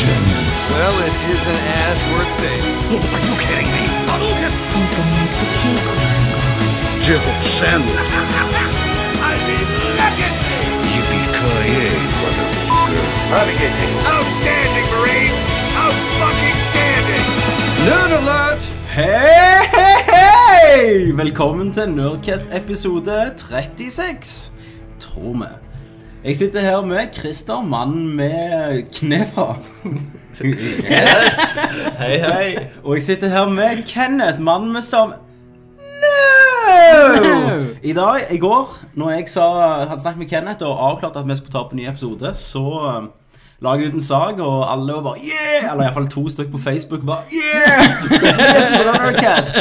Shenmue. Well, it isn't as worth saving. Are you kidding me? Hadouken! Who's gonna make the cake when I'm gone? Jibble sandwich. I mean, legacy! Yippee-ki-yay, motherfucker. Outstanding, oh, Marine! Oh, Out-fucking-standing! Nerd alert! Hei, hei, hei! Velkommen til Nerdcast episode 36, tror vi. Jeg sitter her med Christer, mannen med knefa. yes! Hei, hei. Og jeg sitter her med Kenneth, mannen med som... No! I dag, i går, når jeg sa, hadde snakket med Kenneth og avklart at vi skulle ta opp en ny episode, så um, la jeg ut en sag, og alle var bare yeah! Eller i hvert fall to stykker på Facebook bare yeah! yes,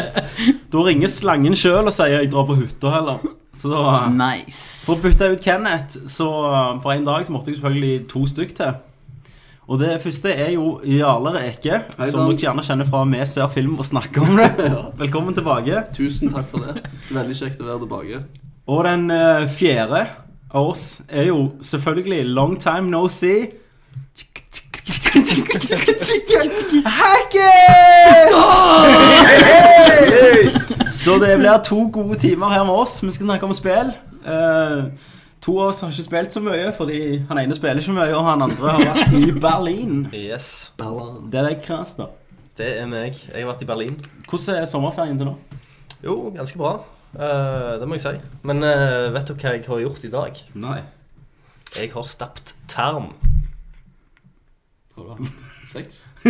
Da ringer slangen sjøl og sier jeg drar på hytta heller. Så da Nice. For å bytte ut Kenneth, så for en dag så måtte jeg selvfølgelig to stykk til. Og det første er jo Jarle Reke, som dere gjerne kjenner fra Vi ser film og snakker om det. Velkommen tilbake. Tusen takk for det. Veldig kjekt å være tilbake. Og den uh, fjerde av oss er jo selvfølgelig Long time no see. Hackett! Så det blir to gode timer her med oss. Vi skal snakke om spill. Eh, to av oss har ikke spilt så mye, fordi han ene spiller ikke mye, og han andre har vært i Berlin. Yes, Berlin. Det er deg, Christer. det er meg. Jeg har vært i Berlin. Hvordan er sommerferien til nå? Jo, ganske bra. Eh, det må jeg si. Men eh, vet du hva jeg har gjort i dag? Nei. Jeg har stappet term. Har du sex?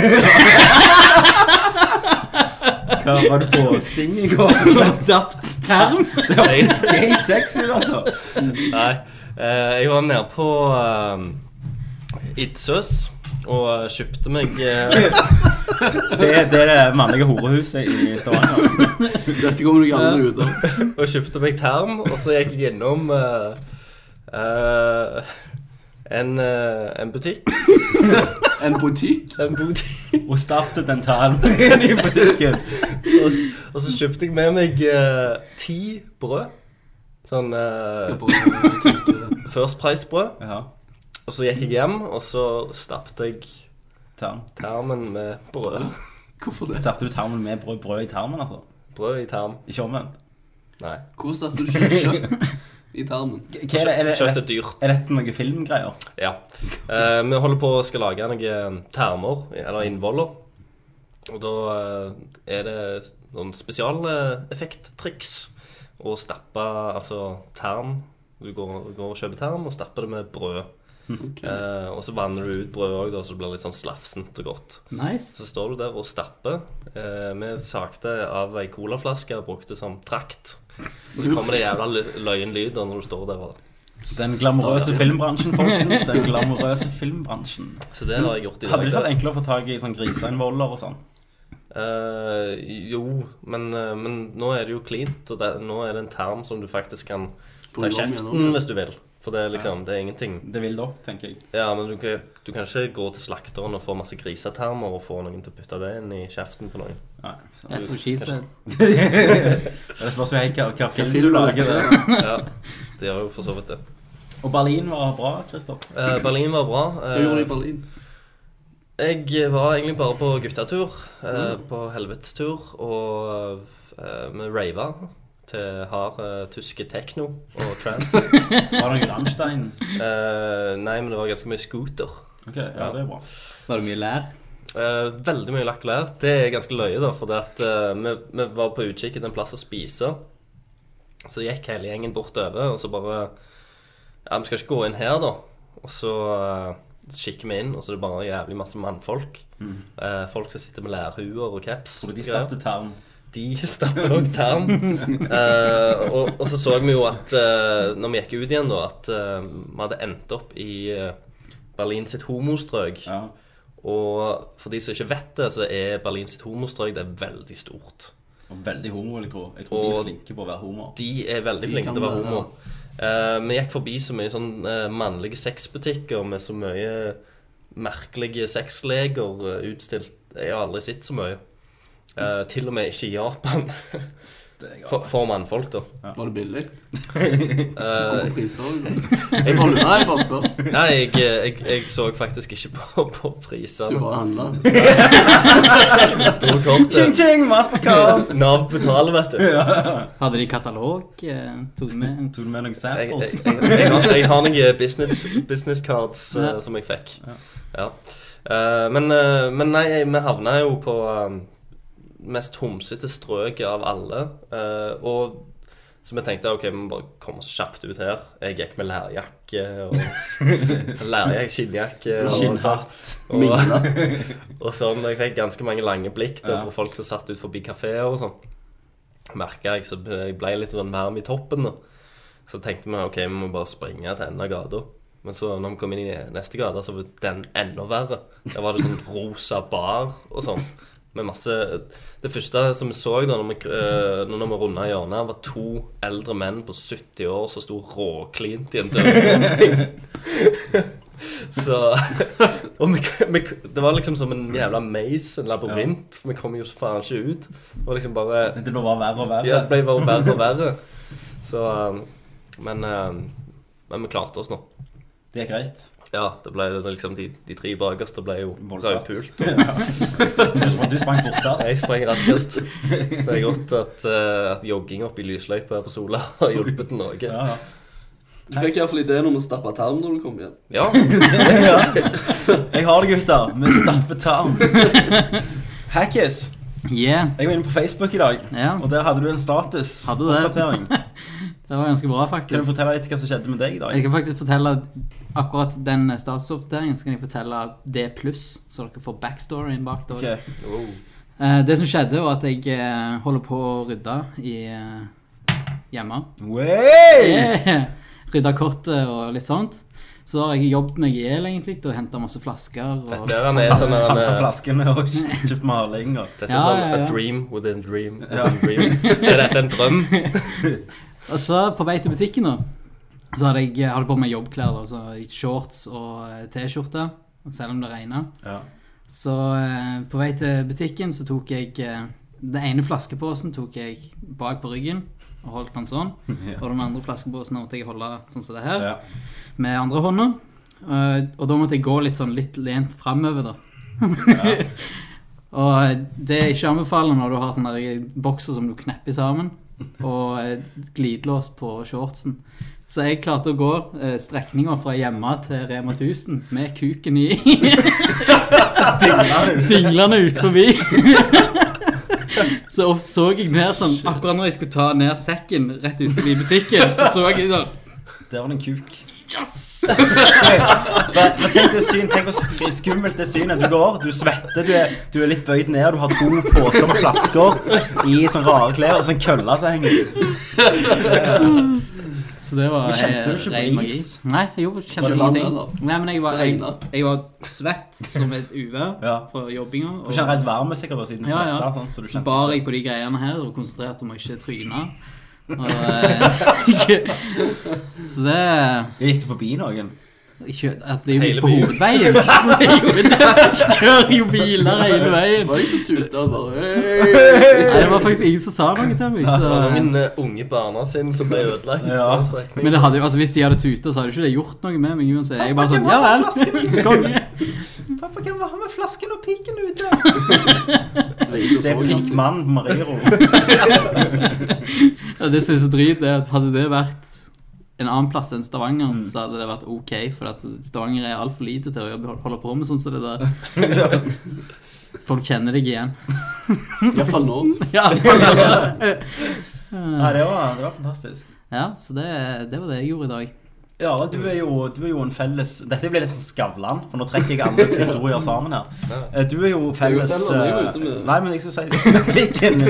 Hva var det på Sting i går? Zapt term? Det var ikke gay sex, altså. Nei, eh, jeg var nede på uh, Idsøs og kjøpte meg eh, Det, det er det mannlige horehuset i Stavanger. Dette kommer du aldri ut av. Og kjøpte meg term, og så gikk jeg innom uh, eh, en, eh, en butikk. En butikk? En butikk. Og startet den talen i butikken. Og, og så kjøpte jeg med meg uh, ti brød. Sånn eh, tenker First Price-brød. Ja, Og så gikk jeg hjem, og så stappet jeg tarm. termen med brød. Hvorfor det? Stappet du tarmen med brød, brød i tarmen, altså? Brød i term. Ikke omvendt. Nei. Hvor stappet du ikke i tarmen? Hva er det? Er, det, Kjøtt er, er dyrt. er dette noen filmgreier? Ja. Eh, vi holder på å skal lage noen termer, eller innvoller. Og da eh, er det noen spesialeffekttriks å stappe altså term. Du går, går og kjøper term og stapper det med brød. Okay. Eh, og så vanner du ut brødet òg, så det blir litt sånn slafsent og godt. Nice. Så står du der og stapper. Eh, vi sakte av ei colaflaske brukte som trakt. Og så kommer det jævla løgnlyder når du står der. Og... Den glamorøse filmbransjen, folkens. Den glamorøse filmbransjen. Så det har jeg gjort i dag. Hadde det ikke vært enklere å få tak i sånn griseinvoller og sånn? Eh, jo, men, eh, men nå er det jo cleant, og det, nå er det en term som du faktisk kan ta i kjeften hvis du vil. For det er liksom, det er ingenting Det vil dere, tenker jeg. Ja, men du, kan- du kan ikke gå til slakteren og få masse grisetermer og få noen til å putte det inn i kjeften på noen. Nei, så. That's what she said. Det spørs jo helt hva, hva film film du du lager. lager. det. Ja, det gjør jo for så vidt det. Og Berlin var bra, Christer. Eh, Berlin var bra. Hva gjorde du i Eh, Berlin? jeg var egentlig bare på guttatur, eh, på helvetestur, og eh, vi rava til hard uh, tyske tekno og trans. Var det noe Rammstein? Uh, nei, men det var ganske mye scooter. Ok, ja, det er bra. Var det mye lær? Uh, veldig mye lakk og lær. Det er ganske løye, da, for at, vi, vi var på utkikk etter en plass å spise. Så gikk hele gjengen bortover, og så bare Ja, vi skal ikke gå inn her, da. Og så kikker vi inn, og så er det bare jævlig masse mannfolk. Eh, folk som sitter med lærhuer og caps. Tror du de starter tarm? De stapper nok tern. Uh, og, og så så vi jo at uh, når vi gikk ut igjen, da, at uh, vi hadde endt opp i eh, Berlin sitt homostrøk. Ja. Og for de som ikke vet det, så er Berlin sitt homostrøk det er veldig stort. Og veldig homo, vil jeg tro. Jeg tror de er flinke på å være homo. De er veldig De flinke til å være homo. Eh, vi gikk forbi så mye sånn mannlige sexbutikker med så mye merkelige sexleger utstilt. Jeg har aldri sett så mye. Eh, til og med ikke i Japan. For, for mannfolk, da. Var det billig? Hvorfor Gode priser? Jeg bare lurer, jeg bare spør. nei, jeg, jeg, jeg så faktisk ikke på, på Du bare handla? Ching, ching, mastercard! Nav betaler, vet du. Hadde de katalog? eh, Tok de med? Tog du med noen Jeg, jeg, samples? jeg, jeg, har, jeg har noen business, business cards eh, Ja. som jeg fikk. Ja. Eh, men, eh, men nei, vi havna jo på um, mest homsete strøket av alle. eh, og så vi tenkte ok, vi må bare komme oss kjapt ut her. Jeg gikk med lærjakke og lærjakke, skinnjakke Skinnhatt. og, og sånn. Jeg fikk ganske mange lange blikk da, fra folk som satt ut forbi kafeer og sånn. Merka jeg, så jeg ble litt sånn varm i toppen. da. Så tenkte vi ok, vi må bare springe til enden av gata. Men så når vi kom inn i neste gate, så var den enda verre. Der var det sånn rosa bar og sånn. Med masse Det første som vi så da når vi, uh, når vi runda hjørnet, var to eldre menn på 70 år som sto råklint i en dør. Så Og vi, vi, det var liksom som en jævla maze, en labyrint. Vi kom jo faen ikke ut. Det var liksom bare Det ble bare verre og verre. Ja, det ble bare verre og verre. Så um, Men, um, men vi klarte oss nå. Det er greit. Ja, det ble liksom de, de tre bakerste ble jo rødpult. Du sprang, du sprang fortest. Jeg sprang raskest. Så det er godt at, uh, at jogging oppe i lysløypa her på Sola har hjulpet noe. Ja, ja. Du fikk iallfall ideen om å stappe tarm når du kom hjem. Ja. Jeg har det, gutter. Vi stapper tarm. Hackis. Yeah. Jeg var inne på Facebook i dag, Ja. og der hadde du en status. Hadde du det? Det var ganske bra, faktisk. Kan du fortelle litt hva som skjedde med deg i dag? Jeg kan faktisk fortelle akkurat den statusoppdateringen. Så kan jeg fortelle D pluss, så dere får backstoryen bak. det Okay. Ok. Eh, det som skjedde, var at jeg eh, holder på å rydde i eh, hjemme. Yeah. Rydde kortet og litt sånt. Så har jeg jobbet meg i hjel egentlig og henta masse flasker. Og... Dette er, er sånn han en, flaskene og kjøpt maling og Dette er Ja, sånn ja, ja. a dream within dream. Ja. within dream. Er dette en drøm? Og så på vei til butikken nå, så hadde jeg hadde på meg jobbklær. da, så Shorts og eh, T-skjorte, selv om det regna. ja. Så eh, på vei til butikken så tok jeg eh, Den ene flaskeposen tok jeg bak på ryggen og holdt den sånn. Ja. Og den andre flaskeposen måtte jeg holde sånn som det her, Ja. med andre hånda. Og da måtte jeg gå litt sånn litt lent framover, da. og det er ikke anbefalende når du har sånne bokser som du knepper sammen, og eh, glidelås på shortsen. Så jeg klarte å gå eh, strekninga fra hjemme til Rema 1000 med kuken i dinglende ut forbi. så så jeg ned sånn Akkurat når jeg skulle ta ned sekken rett ut forbi butikken, så så jeg sånn Der var det en kuk. Men men tenk det syn, tenk hvor skummelt det synet. Du går, du svetter, du er, du er litt bøyd ned, du har to poser med flasker i sånne rare klær og sånn kølle som henger ut. Så det var kjente eh, du ikke ren magi. Nei, gjorde, kjente ingenting. Nei, men jeg var, jeg, jeg var svett som et uvær Ja. fra jobbinga. Og generelt varme sikkert da, siden du Ja, ja. svetta. sånn, Så du bar jeg på de greiene her og konsentrerte meg ikke tryne. Og, eh, så det Gikk du forbi noen? ikke, At det er gikk på hovedveien. Så det det. Kjører jo biler hele veien. Var ikke så tuta bare! Nei, det var faktisk ingen som sa noe til meg. Det var Så, min eh, unge barnesinn som ble ødelagt. Ja. men det hadde, altså, hvis de hadde tuta, så hadde jo ikke det gjort noe med meg uansett. Jeg bare sånn Ja vel. Konge. Pappa, hvem var han med flasken og piken ute? Det er så ganske. pikmann Mariro. Ja, det som er så drit, er at hadde det vært en annen plass enn Stavanger, Mm. så hadde det vært ok, for at Stavanger er altfor lite til å holde på med sånn som det der. Folk kjenner deg igjen. Iallfall nå. Ja, det var, det var fantastisk. ja så det, det var det jeg gjorde i dag. Ja, du er, jo, du er jo en felles Dette blir litt sånn Skavlan, for nå trekker jeg andres historier sammen her. Eh, Du er jo felles Jeg er jo jeg er jo eh, Nei, men jeg skulle si pikken.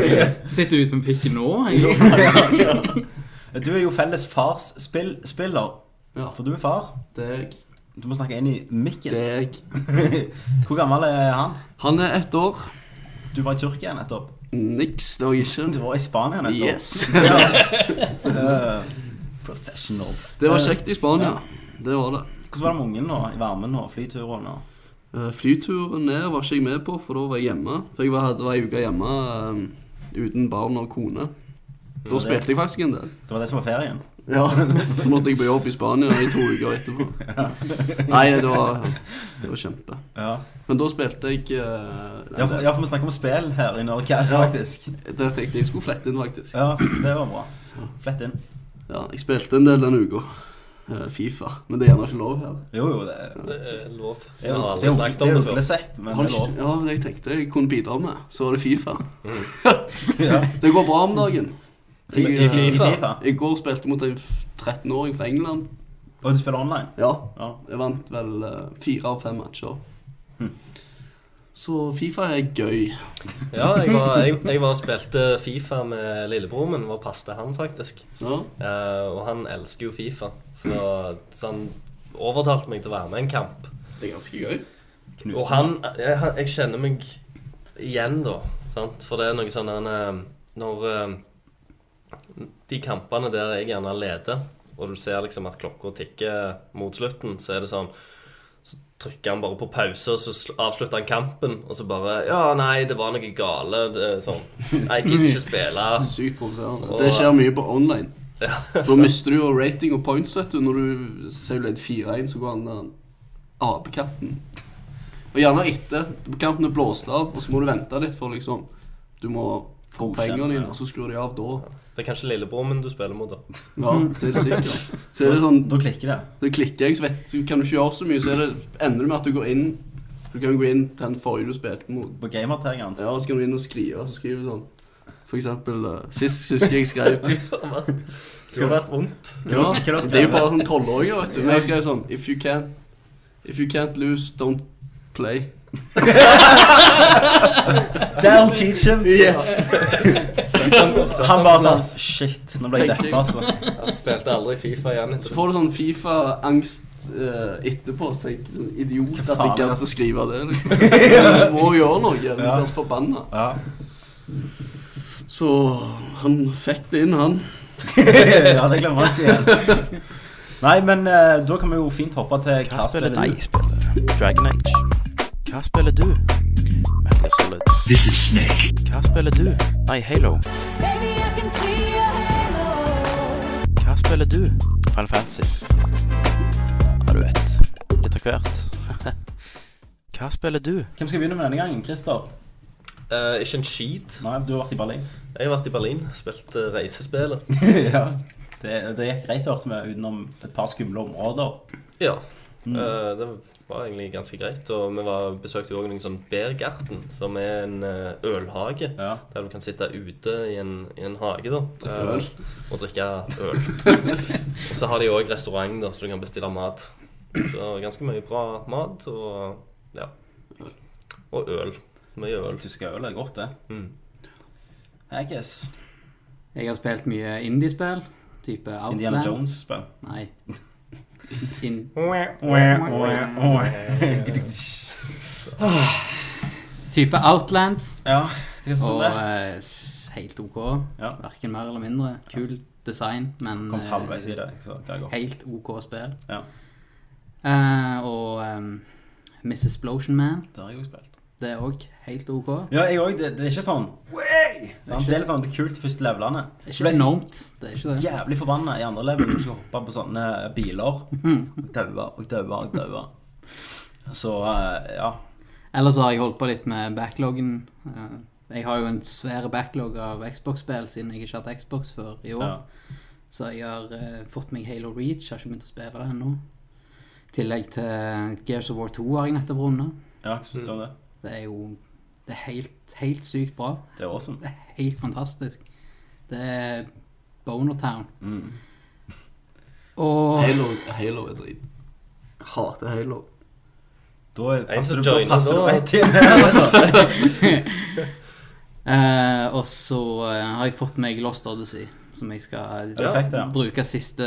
Sitter du ute med pikken nå? Jeg, Du er jo felles farsspiller. Ja. For du er far. Deg. Du må snakke inn i mikken. Deg. Hvor gammel er han? Han er ett år. Du var i Tyrkia nettopp. Niks, det var jeg ikke. Du var i Spania nettopp. Yes. Eh, professional. Det var kjekt i Spania. Det var det. Hvordan var det med ungen nå? I varmen og flyturen nå? Eh, Flyturen ned var ikke jeg med på, for da var jeg hjemme. For jeg var, hadde var ei uke hjemme eh, uten barn og kone. Da spilte jeg faktisk en del. Det var det som var ferien. Ja, Så måtte jeg på jobb i Spania i to uker etterpå. Nei, det var, det var kjempe. Ja, Men da spilte jeg eh, ja for, ja, for vi snakker om spill her i Nerdcast, Ja. faktisk. Det tenkte jeg skulle flette inn, faktisk. Ja, det var bra. Flett inn. Ja, Jeg spilte en del denne uka. Eh, Fifa. Men det er gjerne ikke lov her. Jo, jo, det, Det er lov. Jeg er har det er aldri snakket det om er det før. Sett, men det er lov. Ja, det jeg tenkte jeg kunne bidra med. Så var det Fifa. Ja. Det går bra om dagen. I, i, i FIFA. I går spilte jeg mot en 13-åring fra England. Og du spiller online? Ja, Ja. jeg vant vel eh, fire av fem matcher. Hm. Så Fifa er gøy. Ja, jeg var, jeg, jeg var og spilte Fifa med lillebroren min. Var passet han, faktisk. Ja. Uh, og han elsker jo Fifa. Så, så han overtalte meg til å være med i en kamp. Det er ganske gøy. Knusen. Og han jeg, han- jeg kjenner meg igjen, da. Sant? For det er noe sånn eh, Når eh, De kampene der jeg gjerne leder, og du ser liksom at klokka tikker mot slutten, så er det sånn Så trykker han bare på pause, og så sl- avslutter han kampen, og så bare Ja, nei, det var noe gale. Det sånn Jeg gidder ikke spille. Sykt provoserende. Det skjer mye på online. Ja, Da mister du jo rating og points, vet du. Når du sier du leder 4-1, så går han der apekatten. Og gjerne etter. Kampen er blåst av, og så må du vente litt for liksom Du må få pengene dine, og så skrur de av da. Det er kanskje lillebroren min du spiller mot, da. Ja, det er det sikkert. Så er det sånn Da klikker det. Da klikker jeg, så vet, så kan du ikke gjøre så mye. Så er det, ender det med at du går inn Du kan gå inn til den forrige du spilte mot. På gamertaggen hans. Ja, så kan du inn og skrive. Så skriver du sånn For eksempel uh, Sist husker jeg skrev Det har vært vondt. ja, du Det er jo bare sånn tolvåringer, vet du. Men jeg skrev sånn If you can't If you can't lose, don't play. That'll teach him. Yes. Han bare sånn Shit, nå ble jeg Tenker deppa, altså. Han spilte aldri Fifa igjen Så får du sånn Fifa-angst eh, etterpå. Så jeg sånn idiot Hva at jeg faen, gadd å skrive det. Liksom. Du må gjøre noe. Du Ja. blir forbanna. Ja. Så han fikk det inn, han. ja, det glemmer jeg ikke igjen. Nei, men eh, da kan vi jo fint hoppe til Hva spiller du? Spiller Dragon Age. Hva spiller du? Metal Solid. This is Snake. Hva spiller du? Nei, Halo. Baby, I can see your halo. Hva spiller du? Final Fantasy. Ja, du vet. Litt av hvert. Hva spiller du? Hvem skal begynne med denne gangen? Christer? Uh, ikke en skit. Nei, du har vært i Berlin. Jeg har vært i Berlin, spilt uh, reisespillet. ja. Det, det gikk greit, hørte vi, utenom et par skumle områder. Ja. Eh, det var egentlig ganske greit. Og vi var, besøkte jo også noen sånn Bergarten, som er en eh, ølhage. Ja. Der du kan sitte ute i en, i en hage da øl. eh, og drikke øl. og så har de òg restaurant, da, så du kan bestille mat. Så ganske mye bra mat og ja. Og øl. Mye øl. Tysk øl er godt, det. Mm. Guess. Jeg har spilt mye indiespill. Type Outland. Indiana Jones-spill. Nei. Type Outland. Ja, det sto Og det. eh, helt OK. Ja. Verken mer eller mindre. Kult design, men eh, halvveis i det, så det godt. helt OK spill. Ja, Eh, og um, Miss Explosion Man. det har jeg òg spilt. Det er òg helt OK. Ja, jeg òg. Det, det er ikke sånn Way! Sant? Det er litt sånn, det er kult de første levelene. Det er ikke enormt. Det er ikke det. Jævlig forbanna i andre level når du skal hoppe på sånne biler. Og daue og daue og daue. Så eh, ja. Ellers har jeg holdt på litt med backloggen. Eh, Jeg har jo en svær backlog av Xbox-spill siden jeg ikke har hatt Xbox før i år. ja. Så jeg har eh, fått meg Halo Reach. jeg Har ikke begynt å spille det ennå. I tillegg til Gears of War 2 har jeg nettopp runda. Ja, hva syns du om det? Det er jo Det er helt, helt sykt bra. Det er awesome. Det er helt fantastisk. Det er Boner Town. Mm. Og Halo, Halo er drit. Hater Halo. Da er- passer du, på joiner passer du rett inn her, altså. Eh, og så uh, har jeg fått meg Lost Odyssey, som jeg skal Perfekt, ja. bruke siste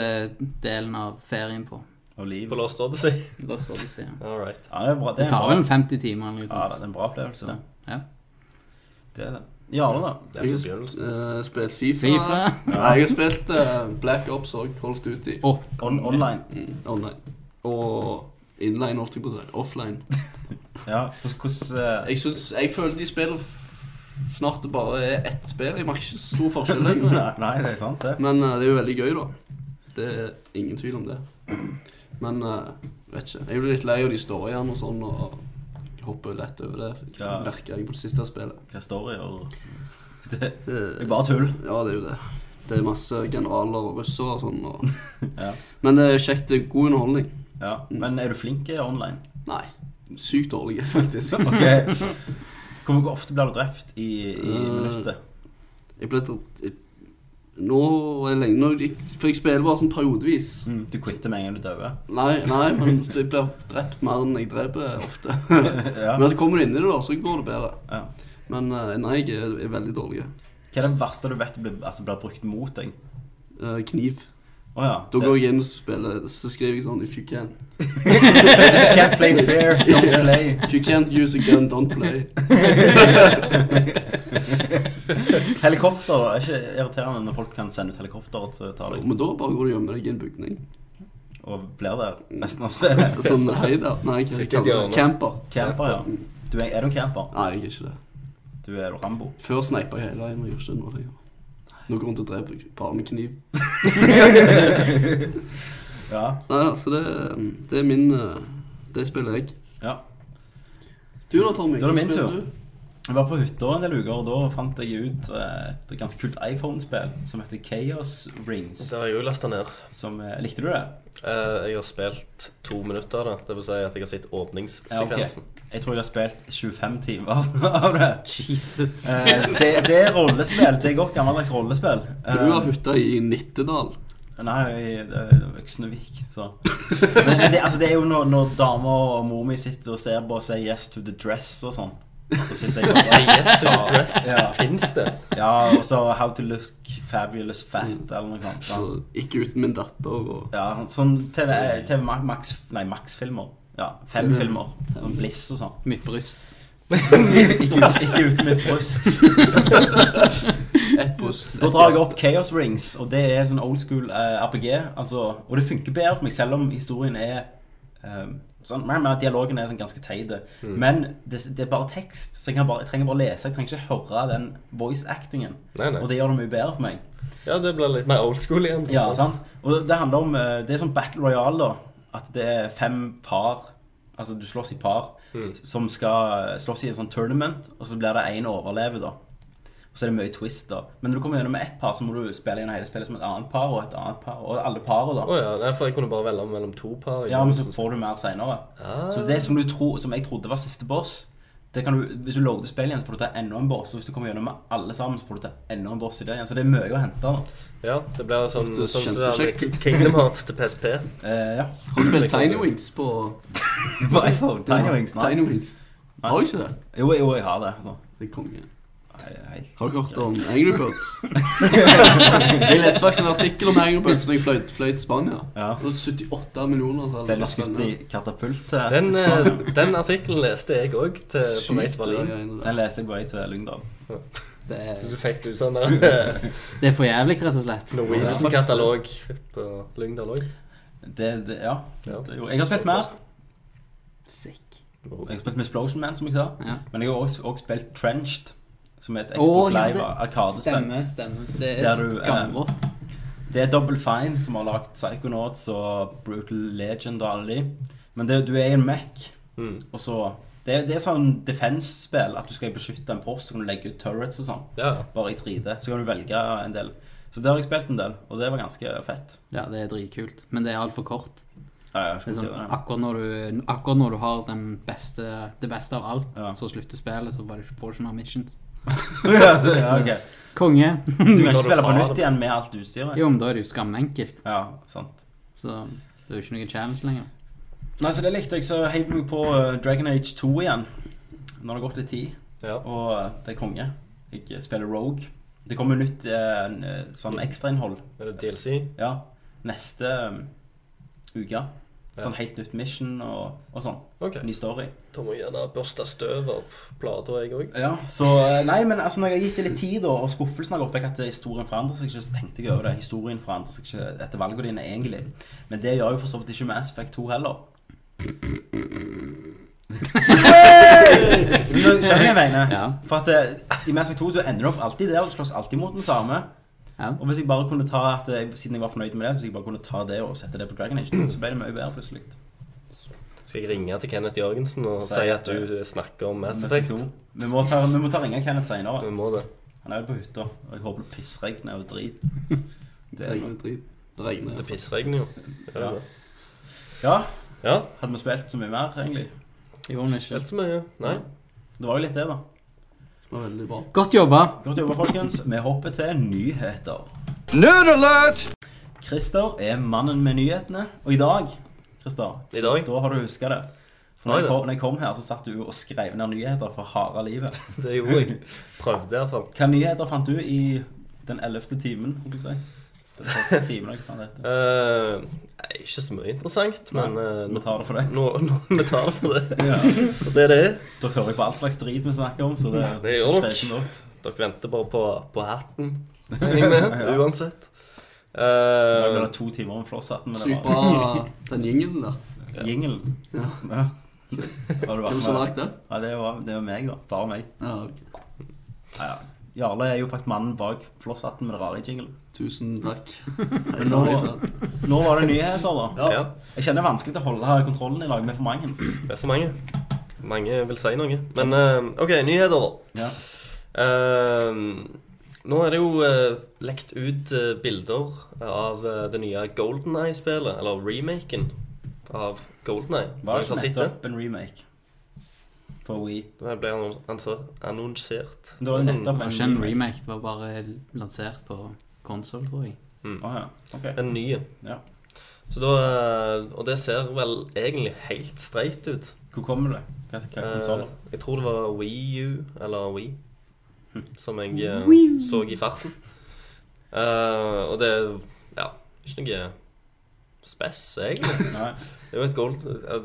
delen av ferien på. På Lost Odyssey. Lost Odyssey, ja. All right. Ja, det er bra. Det Det er det tar vel 50 timer Liksom. ja, det er en bra opplevelse, det. Ja. Det er det. Jarle, da? Det er for begynnelsen. Uh, spilt FIFA. FIFA. Nei, jeg har spilt uh, Black Ops og Call of Duty. Å, On online. Mm, online. Og inline, holdt jeg på å si. Offline. Ja, hvordan eh, Jeg, synes, jeg føler de spiller snart det bare er ett spill. Jeg merker ikke så stor forskjell lenger. Nei, nei, det er sant, det. Men eh, det er jo veldig gøy, da. Det er ingen tvil om det. Men uh, vet ikke. Jeg blir litt lei av de storyene og sånn, og hopper lett over det. Ja. Merker jeg på det siste spillet. Hva står det? Og det Det, er bare tull. Ja, det er jo det. Det er masse generaler og russere og sånn. Og... Ja. Men det er kjekt. Det er god underholdning. Ja. Men er du flink online? Nei. Sykt dårlig, faktisk. okay. Hvor ofte blir du drept i, i Eh, minuttet? Jeg ble jeg- Nå er det lenge nå, For jeg spiller bare sånn periodevis. Mm, du quitter med en gang du dauer? Nei, nei, men jeg blir drept mer enn jeg dreper ofte. Ja. Men så kommer du inn i det, da, så går det bedre. Ja. Men eh, nei, jeg er, er veldig dårlig. Hva er det verste du vet blir, altså, blir brukt mot deg? Eh, kniv. Å ja. Da går jeg inn og spiller, så skriver jeg sånn If you can. Can't play fair, don't play. If you can't use a gun, don't play. Helikopter er ikke irriterende når folk kan sende ut helikopter til å ta deg Men da bare går du og gjemmer deg i en bygning. og blir der resten av spillet. Sånn hei der. Nei, hva Sikkert kaller det? Camper. Camper, ja. Du er, er du camper? Nei, jeg er ikke det. Du er Rambo. Før sneipa jeg hele veien, og gjør ikke det nå lenger. Nå går rundt og dreper bare med kniv. Ja. Nei altså, så det, det er min eh, Det spiller jeg. ja. Du da, Tommy? Da er det min tur. Jeg var på hytta en del uker, og da fant jeg ut eh, et ganske kult iPhone-spill som heter Chaos Rings. Det har jeg jo lasta ned. Som, eh, likte du det? Eh, jeg har spilt to minutter av det. Det vil si at jeg har sett Ja, okay. Jeg tror jeg har spilt 25 timer av det. Jesus. Det, det er rollespill. Det er godt gammeldags rollespill. For du har hytta i Nittedal. Nei, det er Øksnevik, så. Men, men det, altså, det er jo når, når dama og mor mi sitter og ser på og sier 'yes to the dress' og sånn. Så sitter jeg bare yes dress. Ja. Fins det? Ja, og så 'how to look fabulous fat' eller noe sånt. Så sånn. ikke uten min datter og Ja, sånn TV, TV Max Nei, Max-filmer. Ja, fem TV. filmer. Sånn Bliss og sånn. Mitt bryst. ikke, ikke uten mitt bryst. ett bryst. Da drar jeg opp Chaos Rings, og det er sånn old school eh, RPG. Altså, og det funker bedre for meg, selv om historien er eh, sånn, men, men Dialogen er sånn ganske teit. Men det, det er bare tekst, så jeg, kan bare, jeg trenger bare lese. Jeg trenger ikke høre den voice-actingen. Og det gjør det mye bedre for meg. Ja, det blir litt mer old school igjen. Ja, sant? Og det handler om eh, Det er sånn Battle Royale, da. At det er fem par Altså du slåss i par som skal slåss i en sånn tournament, og så blir det én overlever, da. Og så er det mye twist, da. Men når du kommer gjennom med ett par, så må du spille gjennom hele spillet som et annet par og et annet par. Og alle parene, da. Å ja, nei, for jeg kunne bare velge mellom to par. Ja, men så får du mer seinere. Ah. Så det som, du tro, som jeg trodde var siste boss det kan du, Hvis du loader spillet igjen, så får du ta enda en boss. Og hvis du kommer gjennom med alle sammen, så får du ta enda en boss i det igjen. Så det er mye å hente. da Ja, det blir sånn, Det sånn som det er med. Kingdom Heart til PSP. eh, Ja. Har du spilt. Tiny Wings på På iPhone. Tiny Wings. Nei. Tiny Wings. Har du ikke det? Jo, jo, jeg har det. Altså. Det er konge. Har du hørt om Angry Birds? jeg leste faktisk en artikkel om Angry Birds når jeg fløy, fløy til Spania. Ja. Det var 78 millioner. så Ble du skutt i katapult til Den, eh, den artikkelen leste jeg òg på vei til Berlin. det. Den leste jeg på vei til Lyngdal. Det er, Så fikk du sånn der eh, det er for jævlig, rett og slett. Norwegian-katalog på Lyngdal òg. Det, det, ja. Ja. Det, jo. jeg har spilt mer. Sick. Jeg har spilt med Explosion Man, som jeg sa. Ja. Men jeg har også, også spilt Trenched, som er et Å, Xbox ja, Live det- arkadespill. Stemme, stemme. Det er du, eh. Det er Double Fine som har lagd Psychonauts og Brutal Legend og alle de. Men det, du er i en Mac, Mm. og så det, det er sånn defense-spill. At du skal beskytte en post, så kan du legge ut turrets og sånn. Ja. Bare i 3D. Så kan du velge en del. Så det har jeg spilt en del, og det var ganske fett. Ja, det er dritkult. Men det er altfor kort. Ja, Det er sånn, det. akkurat, når du, akkurat når du har den beste, det beste av alt, Ja. så slutter spillet, så får du får du ikke mer missions. ja, så, ja, ok. Konge. Du kan ikke spille på nytt igjen med alt utstyret. Jo, men da er det jo skamenkelt. Ja, sant. Så det er jo ikke noe challenge lenger. Nei, så det likte jeg, så heiv meg på eh, Dragon Age 2 igjen. Nå har det gått litt tid, ja. og eh, det er konge. Jeg eh, spiller Rogue. Det kommer nytt eh, sånn ekstrainnhold. Er det DLC? Ja, neste um, uke. Sånn helt nytt mission og, og sånn. Okay. Ny story. Da må jeg gjerne børste støv av plata, jeg òg. Ja, så eh, Nei, men altså når jeg har gitt det litt tid, da, og skuffelsen har gått vekk at historien forandrer seg ikke, så tenkte jeg over det. Historien forandrer seg ikke etter valgene dine, egentlig. Men det gjør jo for så vidt ikke Mass Effect 2 heller. Skjønner du hva jeg mener? Ja. For at eh, i Mass Effect 2 så ender du opp alltid der, du slåss alltid mot den samme. Ja. Og hvis jeg bare kunne ta at, jeg, Siden jeg var fornøyd med det, hvis jeg bare kunne ta det og sette det på Dragon Age 2, så ble det mye bedre plutselig. Skal jeg ringe til Kenneth Jørgensen og Si at du snakker om Mass Effect Effect? 2. Vi må ta, vi må ta ringe Kenneth senere. Vi må det. Han er jo på hytta, og jeg håper det pissregner og drit. Det Det er noe drit. Det regner. Det pissregner jo. Ja. Ja. Ja, ja. hadde vi spilt så mye mer, egentlig? Jo, vi ikke. Spilt så mye. Nei. Det var jo litt det, da. Veldig bra. Godt jobba. Godt jobba, folkens. Vi hopper til nyheter. Nerd alert! Christer er mannen med nyhetene. Og i dag, Christer, I dag? da har du huska det. For når jeg, kom, når jeg kom her, så satt du og skrev ned nyheter for harde livet. Det gjorde jeg. Prøvde iallfall. Hva nyheter fant du i den ellevte timen? holdt jeg si? Tolvte timen. Uh, ikke så mye interessant, men uh, Vi tar det for det. Nå, nå, vi tar det for det. Ja. Det er det. Dere hører jo på all slags drit vi snakker om, så det, Det gjør dere. Dere venter bare på, på hatten. Jeg med? Ja. Uansett. Da blir Uh, det to timer med flosshatten. Men det Sykt var bra den jingelen der. Jingelen? Ja. Ja. Hvem som lagde den? det? Ja, det var, det var meg, da. Bare meg. Ja, okay. Ja, ja. Jarle er jo faktisk mannen bak flosshatten med det rare i jinglen. Tusen takk. Men nå, nå var det nyheter, da. ja. Jeg kjenner det er vanskelig å holde her kontrollen i lag med for mange. Er for mange. Mange vil si noe. Men uh, OK, nyheter, da. Ja. Uh, nå er det jo uh, lekt ut uh, bilder av eh, det nye Golden Eye-spelet, eller remaken av Golden Eye. Var det ikke nettopp en remake på Wii? Det ble annon- annon- annonsert. Det var Sånn- nettopp en, en remake, det var bare lansert på konsoll, tror jeg. Å ja. okay. En ny. Ja. Så da, eh, og det ser vel egentlig helt streit ut. Hvor kommer det? Hva hva Eh, jeg tror det var Wii U, eller Wii, som jeg eh, så i farten. Eh, og det er ja, ikke noe spess, egentlig. Det er jo et gold,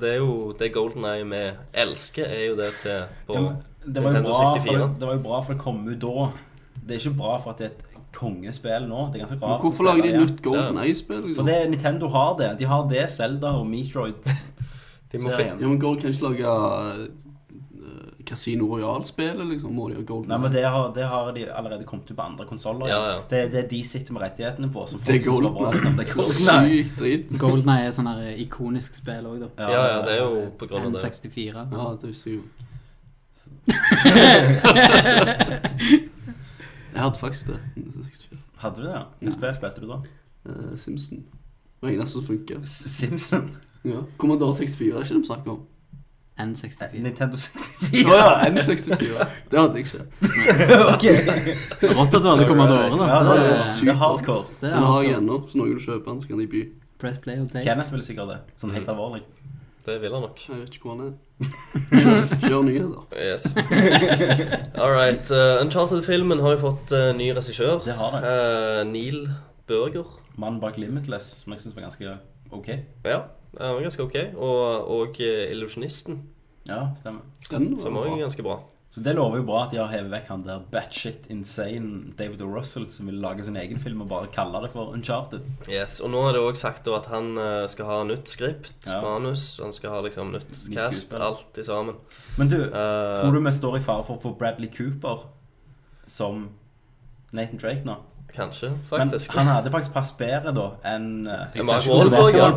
det er jo det Golden Eye vi elsker, er jo det til på Ja, det, var jo Nintendo bra for 64. det, det var jo bra for det kom ut da. Det er ikke bra for at det er et kongespill nå. Det er ganske rart. hvorfor lager de et nytt Golden Eye-spill? For Liksom? det, Nintendo har det. De har det, Zelda og Metroid. De må. Ja, men Gold kan ikke lage Casino Royale-spillet, liksom? Må de ha Golden Nei, men det har, det har de allerede kommet ut på andre konsoller. Ja, ja. Det, det de sitter med rettighetene på. Som Det er. Golden er et Sykt drit. Golden er sånn her ikonisk spill òg, da. Ja, ja, det er jo på grunn av det. N64. Ja, det visste jeg jo. Jeg hadde faktisk det. 64. Hadde du det? ja? Hvilket spill spilte du da? Uh, Simpson. Det var eneste som funker. Simpson? Ja. Commodore 64 er ikke det vi snakker om. N64. Nintendo Å 64? ja, N64. Det hadde jeg ikke. ok. Rått at du hadde Commodore, da. Ja, det er, hardcore det er hardcore. det Den har jeg ennå, så når du kjøpe den, så kan de by. Press play og take. Kenneth vil sikkert det. Sånn helt alvorlig. Det vil han nok. Jeg vet ikke hvor han er. Kjør, kjør nyheter. Yes. All right. Uh, Uncharted-filmen har jo fått uh, ny regissør. Det har det. Uh, Neil Burger. Mannen bak Limitless, som jeg syns var ganske ok. Ja, han var ganske ok. Og, og uh, Illusjonisten, Ja, stemmer. Som også er ganske bra. Så det lover jo bra at de har hevet vekk han der batshit insane David O. Russell, som vil lage sin egen film og bare kalle det for Uncharted. Yes, Og nå er det òg sagt at han uh, skal ha nytt skript, Ja. manus. Han skal ha liksom nytt cast, alt i sammen. Men du, Uh, tror du vi står i fare for å få Bradley Cooper som Nathan Drake nå? Kanskje, faktisk. Men han hadde faktisk pass bedre da enn eh, Mark Wahlberg, ja.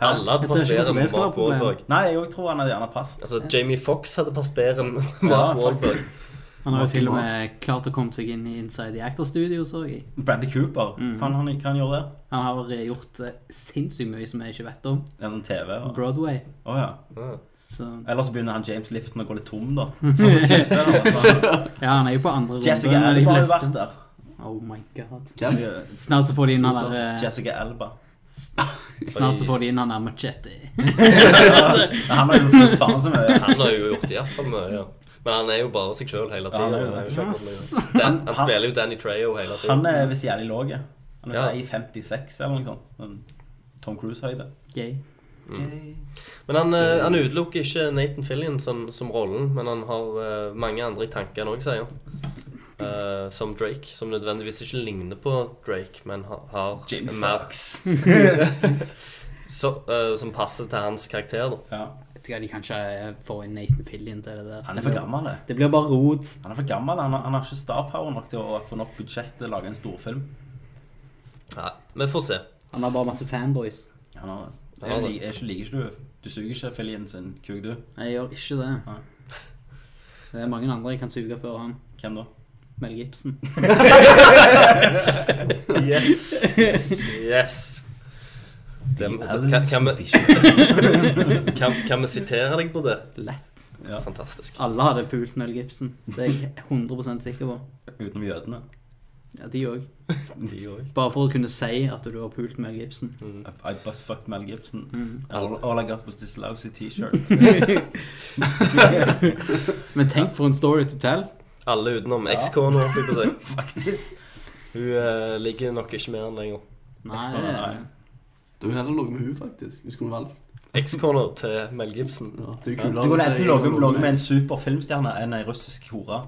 Alle hadde ser passet ikke bedre enn Mark. Wahlberg. Nei, jeg òg tror han hadde gjerne passet. Altså, Jamie Fox hadde pass bedre enn Ja, Mark Wahlberg. Han har jo til og med klart å komme seg inn i Inside the Actor Studio, så jeg. Bradley Cooper, Mm. faen han kan gjøre det? Han har gjort uh, sinnssykt mye som jeg ikke vet om. Det er sånn TV. og- Broadway. Oh, ja. Ja. Så Eller så begynner han James Lifton å gå litt tom, da. Altså. ja, han er jo på andre runde. Jessica Alba har jo vært der. Oh my god. Hvem? Snart så får de inn han der eh, Jessica Elba. Snart så får de inn han der Machete. Han har jo gjort faen så mye. Han har jo gjort iallfall mye. Ja. Men han er jo bare seg sjøl hele tida. Ja. Han. Dan, han Han- spiller jo Danny Treho hele tida. Han er visst jævlig lav. Han er Ja. sånn i 56 eller noe sånt. Men Tom Cruise-høyde. Gay. Men han, eh, han utelukker ikke Nathan Fillion som, som rollen, men han har uh, mange andre i tankene òg, sier han. Eh, som Drake, som nødvendigvis ikke ligner på Drake, men ha, har Jim Fox. Foxx. så, eh, Som passer til hans karakter, da. Ja. vet ikke, de kan ikke eh, få inn Nathan Fillion til det der. Han er for gammel, det. Det blir bare rot. Han er for gammel. Han har, han har ikke star power nok til å få nok budsjett til å lage en storfilm. Nei, vi får se. Han har bare masse fanboys. Han har, det. Jeg, jeg, jeg, er liker ikke du Du suger ikke Fillion sin kuk, du? Jeg gjør ikke det. Nei. Det er mange andre jeg kan suge før han. Hvem da? Mel Gibson. Yes. yes. Det, kan, kan, vi, kan, kan vi sitere deg på det? Lett. Ja. Fantastisk. Alle hadde pult Mel Gibson. Det er jeg 100% sikker på. Utenom jødene. Ja, de òg. Bare for å kunne si at du har pult Mel Gibson. I butt fucked Mel Gibson. Mm. All, all I got was this lousy t-shirt. Men tenk for en story to tell. Alle utenom ekskona, holdt jeg på å si. Faktisk. Hun eh, ligger nok ikke med han lenger. Nei, Nei. Du har heller ligget med hun faktisk. Hvis du kunne valgt. Ekskona til Mel Gibson. Ja, det er Du kunne enten ligget ligget med en super filmstjerne enn ei russisk hore.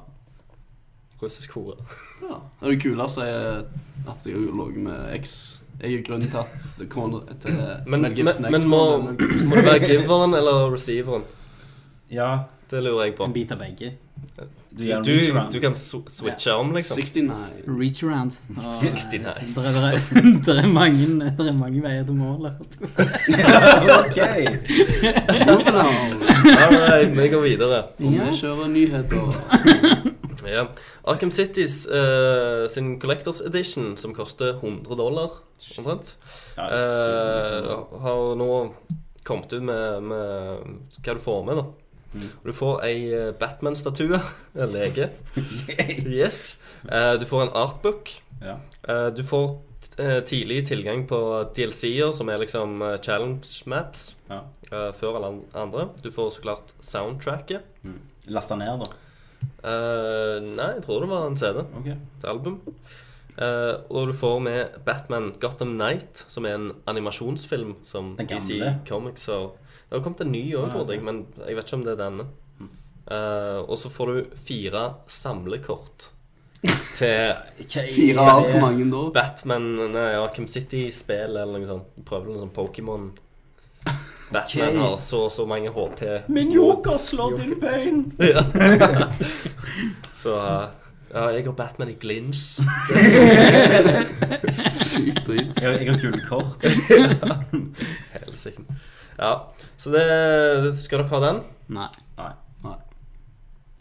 Russisk hore. Ja. Det er kulere å si at jeg har ligget med eks. Jeg er grunnen til at kona til Men, Mel Gibson men må, er Mel må det være giveren eller receiveren? Ja, Det lurer jeg på. En bit av begge. Du Du, du, du kan switche om, liksom. 69. Reach around. Og, 69. eh, Det er, er, mange, det er mange veier til målet. Ok. Moving on. Vi går videre. Og vi kjører nyheter. Ja. Arkham Cities uh, sin Collectors Edition, som koster 100 dollar, omtrent, Ja, eh, har nå kommet ut med, med hva du får med, da. Og Du får ei eh, Batman-statue. En lege. Yes. Eh, du får en artbook. Ja. Eh, du får tidlig tilgang på DLC-er, som er liksom challenge maps, Ja. før alle andre. Du får så klart soundtracket. Lasta ned, da. Nei, jeg tror det var en CD. Okay. Et album. Uh, og du får med Batman Gotham Night, som er en animasjonsfilm som DC? Comics har Det har kommet en ny òg, tror jeg, men jeg vet ikke om det er denne. Uh, og så får du fire samlekort til Fire av hvor mange da? Batman Nei, Arkham City-spill eller noe sånt. Prøver noe sånn Pokémon. Batman okay. har så og så mange HP. Min joker slår din pain! Ja. så uh, ja, jeg har Batman i glins. Sykt dritt. Jeg, jeg har gullkort. Helsike. Ja, så det Skal dere ha den? Nei. Nei.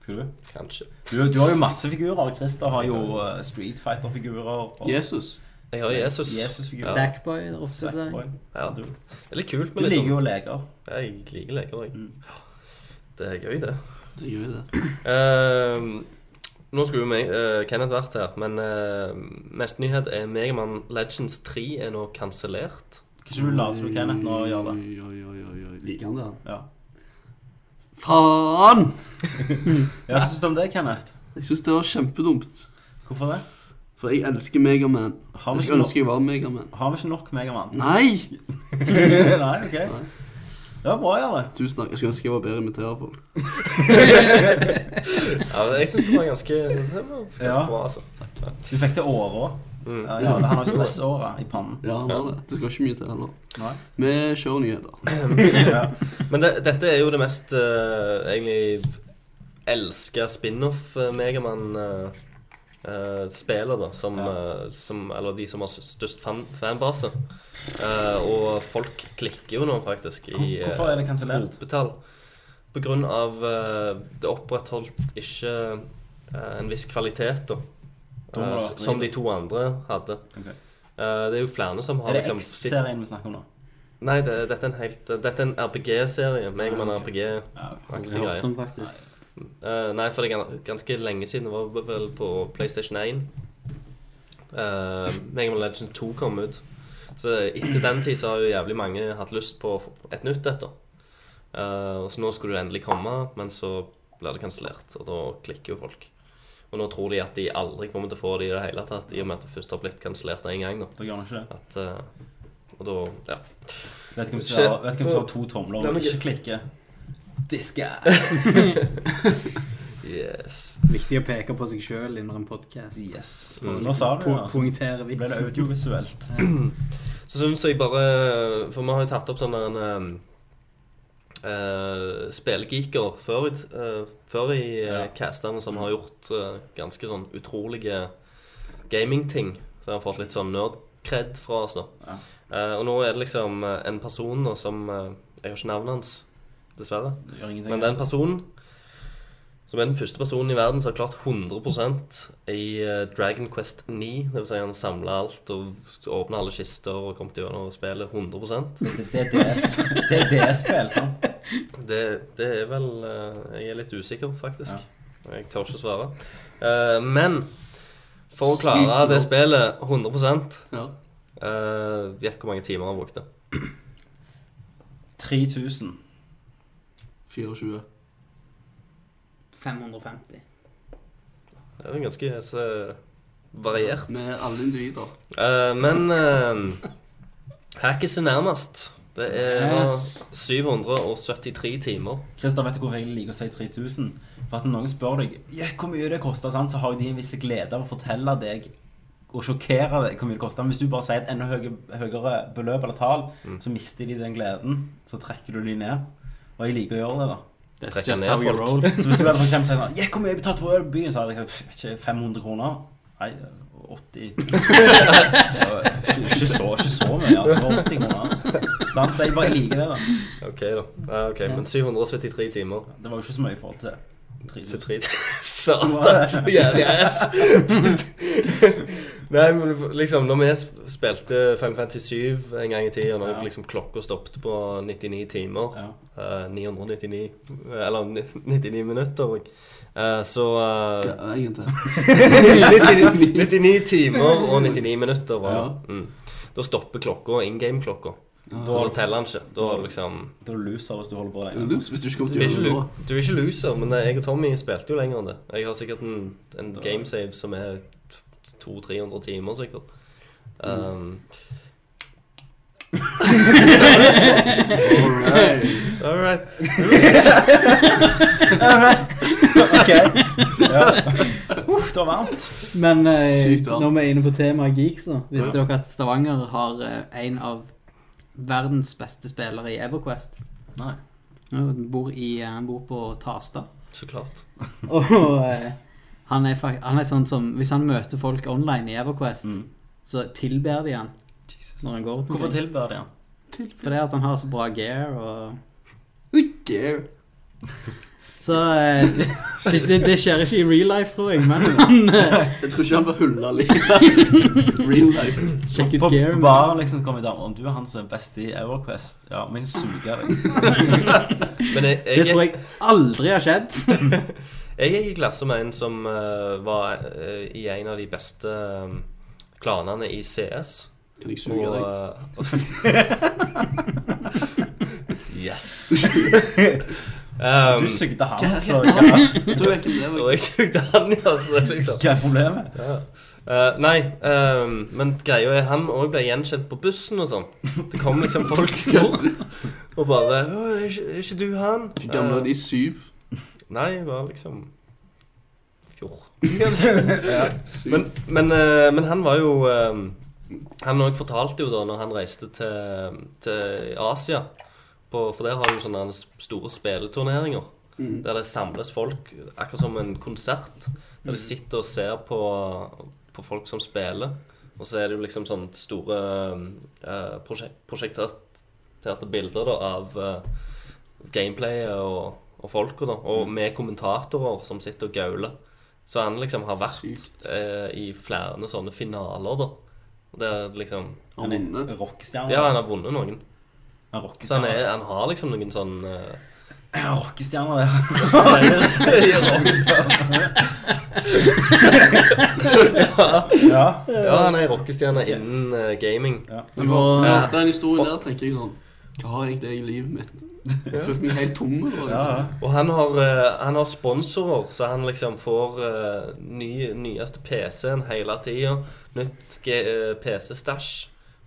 Skal du? Kanskje. du? Du har jo masse figurer. Christer har jo uh, Street Fighter-figurer. og Jesus. Jeg har Jesus. Jesus-figurer. Sackboy det oppe. så- Sackboy. Ja. Du, Det er litt kult du liker liksom jo leker. Jeg liker leker, jeg. Mm. Det er gøy, det. Det gjør det. Ehm, nå skulle jo meg, eh, Kenneth vært her, men uh, neste nyhet er Megaman Legends 3 er nå kansellert. Kan ikke du late som du Kenneth nå og gjøre det? Oi, oi, oi, oi, oi. Liker han det? Ja. Faen! ja Hva syns du om det, Kenneth? Jeg syns det var kjempedumt. Hvorfor det? For jeg elsker Megaman. Har vi Jeg ikke skulle ønske jeg var Megaman. har vi ikke nok Megamann? Nei! Nei, ok. Nei. Det var bra, Jarle. Tusen takk. Jeg skulle ønske jeg var bedre i å imitere folk. Ja, jeg syns det var ganske, det var ganske Ja. bra, altså. Du fikk det åra. Mm. Ja, ja, han har stressåra i pannen. Ja, han har det. Det skal ikke mye til heller. Nei. Vi kjører nyheter. Ja. Men det, dette er jo det mest uh, egentlig elska spin-off-Megaman-spillet, da. Som, Ja. uh, som Eller de som har størst fan, fanbase. Eh, og folk klikker jo nå, faktisk, i Hvor- Hvorfor er det kansellert? hopetall. På grunn av uh, det opprettholdt ikke eh, en viss kvalitet, da. Da må Eh, det være som de to andre hadde. Okay. Eh, det er jo flere som har Er det liksom X-serien vi snakker om nå? Nei, det, dette er en helt Dette er en RPG-serie. Megaman Ah, ok. RPG. Ja. Aktig Jeg greie. Uh. Eh, nei, for det er ganske lenge siden. Det var vel på PlayStation 1. Uh, Megaman Legend 2 kom ut. Så etter den tid så har jo jævlig mange hatt lyst på et nytt et. da. Eh, så nå skulle det endelig komme, men så blir det kansellert. Og da klikker jo folk. Og nå tror de at de aldri kommer til å få det i det hele tatt, i og med at det først har blitt kansellert én gang. da. Da gjør ikke det. At, uh, og da Ja. Vet ikke hvem som har- du har to tomler og ikke klikker? Diske. Yes. Viktig å peke på seg sjøl under en podkast. Yes. Nå sa du det. Altså. poengtere Ble det audiovisuelt? Så syns jeg bare For vi har jo tatt opp sånn en eh, spillegeeker før eh, før i uh, castene som har gjort uh, ganske sånn utrolige gamingting. Så jeg har fått litt sånn nerd-kred fra oss, da. Ja. Eh, og nå er det liksom eh, en person nå som eh, Jeg har ikke navnet hans, dessverre. Men det er en person som er den første personen i verden som har klart 100% i eh, Dragon Quest 9. Det vil si han samla alt og åpna alle kister og kom til gjennom spillet 100 Det, det, det, det er DS-spill, sant? Det, det er vel eh, Jeg er litt usikker, faktisk. Jeg tør ikke svare. Eh, men for å klare det spillet 100% Ja. eh, Gjett hvor mange timer han brukte. 3000. 24. 550. Det er jo ganske så, variert. Med alle individer. Eh, men uh, Hackis er nærmest. Det er Yes. 773 timer. Christer, vet du hvorfor jeg liker å si 3000? For at når noen spør deg yeah, hvor mye det koster, sant? så har de en viss glede av å fortelle deg og sjokkere deg hvor mye det koster. Men hvis du bare sier et enda høyere, beløp eller tall, så mister de den gleden. Så trekker du de ned. Og jeg liker å gjøre det, da. That's just how you roll. Så hvis du hadde for eksempel sagt sånn yeah, hvor mye har jeg betalt for øl på byen? Så hadde jeg sagt ikke 500 kroner. Nei, 80 Det Ikke så, ikke så mye, altså. 80 kroner. Sant? Så jeg bare liker det, da. Ok, da. Ja, ok, Men 773 timer. Det var jo ikke så mye i forhold til 3000. 73 Satan, så jævlig ass. Nei, men liksom, når vi spilte 557 en gang i tida, når Ja. liksom klokka stoppet på 99 timer Ja. uh, 999 Eller 99 minutter uh, Så uh, Ja, egentlig? 99, 99 timer og 99 minutter var Ja. Mm. Da stopper klokka, in game-klokka. Da teller han ikke. Da er du liksom Da er du loser hvis du holder på Du er lus hvis du ikke kommer du til er, ikke, lo- du er ikke loser, men eh, jeg og Tommy spilte jo lenger enn det. Jeg har sikkert en, en gamesave som er 200-300 timer, sikkert. Um, all right. Ok. Ja. Uff, det var varmt. Men eh, Sykt varmt. når vi er inne på temaet geeks, så visste dere at Stavanger har eh, en av verdens beste spillere i Everquest? Nei. Han bor, i, han bor på Tasta. Så klart. Og eh, han, er fakt, han er sånn som Hvis han møter folk online i Everquest, Mm. så tilber de han når han går til Hvorfor tilber de han? Fordi at han har så bra gear og Gear. Så eh, det, det, skjer ikke i real life, tror jeg, men han eh, Jeg tror ikke han blir hulla likevel. Real life. Sjekk ut På, gear. på baren liksom kommer damer om du er han som er best i Everquest. Ja, men suger. Men jeg, Det tror jeg, jeg aldri har skjedd. jeg er i klasse med en som uh, var uh, i en av de beste um, klanene i CS. Kan jeg suge deg? eh, yes. Um, Du sugde han, Hva- så hva- hva, det og var jeg sugde han, ja. Så liksom. hva er problemet? Ja. Uh, nei, um, men greia er han òg ble gjenkjent på bussen og sånn. Det kom liksom folk bort og bare er ikke, 'Er ikke du han?' Hvor gamle var de? Syv? Nei, jeg var liksom 14, kanskje. ja, Men, men, uh, men han var jo eh, Han òg fortalte jo da når han reiste til, til Asia på, For der har du sånne store spilleturneringer. Mm. Der det samles folk, akkurat som en konsert. Der de sitter og ser på, på folk som spiller. Og så er det jo liksom sånne store uh, prosjek prosjekterte bilder da, av uh, gameplayet og, og folka, da. Og med kommentatorer som sitter og gauler. Så han liksom har vært eh, i flere sånne finaler, da. Der liksom Han er rockestjerne. Ja, han har vunnet noen. Han Så han, er, han har liksom noen sånn uh, Rockestjerner, rockestjerne, det. Ja. Ja, han er rockestjerne innen uh, gaming. Men Og- bare etter den historien der tenker jeg sånn Hva har egentlig jeg i livet mitt? Jeg følte meg helt tom. og Ja, ja. Liksom. Og han har, eh, han har sponsorer, så han liksom får eh, ny, nyeste PC-en hele tida. Nytt eh, PC-stæsj.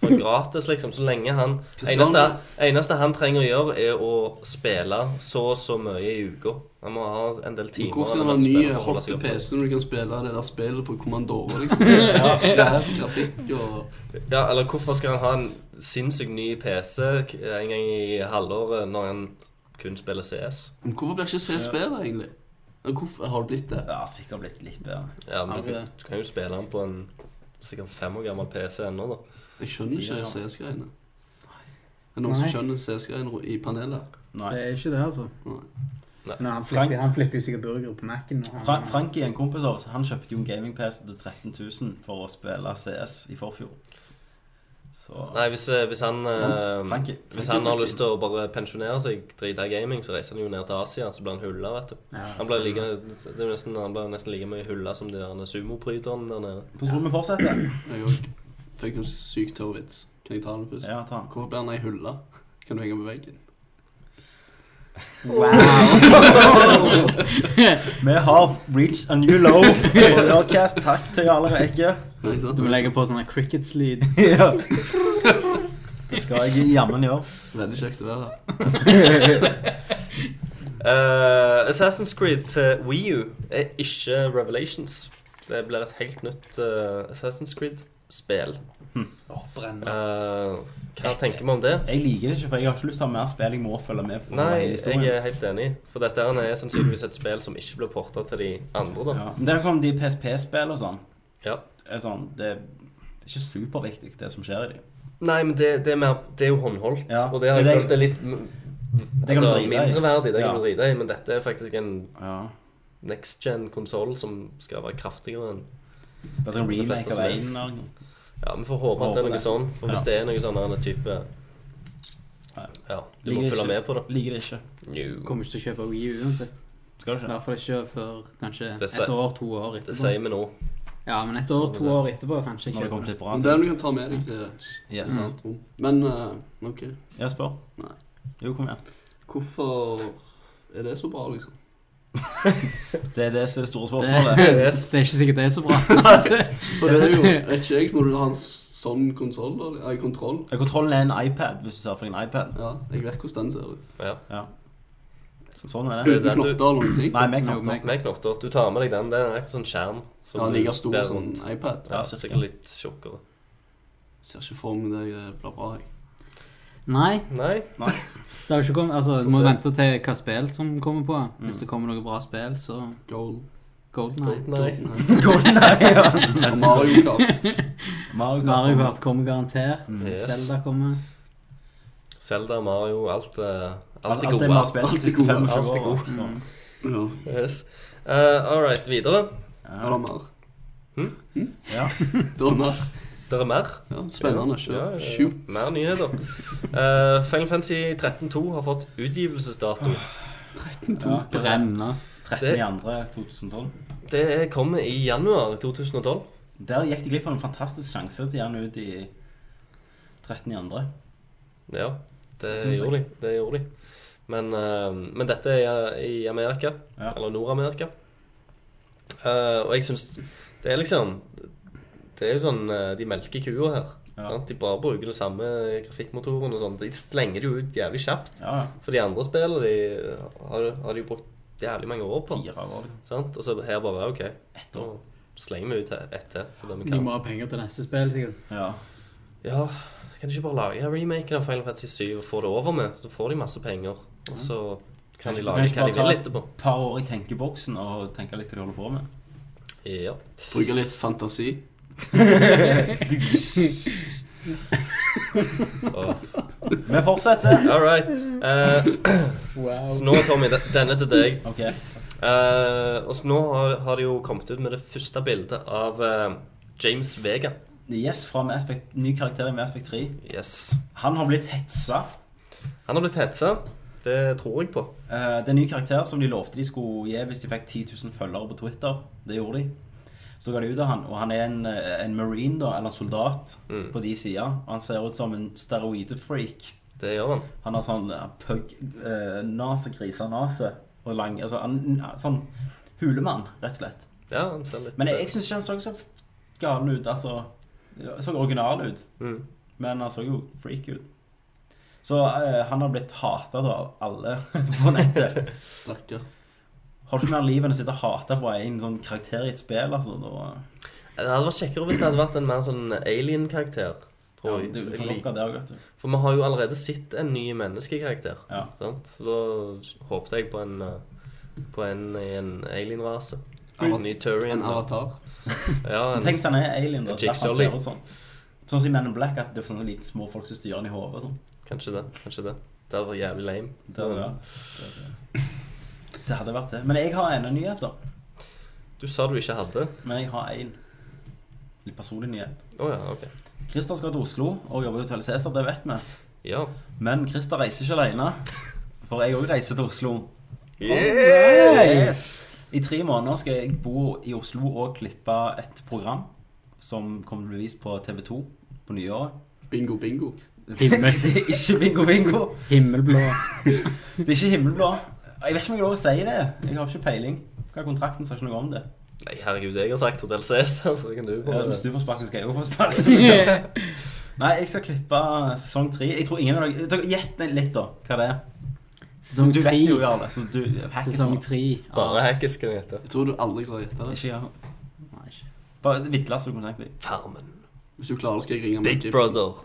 For gratis, liksom. Så lenge han eneste, eneste han trenger å gjøre, er å spille så og så mye i uka. Han må ha en del timer. Hvorfor skal han ha ny hotte. PC når du kan spille det der spillet på Commandore? Liksom. Grafikk og Ja, eller hvorfor skal han ha en sinnssykt ny PC en gang i halvåret når han kun spiller CS. Men hvorfor blir ikke CS bedre, egentlig? Hvorfor har det blitt det? Ja, sikkert blitt litt bedre. Ja, men du, du kan jo spille den på en sikkert fem år gammel PC ennå, da. Jeg skjønner ikke. CS-greiene. Er det noen som skjønner CS-greiene i panelet? Nei. Det er ikke det, altså. Nei. Men han Frank- flipper, han flipper jo sikkert burger på Mac-en. Fra Frankie, en kompis av oss, han kjøpte jo en gaming-PC til 13 000 for å spille CS i forfjor. Så Nei, hvis, eh, hvis han eh, Frankie. Hvis han har lyst til å bare pensjonere seg, drite i gaming, så reiser han jo ned til Asia, så blir han hulla, vet du. Ja, Han blir like, nesten, nesten like mye hulla som de der sumopryterne der nede. Da tror vi vi fortsetter. Fikk en syk tørrvits. Kan jeg ta den først? Ja, ta den. Hvorfor blir han ei hylle? Kan du henge på veggen? Wow! Vi har reached a new low på Nerdcast. Takk til Jarle Reke. Du må legge på sånn crickets-lyd. Ja. Det skal jeg jammen gjøre. Veldig kjekt å være her. Uh, Assassin's Creed til Wii U er ikke Revelations. Det blir et helt nytt uh, Assassin's Creed-spill. Åh, Oh, uh, hva tenker vi om det? Jeg liker det ikke, for jeg har ikke lyst til å ha mer spill jeg må følge med. Nei, jeg er helt enig. For dette er sannsynligvis et spill som ikke blir porta til de andre, da. Ja. Men det er sånn de PSP-spill og sånn. Ja. Er sånn, det, det er ikke superviktig, det som skjer i dem. Nei, men det, det, er mer, det er jo håndholdt, Ja, og det har jeg følt er litt Det kan du altså, mindreverdig. Det Ja. kan du drite i, men dette er faktisk en Ja. next gen-konsoll som skal være kraftigere enn Bare sånn remake av som er. eller noe. Ja, vi får håpe at det er noe sånn. For hvis Ja. det er noe sånn en type Ja, du må det følge ikke. med på det. Liker det ikke. Jo. Kommer ikke til å kjøpe Wii U uansett. Skal du I ikke? hvert fall ikke før kanskje Det sier- et år, to år Det etterpå. sier vi nå. Ja, men et år, to år etterpå kanskje Når det kjøpe kommer det. bra Men det er til. noe du kan ta med deg til Yes. Mm. Men eh, OK. Jeg spør. Nei. Jo, kom igjen. Hvorfor er det så bra, liksom? Det er det som er det store Det, spørsmålet. det er ikke sikkert det er så bra. For det er jo Vet ikke jeg, må du ha en sånn konsoll? kontroll? Ja, Kontrollen er en iPad, hvis du ser for deg en iPad. Ja, jeg vet hvordan den ser ut. Ja. Ja. Sånn er Det du- Knotter eller noen ting? Nei, med knotter. med- Med knotter. Du tar med deg den. Det er en sånn skjerm. som Ja, like stor som en iPad. Ja, Ja, sikkert litt tjukkere. Ser ikke for meg det eh, blir bra, jeg. Nei, Nei. det har ikke kommet Altså, du må se. vente til hva spill som kommer på. Mm. Hvis det kommer noe bra spill, så Gold. Golden Eye. Nei. Golden Eye, ja. Mario Kart. Mario Kart. Mario Kart kommer garantert. Yes. Zelda kommer. Zelda, Mario, alt, eh, alt Alt, er alt det vi gode. spilt de Alt er siste gode. 25 Alt er år. gode. Ja. Yes. Uh, all right, videre. Er det mer? Ja. Det er mer. Det er mer. Ja, spennende. Ja, ja, ja. Mer nyheter. Uh, Final Fantasy 13.2 har fått utgivelsesdato. ja. Brenne. 13.2.2012. Det kommer i januar 2012. Der gikk de glipp av en fantastisk sjanse til å gjøre den ut i 13.2. Ja, det gjorde de. Det gjorde de. Men, uh, men dette er i Amerika, Ja. eller Nord-Amerika. Uh, og jeg syns Det er liksom Det er jo sånn eh, De melker kua her. Ja. Sant? De bare bruker den samme grafikkmotoren og sånn. De slenger det jo ut jævlig kjapt. Ja, ja. For de andre spillene de har, har de jo brukt jævlig mange år på. Fire år. liksom. Sant? Og så her bare OK, Ett år. år. slenger vi ut ett til. Vi De må ha penger til neste spill, sikkert. Ja. Ja, kan de ikke bare lage remaken av Final Fantasy 7 og få det over med? Så får de masse penger, og så kan de lage hva de bare vil ta- etterpå. Et par år i tenkeboksen og tenke litt hva de holder på med. Ja. Bruke litt fantasi. Og, Vi fortsetter. all right. Eh, så nå, Tommy, denne til deg. Okay. Uh, og så nå har, har de jo kommet ut med det første bildet av uh, James Vega. Yes, fra Aspect, ny karakter i Mass Effect 3. Yes. Han har blitt hetsa. Han har blitt hetsa. Det tror jeg på. Eh, det er en ny karakter som de lovte de skulle gi hvis de fikk 10 000 følgere på Twitter. Det gjorde de. Så går de ut av han, og han er en, eh, en marine, da, eller en soldat, Mm. på de sida. Og han ser ut som en steroidefreak. Det gjør han. Han har sånn uh, pug-nase, grisenase, og lang Altså han, sånn hulemann, rett og slett. Ja, han ser litt Men jeg, jeg syns ikke han så så gal ut. Altså, han så original ut, mm. men han så jo freak ut. Så uh, han har blitt hata av alle på nettet. Stakkar. Har du ikke mer liv enn å sitte og hate på en sånn karakter i et spill? Altså, da... Det hadde vært kjekkere hvis det hadde vært en mer sånn alien-karakter. Ja, du Jeg får nok av det òg, vet du. For vi har jo allerede sett en ny menneskekarakter. Ja. Sant? Så da håpte jeg på en, eh, på en i en alien-rase. En ny Turian. En avatar. Ja, en, Tenk hvis han er alien, da. Derfor ser ut sånn. Sånn som i Men in Black, at det er sånne lite små folk som styrer han i hodet. Sånn. kanskje det. Kanskje det. Det hadde vært jævlig lame. Det, ja. det, det hadde vært det. Men jeg har en nyhet, da. Du sa du ikke hadde. Men jeg har én litt personlig nyhet. Oh, ja, ok. Christer skal til Oslo og jobbe i Hotell Cæsar, det vet vi. Ja. Men Christer reiser ikke alene. For jeg òg reiser til Oslo. Yes. I tre måneder skal jeg bo i Oslo og klippe et program som kommer til å bli vist på TV2 på nyåret. Bingo, bingo. Himmel. Det er ikke bingo bingo. Himmelblå. Det er ikke himmelblå. Jeg vet ikke om jeg har lov å si det. Jeg har ikke peiling. Hva er kontrakten? Sa ikke noe om det. Nei, herregud, jeg har sagt Hotell Cæsar, så kan du Ja, hvis du får sparken, skal jeg òg få sparken. Nei, jeg skal klippe sesong tre. Jeg tror ingen av dere dere- Gjett litt, da. Hva det er. Sesong Du vet tre. jo, Jarle. Så du Sesong tre. Bare hackes, skal jeg gjette Jeg tror du aldri klarer å gjette det. Ikke ja. Nei, ikke. Bare du kan tenke deg. Farmen. Hvis du klarer, skal jeg ringe Big Brother.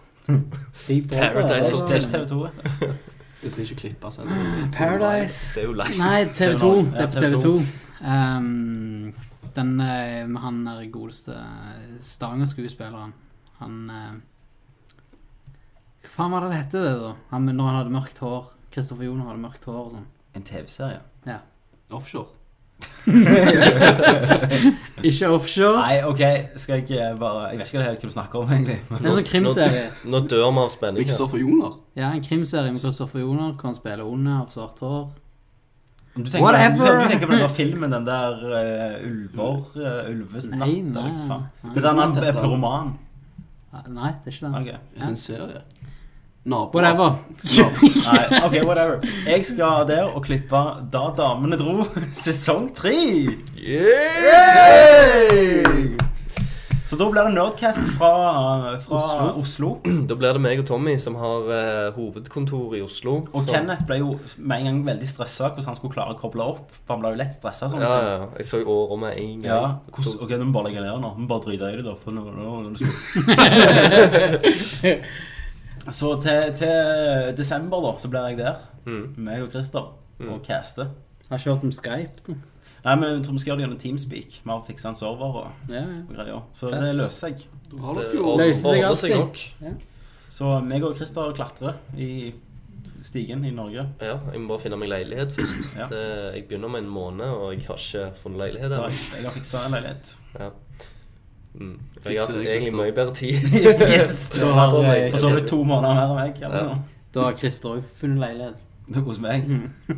Big Brother. Paradise Hotel. ikke TV2, vet du. Jeg trenger ikke klippe seg. Paradise. Det er jo live. Nei, TV2. TV2. Det er på TV2. TV2. Um, den eh, med han der godeste Stavanger-skuespilleren. Han uh, Hva faen var det det hette, det, da? Han, når han hadde mørkt hår. Kristoffer Joner hadde mørkt hår og sånn. En TV-serie. Ja. Offshore. Ikke offshore. Nei, OK, skal jeg bare Jeg vet ikke helt hva du snakker om, egentlig. Det er en sånn krimserie. Nå dør vi av spenning. Kristoffer Joner. Ja, en krimserie med Kristoffer Joner. Kan spille onde av svart hår. Du tenker, Whatever. du, du tenker på den der filmen, den der uh, Ulver uh, Ulves Nei, natt, nei, eller hva faen? nei. Det er der er er pyroman. Nei, det er ikke den. Ok. Ja. En serie. Naboer. Whatever. Nei, ok, whatever. Jeg skal der og klippe Da damene dro, sesong tre. Yay! Så da blir det Nerdcast fra, fra Oslo. Da blir det meg og Tommy som har uh, hovedkontor i Oslo. Og Så- Kenneth ble jo med en gang veldig stressa hvordan han skulle klare å koble opp. For han ble jo lett stressa. Sånn. Ja, ja. Jeg så året med en gang. Ja, hvordan, ok, nå må vi bare legge ned nå. Vi bare driter i det, da. For nå, nå, nå er det slutt. så til, til desember, da, så blir jeg der. Mm. Meg og Christer. Og caster. Har ikke hørt om Skype, da. Nei, men tror vi skal gjøre det gjennom Teamspeak. Vi har fiksa en server og, Ja, ja. og greier. Så Fett. det løser seg. Har Det jo Løser seg alltid. nok. Så meg og Christer klatrer i stigen i Norge. Ja, jeg må bare finne meg leilighet først. Ja. Det, jeg begynner om en måned, og jeg har ikke funnet leilighet ennå. jeg, jeg har fiksa en leilighet. Ja. Mm. For jeg har hatt egentlig mye bedre tid. yes! du har, Og så du to måneder mer enn meg. Eller Ja. Da har Christer òg funnet leilighet. Du er hos meg.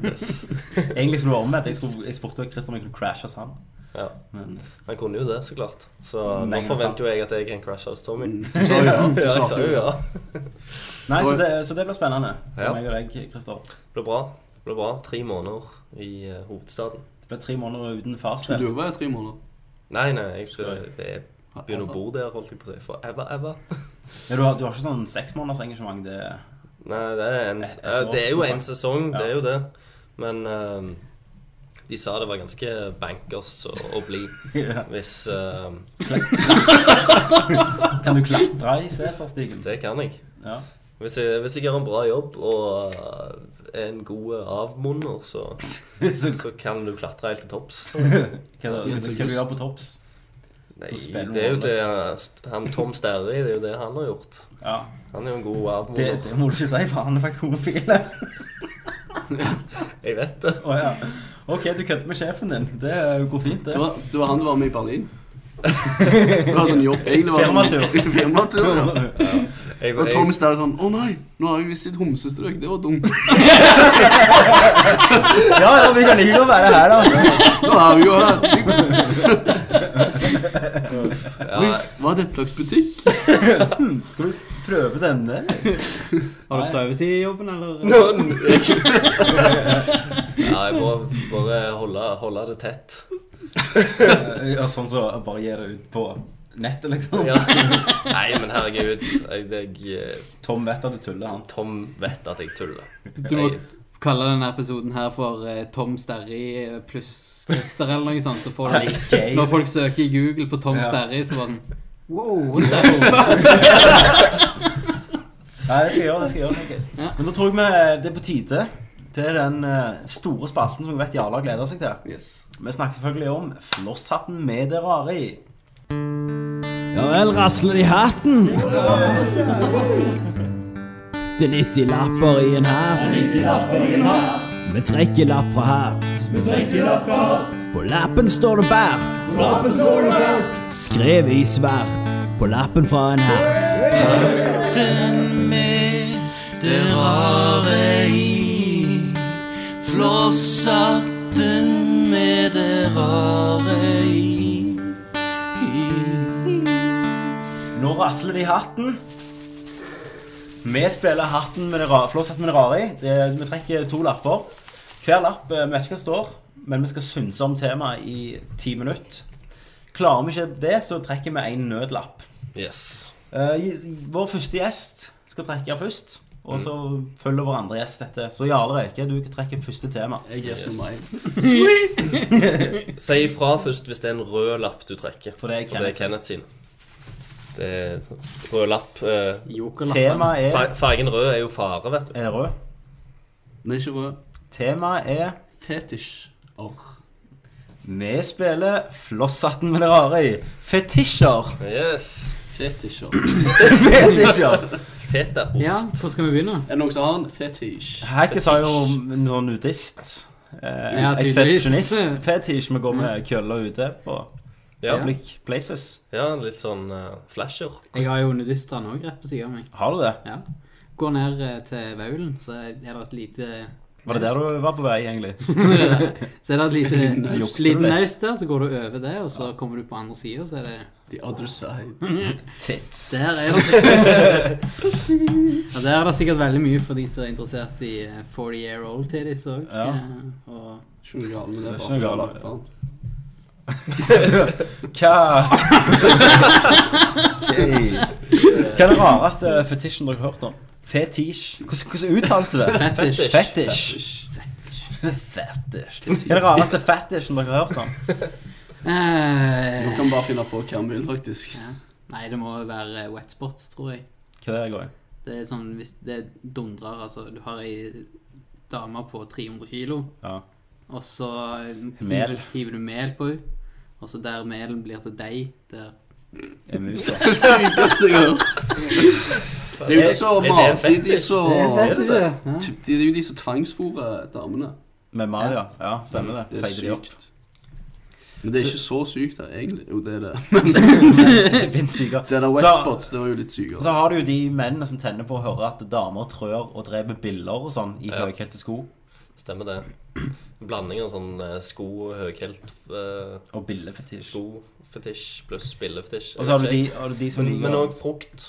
Yes. Egentlig skulle det være omvendt. Jeg, skulle- jeg spurte Christer om jeg kunne crashe hos han. Ja. Men Han kunne jo det, så klart. Så nå forventer jo jeg at jeg kan crashe hos Tommy. Mm, Du sa jo ja. Ja, jeg sa sa jo jo ja. Nei, så det, så det blir spennende. For Ja. meg og deg, Christer. Det ble bra. Det ble bra. Tre måneder i uh, hovedstaden. Det blir tre måneder uten Skulle du òg være tre måneder? Nei, nei, jeg skal jeg begynner å bo der, holdt jeg på å si. For ever, ever. Ja, du, har, du har ikke sånn seks måneders engasjement? Det Nei, det er, en, Et- et det er jo en sesong, sesong, det er jo det. Men uh, de sa det var ganske bankers å, å bli ja. hvis uh, Kan du klatre i Cæsarstigen? Det kan jeg. Ja. Hvis jeg, hvis jeg gjør en bra jobb og eh, er en god avmunner, så, Så, så kan du klatre helt til topps. hva, hva, hva du gjør på topps? Nei, det er jo det han Tom Sterry det er jo det han har gjort. Ja. Han er jo en god Det, det må du ikke si, for han er faktisk homofil. Jeg vet det. Oh, ja. Ok, du kødder med sjefen din. Det går fint, det. Det var, det var han du var med i Berlin. Det var sånn jobb. Egentlig var Firmatur. Firmatur, ja. Jeg, Og Tom Sterry sånn Å nei, nå har vi visst et homsestrøk. Det var dumt. Ja, ja, vi kan godt være her, da. Nå er vi jo her. Ja, Oi, hva er dette slags butikk? Skal vi prøve denne? Har du prøvetid i jobben, eller? Ja, jeg må bare holde, holde det tett. Ja, sånn så bare gi det ut på nettet, liksom. Ja. Nei, men herregud. Jeg, jeg, Tom vet at du tuller, han. Tom vet at jeg tuller. Du må kalle denne episoden her for eh, Tom Sterry eh, pluss Christer eller noe sånt. Så får du, når folk søker i Google på Tom Ja. Sterry, så var den Wow, the fuck? Nei, det skal jeg gjøre. det skal jeg gjøre, Ja. Men da tror jeg vi, det er på tide til den eh, store spalten som jeg vet Jarla gleder seg til. Yes. Vi snakker selvfølgelig om flosshatten med det rare i. Ja vel, rasler det i hatten? Det er 90 lapper i en hatt. Vi trekker lapp fra hatt. På lappen står det bært Skrevet i svart på lappen fra en hatt. Hatten med det rare i. Flosshatten med det rare i. Nå rasler det i hatten. Vi spiller hatten med det rare, flosshatten med det rare i. Det, vi trekker to lapper. Hver lapp eh, vi vet ikke hva det står, men vi skal synse om temaet i ti minutter. Klarer vi ikke det, så trekker vi en nødlapp. Yes. Uh, vår første gjest skal trekke først, og så følger vår andre gjest dette. Så Jarle Røyke, du kan trekke første tema. Jeg er som meg. Si ifra først hvis det er en rød lapp du trekker. For det er For det er Kenneth. Kenneth sin. Det er sånn rød lapp. eh, Jokerlappen. Temaet er Fargen rød er jo fare, vet du. Er rød? Den er ikke rød. Temaet er Fetisj. Or. Vi spiller flosshatten med det rare i. Fetisjer. Yes. Fetisjer. Fetisjer. Fetaost. Ja, så skal vi begynne. Er det noen som har en fetisj? Hackes sa jo noe nudist. Eh, Ja. Eksepsjonist fetisj. Vi går med køller ute på Ja, public places. ja litt sånn eh, flasher. Jeg har jo nudistene òg rett på sida av meg. Har du det? Ja. Går ned eh, til Vaulen, så er det et lite Var det der du var på vei, egentlig? Så er det et lite, jukser du liten litt. naust der, så går du over det, og så kommer du på andre sida, så er det The other side. Tits. Der er det ja, Der er det sikkert veldig mye for de som er interessert i eh, 40 year old titties òg. Ja. Og Ikke noe galt med det. Det er ikke noe galt med barn. Hva. Hva er den rareste fetisjen dere har hørt om? Fetisj. Hvordan, hvordan uttales det? Fetisj. Fetisj. Fetish. Hva er den rareste fetisjen dere har hørt om? Nå Du kan bare finne på hva vi vil, faktisk. Nei, det må være eh, wet spots, tror jeg. Hva er det går i? Det er sånn hvis det dundrer, altså Du har ei dame på 300 kilo, Ja. og så hiver, hiver du mel på henne. Og så der melen blir til deig, der er mus. da. Sykeste jeg har hørt. Det er jo de som Er det mater de, som det er jo de som tvangsfôrer damene. Med Maria. Ja, stemmer det. Det er Feide de opp. sykt. Men det er ikke så sykt, da, egentlig. Jo, det er det. Det finnes syke. Det der wet spots, det var jo litt sykere. Så har du jo de mennene som tenner på å høre at damer trør og dreper biller og sånn i Ja. høyhælte sko. Stemmer det. En blanding av sånn eh, sko, høyhælt uh, Og billefetisj. skofetisj pluss spillefetisj. Og så har du vet de, har du de som Men, liker men òg frukt.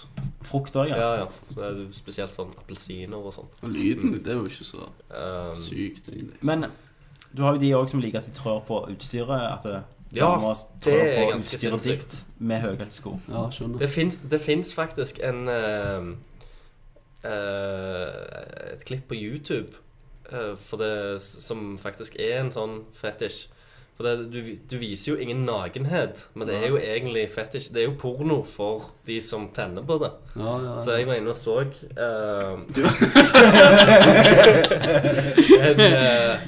frukt òg, ja. Ja, ja. Så er jo Spesielt sånn appelsiner og sånn. Og lyden, det er jo ikke så Um, sykt, egentlig. Men du har jo de òg som liker at de trør på utstyret. At det, Ja, damer det trør er på ganske utstyret sinnssykt. ditt med høyhælte sko. Ja, skjønner. Det fins, det fins faktisk en eh, eh, Et klipp på YouTube eh, for det, som faktisk er en sånn fetisj. For det, du, du viser jo ingen nakenhet, men det er jo egentlig fetisj. Det er jo porno for de som tenner på det. Ja, ja, Så jeg var inne og så uh, Du- en, uh,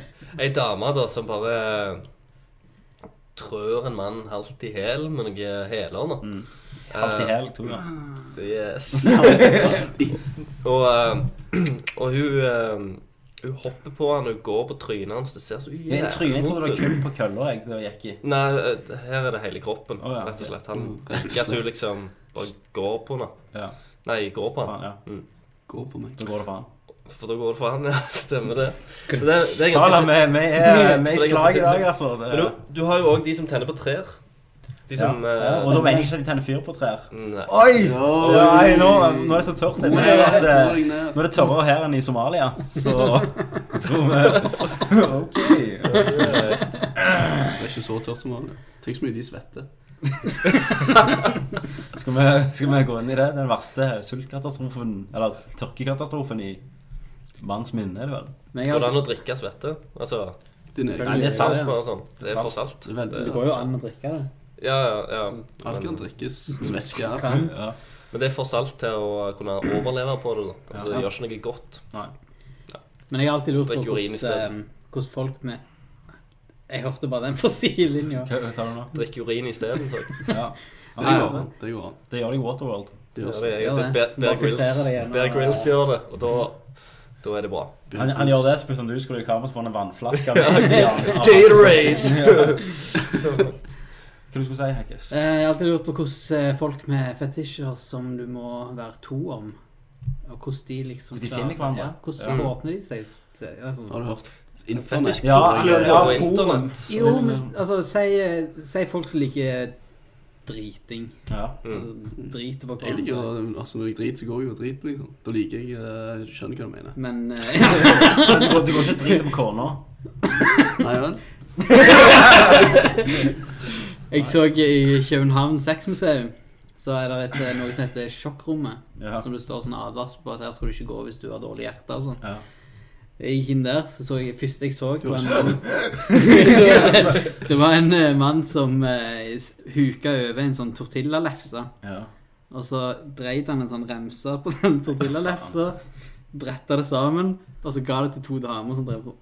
Ei dame da som bare trør en mann halvt i hæl med noen hæler. da. Mm. Halvt i Eh, hæl, jeg ganger. Yes. og, uh, og hun eh, Hun hopper på han, hun går på trynet hans. Det ser så jævlig Men trynet trodde det var kun på køller jeg det gikk i. Nei, eh, her er det hele kroppen, Å, ja. rett og slett. Han Mm, rett og rekker at hun liksom bare går på henne. Ja, Nei, går på han. faen, ja. Gå på meg. Da går det faen. For da går det for han, ja. Stemmer det. Så det, det er Sala, vi vi er vi er i Det er slag i dag, altså. Det, Men du, du har jo òg de som tenner på trær. De som ja. uh, Og da mener jeg ikke at de tenner fyr på trær. Nei. Oi! Oi. Nei, nå, nå er det så tørt inne her at eh, ned. Nå er det tørrere her enn i Somalia, så tror vi OK. Det er ikke så tørt som vanlig. Tenk så mye de svetter. Skal vi, skal vi gå inn i det? Den verste sultkatastrofen, eller tørkekatastrofen i manns minne, er det vel? Går det an å drikke svette? Altså. Nei, det er salt. Bare sånn. Det er for Salt. det går jo an å drikke det. Ja, ja, ja. Alt kan drikkes væske. Kan. Ja. men det er for salt til å kunne overleve på det. da Altså, Det Ja. gjør ikke noe godt. Nei. Men jeg har alltid lurt på Drikk urin i hvordan, eh, hvordan folk med Jeg hørte bare den fra sidelinja. Hva, hva sa du nå? Drikk urin isteden. så. Ja. Det Ja, går an. Det går an. Det gjør de i Waterworld. Det Ja, gjør det, jeg har sett. Bear, Bear, Bare filtrere det Grylls, Bear Grylls gjør det, og da, da er det bra. Han, han gjør det, som du skulle i kamera, så får han en vannflaske. Gatorade! Hva du skulle si, Hekkes? Eh, Jeg har alltid lurt på hvordan eh, folk med fetisjer som du må være to om, og hvordan de liksom Hvordan de finner hverandre. Ja, hvordan Ja. åpner de seg? Altså. Har du hørt? Internett. Ja, Ja, internett. Jo, men altså, si, si folk som liker driting. Ja. Altså, driter på Jeg liker hverandre. altså Når jeg driter, så går jeg og driter, liksom. Da liker jeg uh, Skjønner hva du mener. Men uh, du, går- du går ikke og driter på kona? Nei vel? jeg så i København sexmuseum, så er det et, eh, noe som heter Sjokkrommet. Ja. Som det står sånn advarsel på at her skal du ikke gå hvis du har dårlig hjerte og sånn. Ja. Jeg gikk inn der, så så jeg første jeg så, var en mann Det var en eh, mann som uh, huka over en sånn tortillalefse. Ja. Og så dreit han en sånn remse på den tortillalefsa, bretta det sammen, og så ga det til to damer som drev på.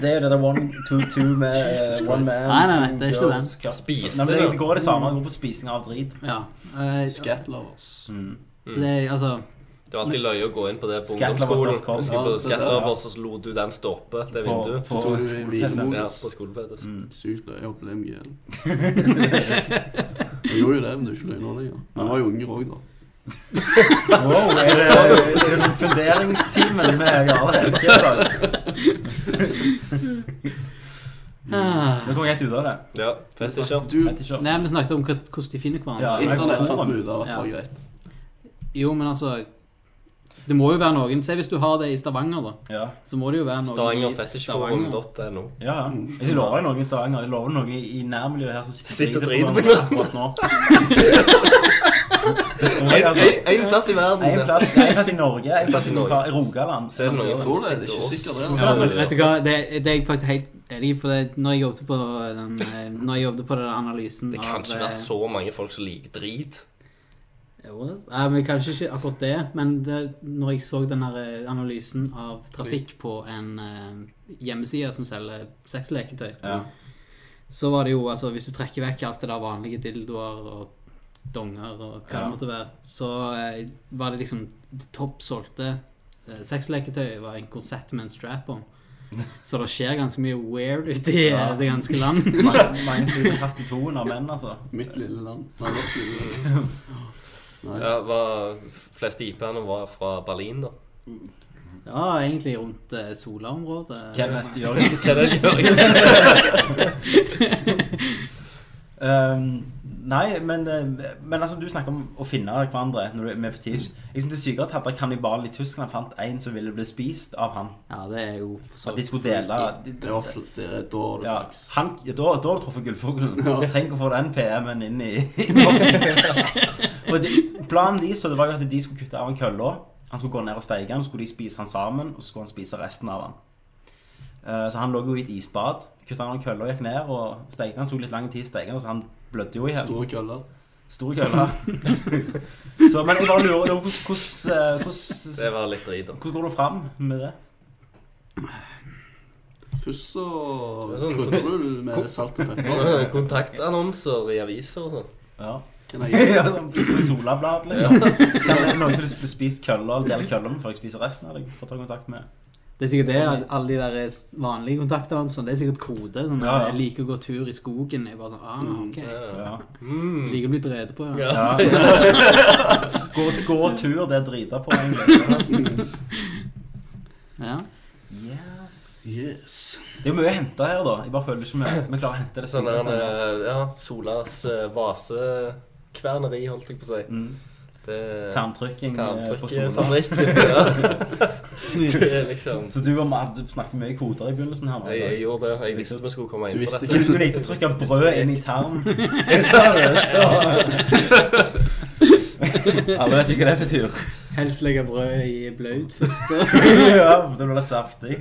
Det er jo det der one, two, two med eh, one man, Nei, nei, nei, two det er ikke girls. Hva- Spiste Nei, men det, det? det går det samme. Det går på spising av drit. Ja. eh, Scat lovers. Mm. så det er altså Det var alltid løye å gå inn på det på Skatlovers.com. ungdomsskolen. Husker Ja, på det- Skatlovers, og så lot du den stå oppe, det På- vinduet. på Så tok du Ja, på skolepedes. Mm. Sykt løye å bli mye Jeg gjorde jo det, men det er ikke løye nå lenger. Han var jo unger òg, da. Wow, er det, er det sånn funderingstimen med Jarle Helge i dag? ah. Nå kom jeg helt ut av det. Ja, fetisjer. Du, Vet. Nei, vi snakket om hva- hvordan de finner hverandre. Ja, internett fant vi ut av at det var greit. Jo, men altså Det må jo være noen Se hvis du har det i Stavanger, da. Ja, Så må det jo være noen i Stavanger. Stavangerfetishforum.no. ja. ja. Hvis jeg lover deg noen i Stavanger, jeg lover noen i i nærmiljøet her som Sitter og driter driter på hverandre akkurat nå. Tror altså. En plass i verden. En plass, en plass i Norge, en plass i, Rogaland. Så er det noen Tror som det, er sitter ikke sikkert det. Altså, vet du hva, det, det er jeg faktisk helt enig i. For det, når jeg jobbet på den eh, Når jeg jobbet på den analysen Det kan ikke være eh, så mange folk som liker drit. Jo, Nei, men Kanskje ikke akkurat det, men det, når jeg så den eh, analysen av trafikk på en eh, hjemmeside som selger sexleketøy, Ja. så var det jo altså Hvis du trekker vekk alt det der vanlige dildoer og donger og hva Ja. det måtte være, så eh, var det liksom det toppsolgte eh, sexleketøy var en korsett med en strap-on. Så det skjer ganske mye weird ute i eh, Ja. det ganske land. Mange, mange som blir tatt i toen av menn, altså. Mitt lille land. Nei, vårt lille land. Ja, var, fleste IP-ene var fra Berlin, da. Ja, egentlig rundt eh, Sola-området. Kenneth Jørgensen. Um, nei, men, eh, men altså, du snakker om å finne hverandre når du, er med fetisj. Jeg synes det er sykere at kannibalen i Tyskland fant en som ville bli spist av han. Ja, det er jo så At de skulle dele de, Det var fl- det, da var det ja, flaks. han, ja, da, da har du truffet gullfuglen. Tenk å få den PM-en inn i, i boksen. De, planen deres så det var jo at de skulle kutte av en kølle. Han skulle gå ned og steike den, så skulle de spise han sammen, og så skulle han spise resten av han. Eh, så han lå jo i et isbad. Kutta han av kølla, gikk ned og steikte han. Det tok litt lang tid å steike den, så han blødde jo i hjel. Store køller. Store køller. så, men jeg bare lurer hvordan, eh, hvordan, Det var litt drit, da. hvordan går du fram med det? Først så sånn- krydder du med salt og pepper. Kontaktannonser i aviser og sånn. Ja. Kan jeg ja, sånn som Solablad, liksom. Kan det noen som har spist køller, eller deler køller med før jeg spiser resten av deg? Få ta kontakt med. Det er sikkert det, at alle de der vanlige kontaktene, sånn, det er sikkert kode. Sånn, Ja, ja. Jeg liker å gå tur i skogen. Jeg bare sånn, ah, ok. Ja. Mm. Liker å bli drevet på, ja. Gå, gå tur, det er drita på, egentlig. ja. Yes. Yes. Det er jo mye å hente her, da. Jeg bare føler ikke vi, vi klarer å hente det Sånn eh, ja, Solas eh, vasekverneri, holdt jeg på å si. Mm. Det Tarmtrykking eh. Tarmtrykkfabrikk. Ja. Liksom Så du, du snakket mye koder i begynnelsen her. nå, jeg, jeg gjorde det. Jeg visste vi skulle komme inn på dette. Du, du likte å trykke brød inn i tarm. Sa du, så Alle vet jo hva det betyr. Helst legge brød i blaut først. ja, da blir det saftig.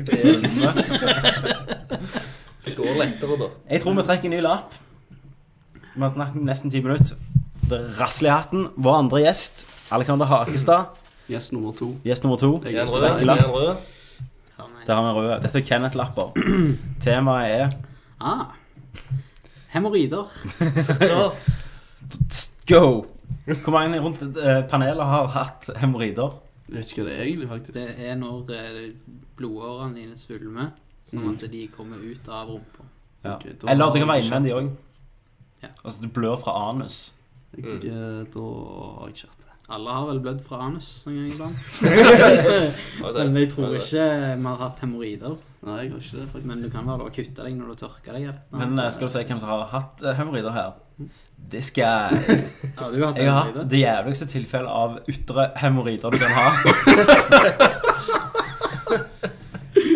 Det går lettere, da. Jeg tror vi trekker en ny lapp. Vi har snakket nesten ti minutter. Det rasler i hatten. Vår andre gjest, Alexander Hakestad. Gjest nummer to. Gjest nummer to. Jeg Er er en rød? Er Strengeland. en rød? Der har vi røde. Dette er Kenneth-lapper. Temaet er Ah. Hemoroider. klart go! Hvor mange rundt eh, panelet har hatt hemoroider? Jeg vet ikke hva det er egentlig, faktisk. Det er når eh, blodårene dine svulmer, sånn at de kommer ut av rumpa. Ja. Ok, da Eller det kan være jeg innvendig òg. Ja. Altså, du blør fra anus. Jeg, mm. Da har jeg ikke hatt det. Alle har vel blødd fra anus en gang iblant. Men jeg tror ikke vi har hatt hemoroider. Nei, jeg har ikke det, faktisk. Men du kan være da kutte deg når du tørker deg? eller? Men eh, skal du si hvem som har hatt eh, hemoroider her? Det skal jeg. Ja, du har hatt Jeg har hatt det jævligste tilfellet av ytre hemoroider du kan ha.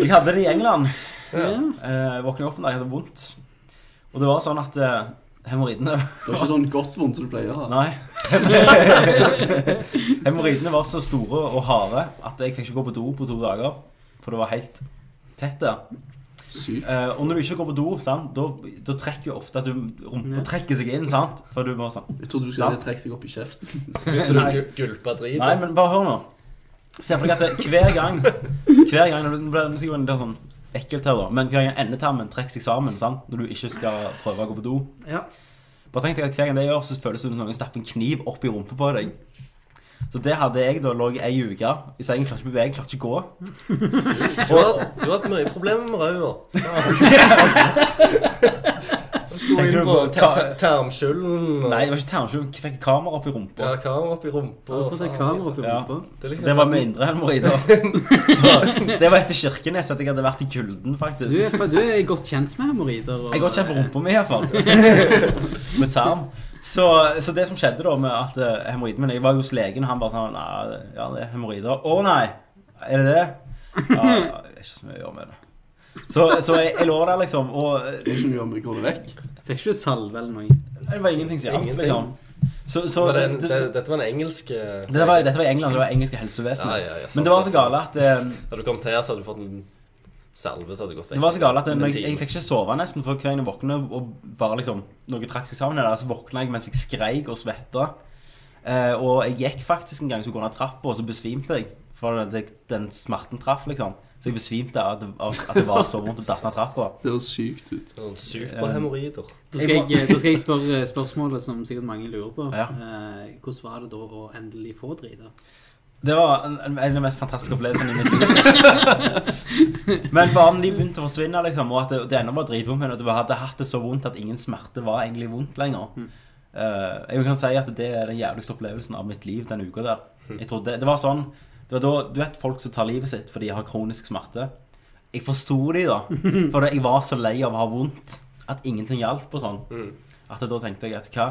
Jeg hadde det i England. Ja. Eh, våkna opp en dag, jeg hadde vondt. Og det var sånn at eh, hemoroidene Det var ikke sånn godt vondt som du pleier å ha. Nei. Hemoroidene var så store og harde at jeg fikk ikke gå på do på to dager. For det var helt tett der. Sykt. Eh, og når du ikke går på do, sant, da, da trekker jo ofte at du rumpa trekker seg inn. sant? For du bare sånn Jeg trodde du skulle trekke seg opp i kjeften. Begynte du gulpe drit? Nei, men bare hør nå. Se for deg at hver gang Hver gang når du, når du, når du, når du, når sånn ekkelt her, da. Men hver gang endetarmen trekker seg sammen sant? når du ikke skal prøve å gå på do Ja. Bare tenk deg at hver gang det gjør, så føles det som noen stapper en kniv opp i rumpa på deg. Så det hadde jeg da lå ei uke i sengen, klarte ikke å bevege, klarte ikke å gå. Du har, du har hatt mye problemer med røda. Du skulle Tenker inn du på og Nei, det var ikke tarmskjul, jeg fikk kamera opp i rumpa. Ja, kamera opp i rumpa. Du kamera Ja. Det, er liksom, Det var med indre hemoroider. Så det var etter Kirkenes at jeg hadde vært i kulden, Du faktisk. er, for du er godt kjent med hemoroider. og- Jeg er godt kjent på rumpa mi, iallfall. med tarm. Så, så det som skjedde da med at uh, hemoroidene mine Jeg var jo hos legen, og han bare sånn Nei, ja, det er hemoroider. Å nei! Er det det? Ja, det er ikke så mye å gjøre med det. Så, så jeg, jeg lå der, liksom, og Det er ikke noe om vi går det vekk. Fikk ikke du salve eller noe? det var ingenting som hjalp, liksom. Så, så det, det, det, det, dette var en engelsk Dette var, Dette var England, det var engelske helsevesenet. Ja, ja, ja, Men det var så gale at eh, Da du kom til, så hadde du fått en salve så hadde du gått. Det var så gale at jeg, jeg, jeg fikk ikke sove nesten For hver gang jeg våknet og bare liksom Noe trakk seg sammen der Så våknet jeg mens jeg skreik og svetta. Uh, Og jeg gikk faktisk en gang Så gå ned trappa og så besvimte jeg For det, den smerten traff liksom Så jeg besvimte av at, det- av at det var så vondt å datte ned trappa Det høres sykt ut. Sånn Superhemoroider. Da skal jeg, da skal jeg spørre spørsmålet som sikkert mange lurer på. Ja. Eh, hvordan var det da å endelig få drite? Det var en, en av de mest fantastiske opplevelsene i mitt liv Men bare når de begynte å forsvinne liksom Og at det, det ene var dritvondt Men at du hadde hatt det så vondt at ingen smerte var egentlig vondt lenger Eh, Jeg kan si at det er den jævligste opplevelsen av mitt liv den uka der Jeg trodde, det var sånn Det var da, du vet folk som tar livet sitt fordi de har kronisk smerte Jeg forstod de da For jeg var så lei av å ha vondt At ingenting hjalp og sånn Mm. At da tenkte jeg at hva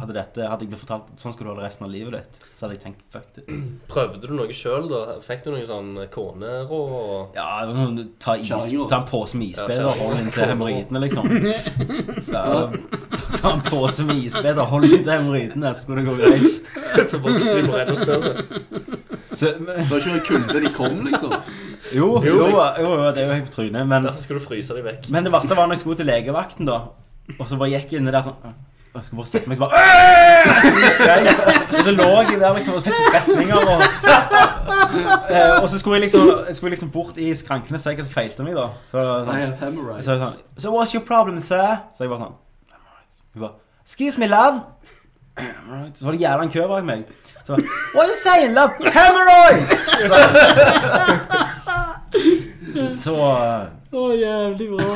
hadde, dette, hadde jeg blitt fortalt Sånn skulle du ha det resten av livet ditt Så hadde jeg tenkt, fuck det Prøvde du noe sjøl, da? Fikk du noe sånn koneråd? Ja, det var sånn, ta, is, ta en pose med isbeder og hold inn til kjerringer. hemoroidene, liksom. Ja, ta, ta en pose med isbeder og hold inn til hemoroidene, så skulle det gå greit. Så vokste de bare enda større. Så, men- Det var ikke noe kulde de kom, liksom. jo, jo, jo, jo, det er jo helt på trynet, men, Derfor skal du fryse dem vekk. men det verste var når jeg skulle til legevakten, da. Og så bare gikk jeg inni der sånn og Jeg skulle bare sette meg så bare jeg. Og så lå jeg der liksom og fikk trekninger og eh, Og så skulle jeg liksom Jeg skulle liksom bort i skrankene og se hva som feilte meg, da. Så, sånn, så, jeg sånn, so what's your problem, sir? Så jeg bare sånn Hun bare Excuse me, love. Så var det jævla en kø bak meg. Så What are you saying, love? Hemorrhoids! Så, så Å, jævlig bra.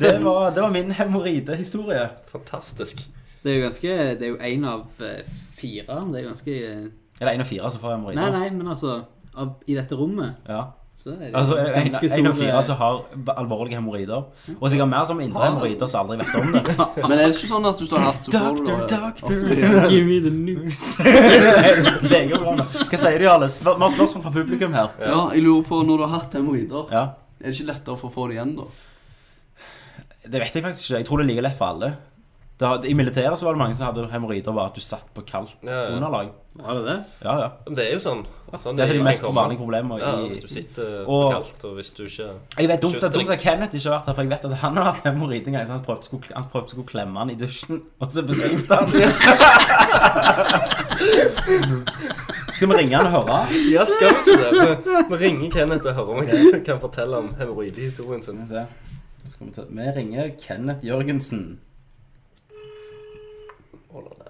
det, var, det var min hemoroidehistorie. Fantastisk. Det er jo ganske Det er jo én av eh, fire. Det er ganske Eller Er det en av fire som får hemoroider? Nei, nei, men altså av, I dette rommet Ja. Så er det Altså, en, ganske en av fire som har alvorlige hemoroider. Og sikkert mer som indre hemoroider som aldri vet om det. Men er det ikke sånn at du står hatt, så får Doctor, doctor. Give me the news. Hva sier du, Alice? Vi har spørsmål fra publikum her. Ja, jeg lurer på når du har hatt hemoroider, Ja. er det ikke lettere for å få det igjen, da? Det vet jeg faktisk ikke. Jeg tror det er like lett for alle. Da, I militæret så var det mange som hadde hemoroider bare at du satt på kaldt Ja, ja. underlag. Var det det? Ja, ja. Men det er jo sånn. Sånn Det er de mest vanlige problemer Ja, hvis du sitter Og- kaldt, og hvis du ikke Jeg vet dumt, det er dumt at Kenneth ikke har vært her, for jeg vet at han har hatt hemoroider en gang. Så han prøvde, skulle, han prøvde skulle klemme han i dusjen, og så besvimte han. Skal vi ringe han og høre? Ja, skal vi ikke det? Vi, vi ringer Kenneth og hører om han kan fortelle om hemoroidehistorien sin. Vi skal vi, ta, vi ringer Kenneth Jørgensen. Hold on,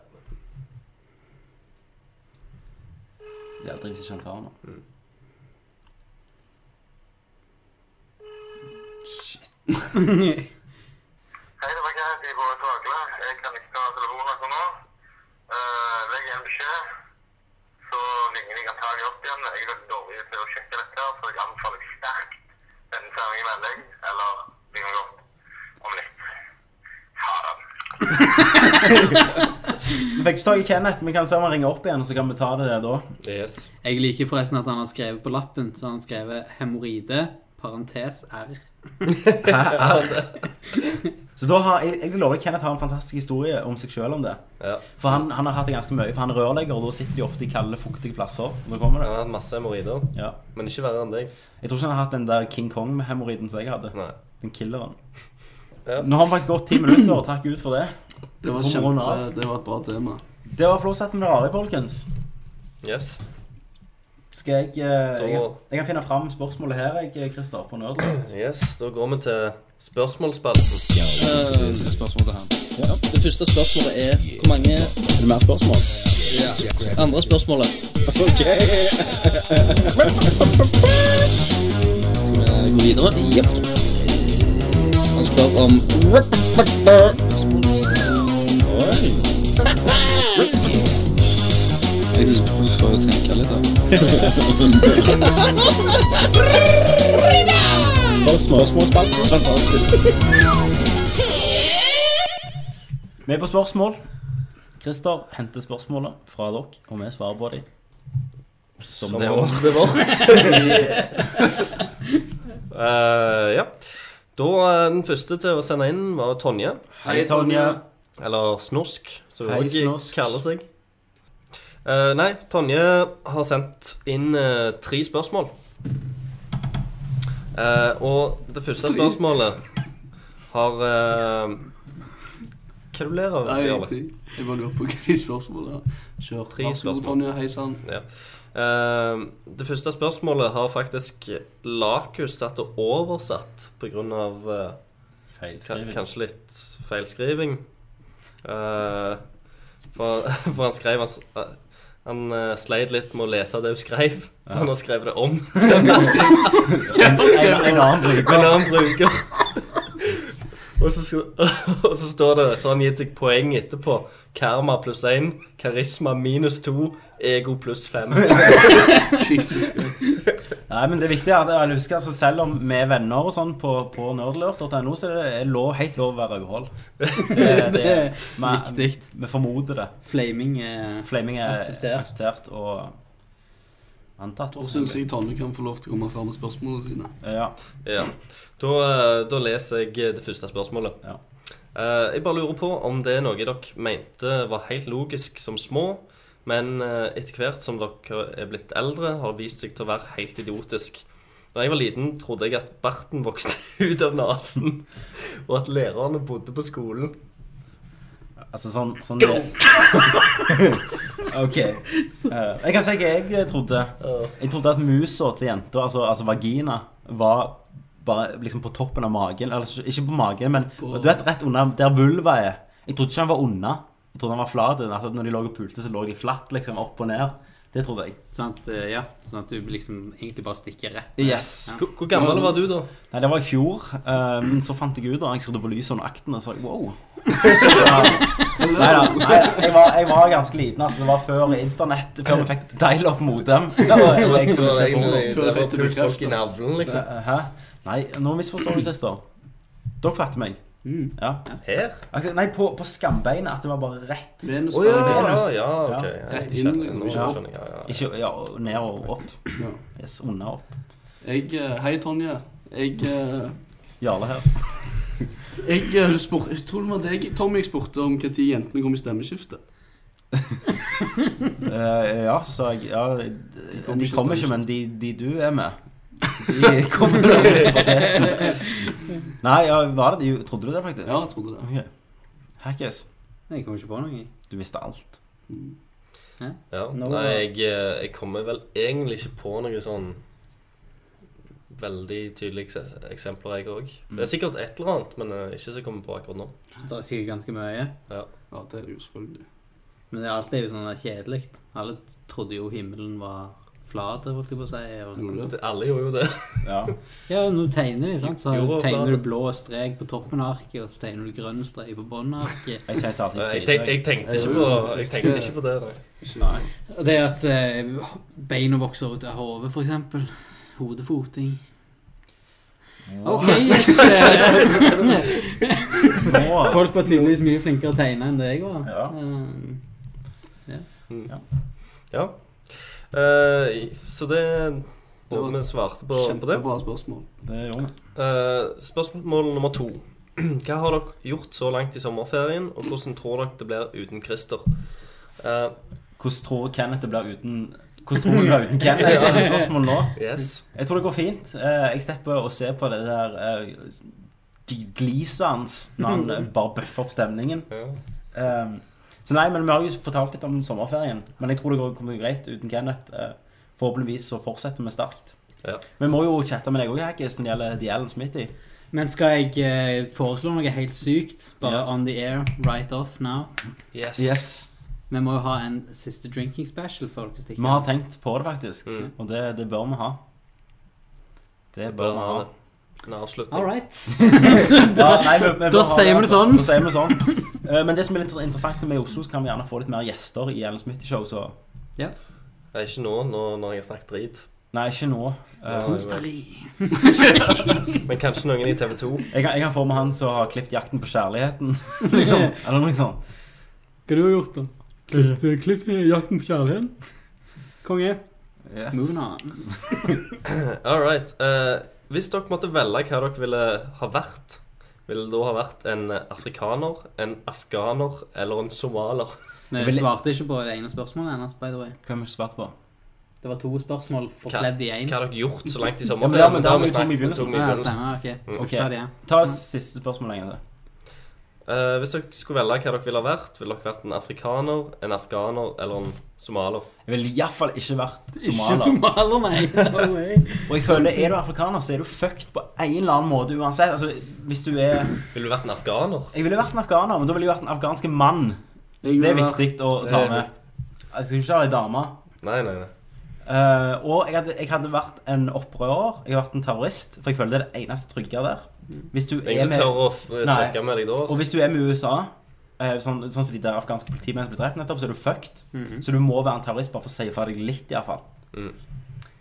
Det er aldri hvis ikke han tar Shit! Hei, det var Kenneth i Bård Hagle. Jeg kan ikke ta telefonen akkurat nå. Uh, legg igjen beskjed, så ringer de antagelig opp igjen. Jeg er veldig dårlig til å sjekke dette, her, så jeg anbefaler sterkt den sendingen med deg. eller ringer opp om litt. Ha det. Vi fikk ikke tak i Kenneth. Vi kan se om han ringer opp igjen, så kan vi ta det da. Yes. Jeg liker forresten at han har skrevet på lappen, så han har skrevet hemoroide, parentes R. Så da har jeg, jeg lover Kenneth har en fantastisk historie om seg sjøl om det. Ja. For han, han har hatt det ganske mye. For han er rørlegger, og da sitter de ofte i kalde, fuktige plasser. Nå kommer Han har hatt masse hemoroider, Ja. men ikke verre enn deg. Jeg tror ikke han har hatt den der King Kong-hemoroiden som jeg hadde. Nei. Den killeren. Ja. Nå har vi faktisk gått ti minutter, og takk ut for det. Det var, kjempe, det var et bra tema. Det var flott med Ari, folkens. Yes. Skal jeg, eh, jeg Jeg kan finne fram spørsmålet her, jeg, Christer, på nødland yes. Da går vi til spørsmålsspalten. Spørsmål til han. Det første spørsmålet er hvor mange Er det mer spørsmål? andre spørsmålet? Ok. Skal vi gå videre? Jepp. Han spør om Jeg får tenke litt, da. Spørsmålsspalten. Vi er på spørsmål. Christer henter spørsmålet fra dere, og vi svarer på dem. Som, det er det er vårt. uh, ja. Da eh, Den første til å sende inn var Tonje. Hei, Tonje. Eller Snorsk, som hun også kaller seg. Uh, nei, Tonje har sendt inn uh, tre spørsmål. Uh, og det første spørsmålet har Hva du ler av? Nei, ingenting. Jeg bare lurer på hva de spørsmålene er. Kjør. Tre spørsmål. Tonje. Hei sann. Ja. Eh, det første spørsmålet har faktisk Lakus tatt og oversatt av eh, Feilskriving. kanskje litt feilskriving. Eh, for, for han skrev Han, eh, han eh, sleit litt med å lese det hun skrev, så han har skrevet det om. En, en annen bruker. En annen bruker. Og så, og så står det Så har han gitt seg poeng etterpå. Karma pluss én, karisma minus to, ego pluss fem. Jesus Nei, men det er viktig at jeg husker, altså, selv om vi er venner og sånn på, på nerdlurt.no, så er det lov, helt lov å være uhold. Det, Det er viktig. Vi formoder det. Flaming er Flaming er Akseptert. akseptert og antatt. Da syns jeg Tonje kan få lov til å komme fram med spørsmålene sine. Ja. Ja. Da, eh, da leser jeg det første spørsmålet. Ja. Eh, jeg bare lurer på om det er noe dere mente var helt logisk som små, men eh, etter hvert som dere er blitt eldre, har det vist seg til å være helt idiotisk. Da jeg var liten, trodde jeg at barten vokste ut av nesen, og at lærerne bodde på skolen. Altså sånn, sånn Ok. Uh, jeg kan si hva jeg trodde. Jeg trodde at musa til jenter, altså, altså vagina, var bare liksom på toppen av magen. Altså, ikke på magen, men du vet rett under der vulva er. Jeg trodde ikke han var unna. Jeg trodde han var flat. Altså, når de lå og pulte, så lå de flatt, liksom, opp og ned. Det trodde jeg. Sånn at, eh, ja, sånn at du liksom egentlig bare stikker rett Yes. Ja. Hvor, hvor gammel var du da? Nei, det var i fjor. Men um, så fant jeg ut da jeg skrudde på lyset under akten, og så jeg, wow. Nei da. Jeg, var, jeg var ganske liten. altså Det var før internett, før vi fikk dial-up modem. Det var- Det var jeg kunne se på- Før det jeg var fikk det pult folk i navlen, liksom. Hæ? Nei, nå misforstår du, Christer. Dere fatter meg. Mm. Ja. Her? Altså, nei, på, på skambeinet. At det var bare rett. Venus Å ja, bare ja, Venus. ja, ok. Ja. Ja, Rett inn, skjønner, nå liksom. skjønner jeg, ja, ja. Ikke ja, ned og opp. Ja. Yes, unna opp. Jeg, eh, hei, Tonje. Jeg eh, Jarle her. Jeg, jeg, spør, jeg tror det var deg, Tommy, jeg spurte om når jentene kom i stemmeskiftet. Eh, ja, så sa jeg Ja, de, kommer de ikke kommer ikke, men de, de du er med De kommer da på det. Nei, ja, var det de? Trodde du det, faktisk? Ja, jeg trodde det. Ok. Hackes, Jeg kom ikke på noe. du visste alt. Ja. Nei, jeg, eh, jeg kommer vel egentlig ikke på noe sånn veldig tydelige eksempler, jeg òg. Det er sikkert et eller annet, men eh, ikke som jeg kommer på akkurat nå. Det er sikkert ganske mye. Ja. Ja, det er jo selvfølgelig. Men det er alltid jo sånn kjedelig. Alle trodde jo himmelen var flat, holdt jeg på å si. Og... Gjorde det? Det, alle gjorde jo det. Ja. Ja, nå tegner de, sant? Så Jo, tegner du blå strek på toppen av arket, og så tegner du grønn strek på bunnen av arket. Jeg tenkte Jeg, tenk, jeg, tenkte ikke på, jeg tenkte ikke på det. Nei. Nei. Det at eh, beina vokser ut av hodet, eksempel. Hodefoting. Ok, yes. Folk var tydeligvis mye flinkere å tegne enn det jeg var. Ja. Um, Ja. Uh, så det var vi svarte på, på det. Kjempebra spørsmål. det. Eh, spørsmål nummer to. Hva har dere gjort så langt i sommerferien, og hvordan tror dere det blir uten Christer? Eh, Hvordan tror Kenneth det blir uten Hvordan tror du det uten Kenneth? Det er spørsmålet nå. yes. Jeg tror det går fint. Eh, Jeg slipper å se på det der eh, gliset hans når han eh, bare bøffer opp stemningen. Ja. Så nei, men vi har jo fortalt litt om sommerferien. Men jeg tror det kommer greit uten Kenneth. Forhåpentligvis så fortsetter vi sterkt. Ja. Vi må jo chatte med deg òg, Hackis, når det gjelder The Alan Smithy. men skal jeg foreslå noe helt sykt? Bare Yes. on the air, right off now? Yes. Yes. Vi må jo ha en siste drinking special for dere stikker. Vi har tenkt på det, faktisk. Mm. Og det, det bør vi ha. Det bør Bør vi ha det. En avslutning. All right. da, nei, vi, vi Da sier vi det altså. sånn. Da sier vi sånn. Eh, Men det som er litt interessant med i Oslo, så kan vi gjerne få litt mer gjester i Ellen Smithy-show. Så Nei, ikke nå, nå når jeg har snakket drit. nei, ikke nå. Men kanskje noen i TV 2. jeg, kan, jeg kan få med han som har klippet 'Jakten på kjærligheten'. liksom. Eller noe sånt. Hva du har gjort, da? Klipp, klipp til jakten på kjærligheten. Konge. Yes. Moving on. All right. Uh, hvis dere måtte velge hva dere ville ha vært, ville det da ha vært en afrikaner, en afghaner eller en somalier? Vi Vil- svarte ikke på det ene spørsmålet hennes, by the way. Hva har vi ikke svart på? Det var to spørsmål forkledd i hva har dere gjort så langt i Ja, men sommerferien? da- men da har vi ta snakket- i begynnelsen. Ja, stemmer. Ok. Så Ok. ta det. Ta siste spørsmål en gang til. Eh, hvis dere skulle velge hva dere ville ha vært, ville dere vært en afrikaner, en afghaner eller en somalier? Jeg ville iallfall ikke vært Ikke somalier. somalier, nei. No way. Og jeg føler, er du afrikaner, så er du fucked på en eller annen måte uansett. Altså, hvis du er Ville du vært en afghaner? Jeg ville vært en afghaner, men da ville jeg vært en afghansk mann. Jeg Det er ville vært- viktig å Det ta er med. Jeg skal ikke ha ei dame. Nei, nei, nei. Eh, og jeg hadde, jeg hadde vært en opprører. Jeg hadde vært en terrorist. For jeg føler det er det eneste trygge der. Hvis du er Ingen som tør å Nei. fucke med deg da? og Altså. hvis du er med USA, eh, sånn, sånn som de der afghanske politimennene som ble drept nettopp, så er du fucked. Mhm. Så du må være en terrorist bare for å si fra deg litt, iallfall. Mm.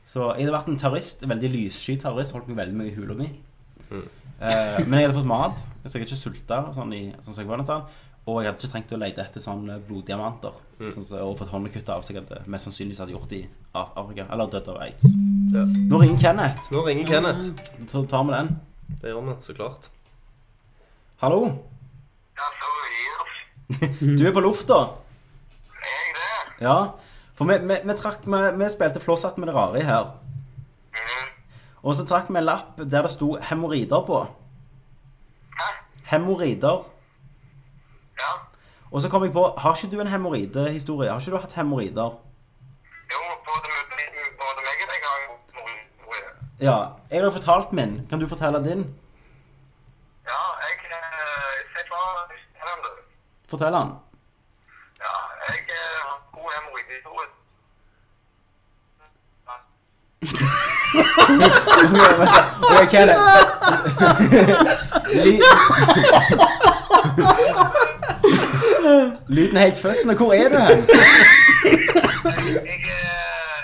Så jeg hadde vært en terrorist. En veldig lyssky terrorist. Holdt meg veldig mye i hula mi. Mm. Eh, men jeg hadde fått mat, så jeg hadde ikke sulta sånn, i- sånn som jeg var nesten. Og jeg hadde ikke trengt å lete etter sånn eh, bloddiamanter. Mm. Sånn, og fått hånda kutta av, som jeg hadde mest sannsynligvis hadde gjort i Afrika. Eller dødd av aids. Ja. Nå ringer Kenneth. Nå ringer Kenneth. Så tar vi den. Det gjør vi, så klart. Hallo? Ja, så gir Du er på lufta. Er jeg det. Ja. For vi, vi, vi, trakk, vi, vi spilte flåsatt med det rare her. Mhm. Og så trakk vi en lapp der det sto hemoroider på. Hæ? Hemoroider. Ja. Og så kom jeg på Har ikke du en hemoroidehistorie? Har ikke du hatt hemoroider? Jo, både, med- både meg og deg har jo noe. Ja. Jeg har fortalt min. Kan du fortelle din? Ja, jeg eh, jeg det. Fortell den. Ja, jeg eh, har god hemoroidehistorie. Ok, Kenneth. Ly- Lyden er helt fucked nå. Hvor er du hen? Jeg, eh,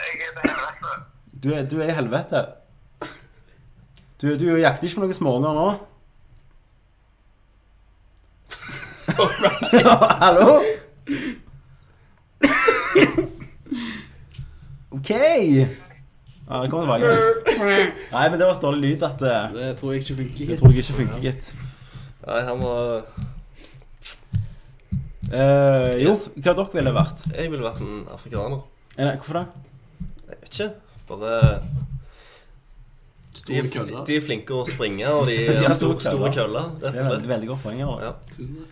jeg er til helvete. Du er, du er i helvete. Du, du jakter ikke på noen småunger nå? Hallo? OK. Ja, det kommer tilbake. Nei, men det var så dårlig lyd at eh, Det tror jeg ikke funker. Det tror jeg ikke funker, gitt. Nei, han må Eh, jo, hva dere ville vært? Jeg ville vært en afrikaner. Eh, Hvorfor det? Jeg vet ikke. Bare Store er- køller. de er flinke å springe, og de, De har store store, køller. Det rett er og veldig, slett. veldig godt poeng. Ja. Tusen takk.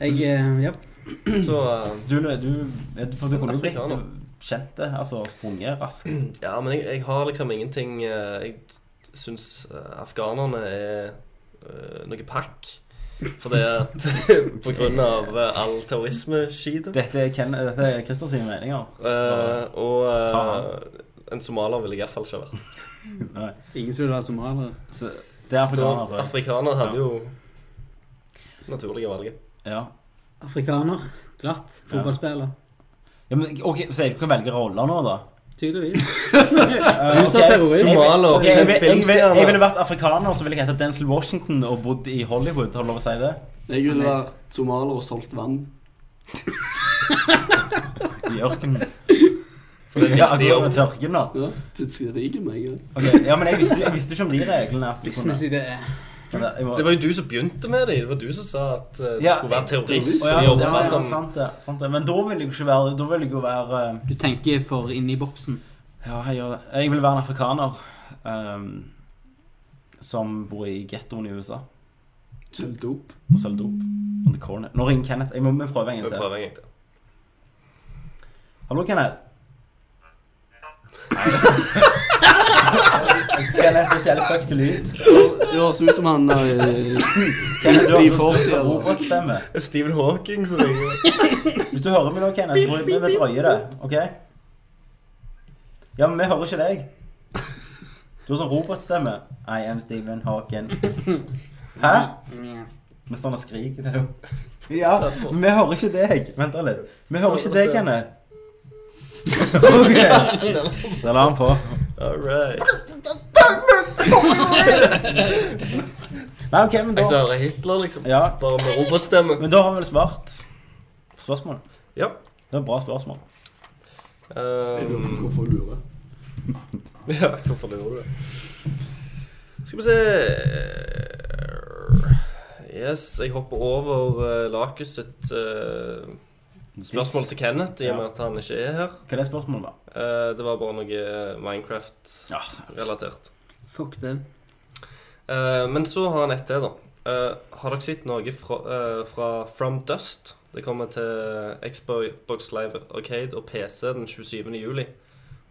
Jeg, eh, ja. Så eh, Så du, du, for du kunne jo blitt kjent det, altså sprunget raskt. Ja, men jeg, jeg har liksom ingenting eh, Jeg syns eh, afghanerne er eh, noe pakk. For det at På grunn av eh, all terrorismeskitet. Dette er, Ken, dette er Christer sine meninger. Uh, og uh, eh, en somalier ville jeg iallfall ikke vært. Nei. Ingen som vil være somalier. Så det er afrikaner. Afrikaner hadde jo naturlige valget. Ja. Afrikaner. Glatt. Fotballspiller. ja men, ok, Så du kan velge roller nå, da? Tydeligvis. Eh, Du sa terrorist. Somalier, jeg, jeg, filmstjerne. jeg ville vært afrikaner, så ville jeg hete Denzil Washington og bodd i Hollywood. Har du lov å si det? Jeg ville vært somalier og solgt vann. I ørkenen. For det er Ja, viktig å jobb. tørken, da. Ja, Plutselig rik meg. Ja. Okay, Ja, men jeg visste, jeg visste ikke om de reglene. At du kunne. Businessidé. Men det- Det var jo du som begynte med det. Det var du som sa at eh, du Ja, skulle være terrorist. Oh, ja, ja, ja, som sant det. Sant det. Men da vil jeg jo ikke være Da vil jeg jo være uh, Du tenker for inni boksen. Ja, jeg gjør det. Jeg vil være en afrikaner um, som bor i gettoen i USA Selv dop. og selger dop. On the corner. Nå ringer Kenneth. Jeg må prøve en gang til. Hallo, Kenneth. Kenneth, er så jævlig fucked lyd. Du høres ut som han der Kenneth, du har i du har fortida. sånn robotstemme. Stephen Hawking som ringer. Hvis du hører meg nå, Kenneth, så tror jeg vi vil drøye det. OK? Ja, men vi hører ikke deg. Du har sånn robotstemme. I am Stephen Hawking. Hæ? Vi står og skriker til deg. Ja, men vi hører ikke deg. Vent litt. Vi hører ikke deg, Kenneth. OK. Da la han på. All right. Nei, OK, men Jeg så da hører Hitler, liksom. Ja, Bare med robotstemme. men da har vi vel svart spørsmål. Ja. Det er et bra spørsmål. Um, Hvorfor lure? ja, hvorfor lurer du det? Skal vi se Yes, jeg hopper over uh, Lakus sitt eh, spørsmål til Kenneth, i og med at han ikke er her. Hva er det spørsmålet, da? Eh, det var bare noe Minecraft-relatert. Fuck det. Eh, men så har han et til, da. Eh, har dere sett noe fra, eh, fra From Dust? Det kommer til Xbox Live Arcade og PC den 27. juli.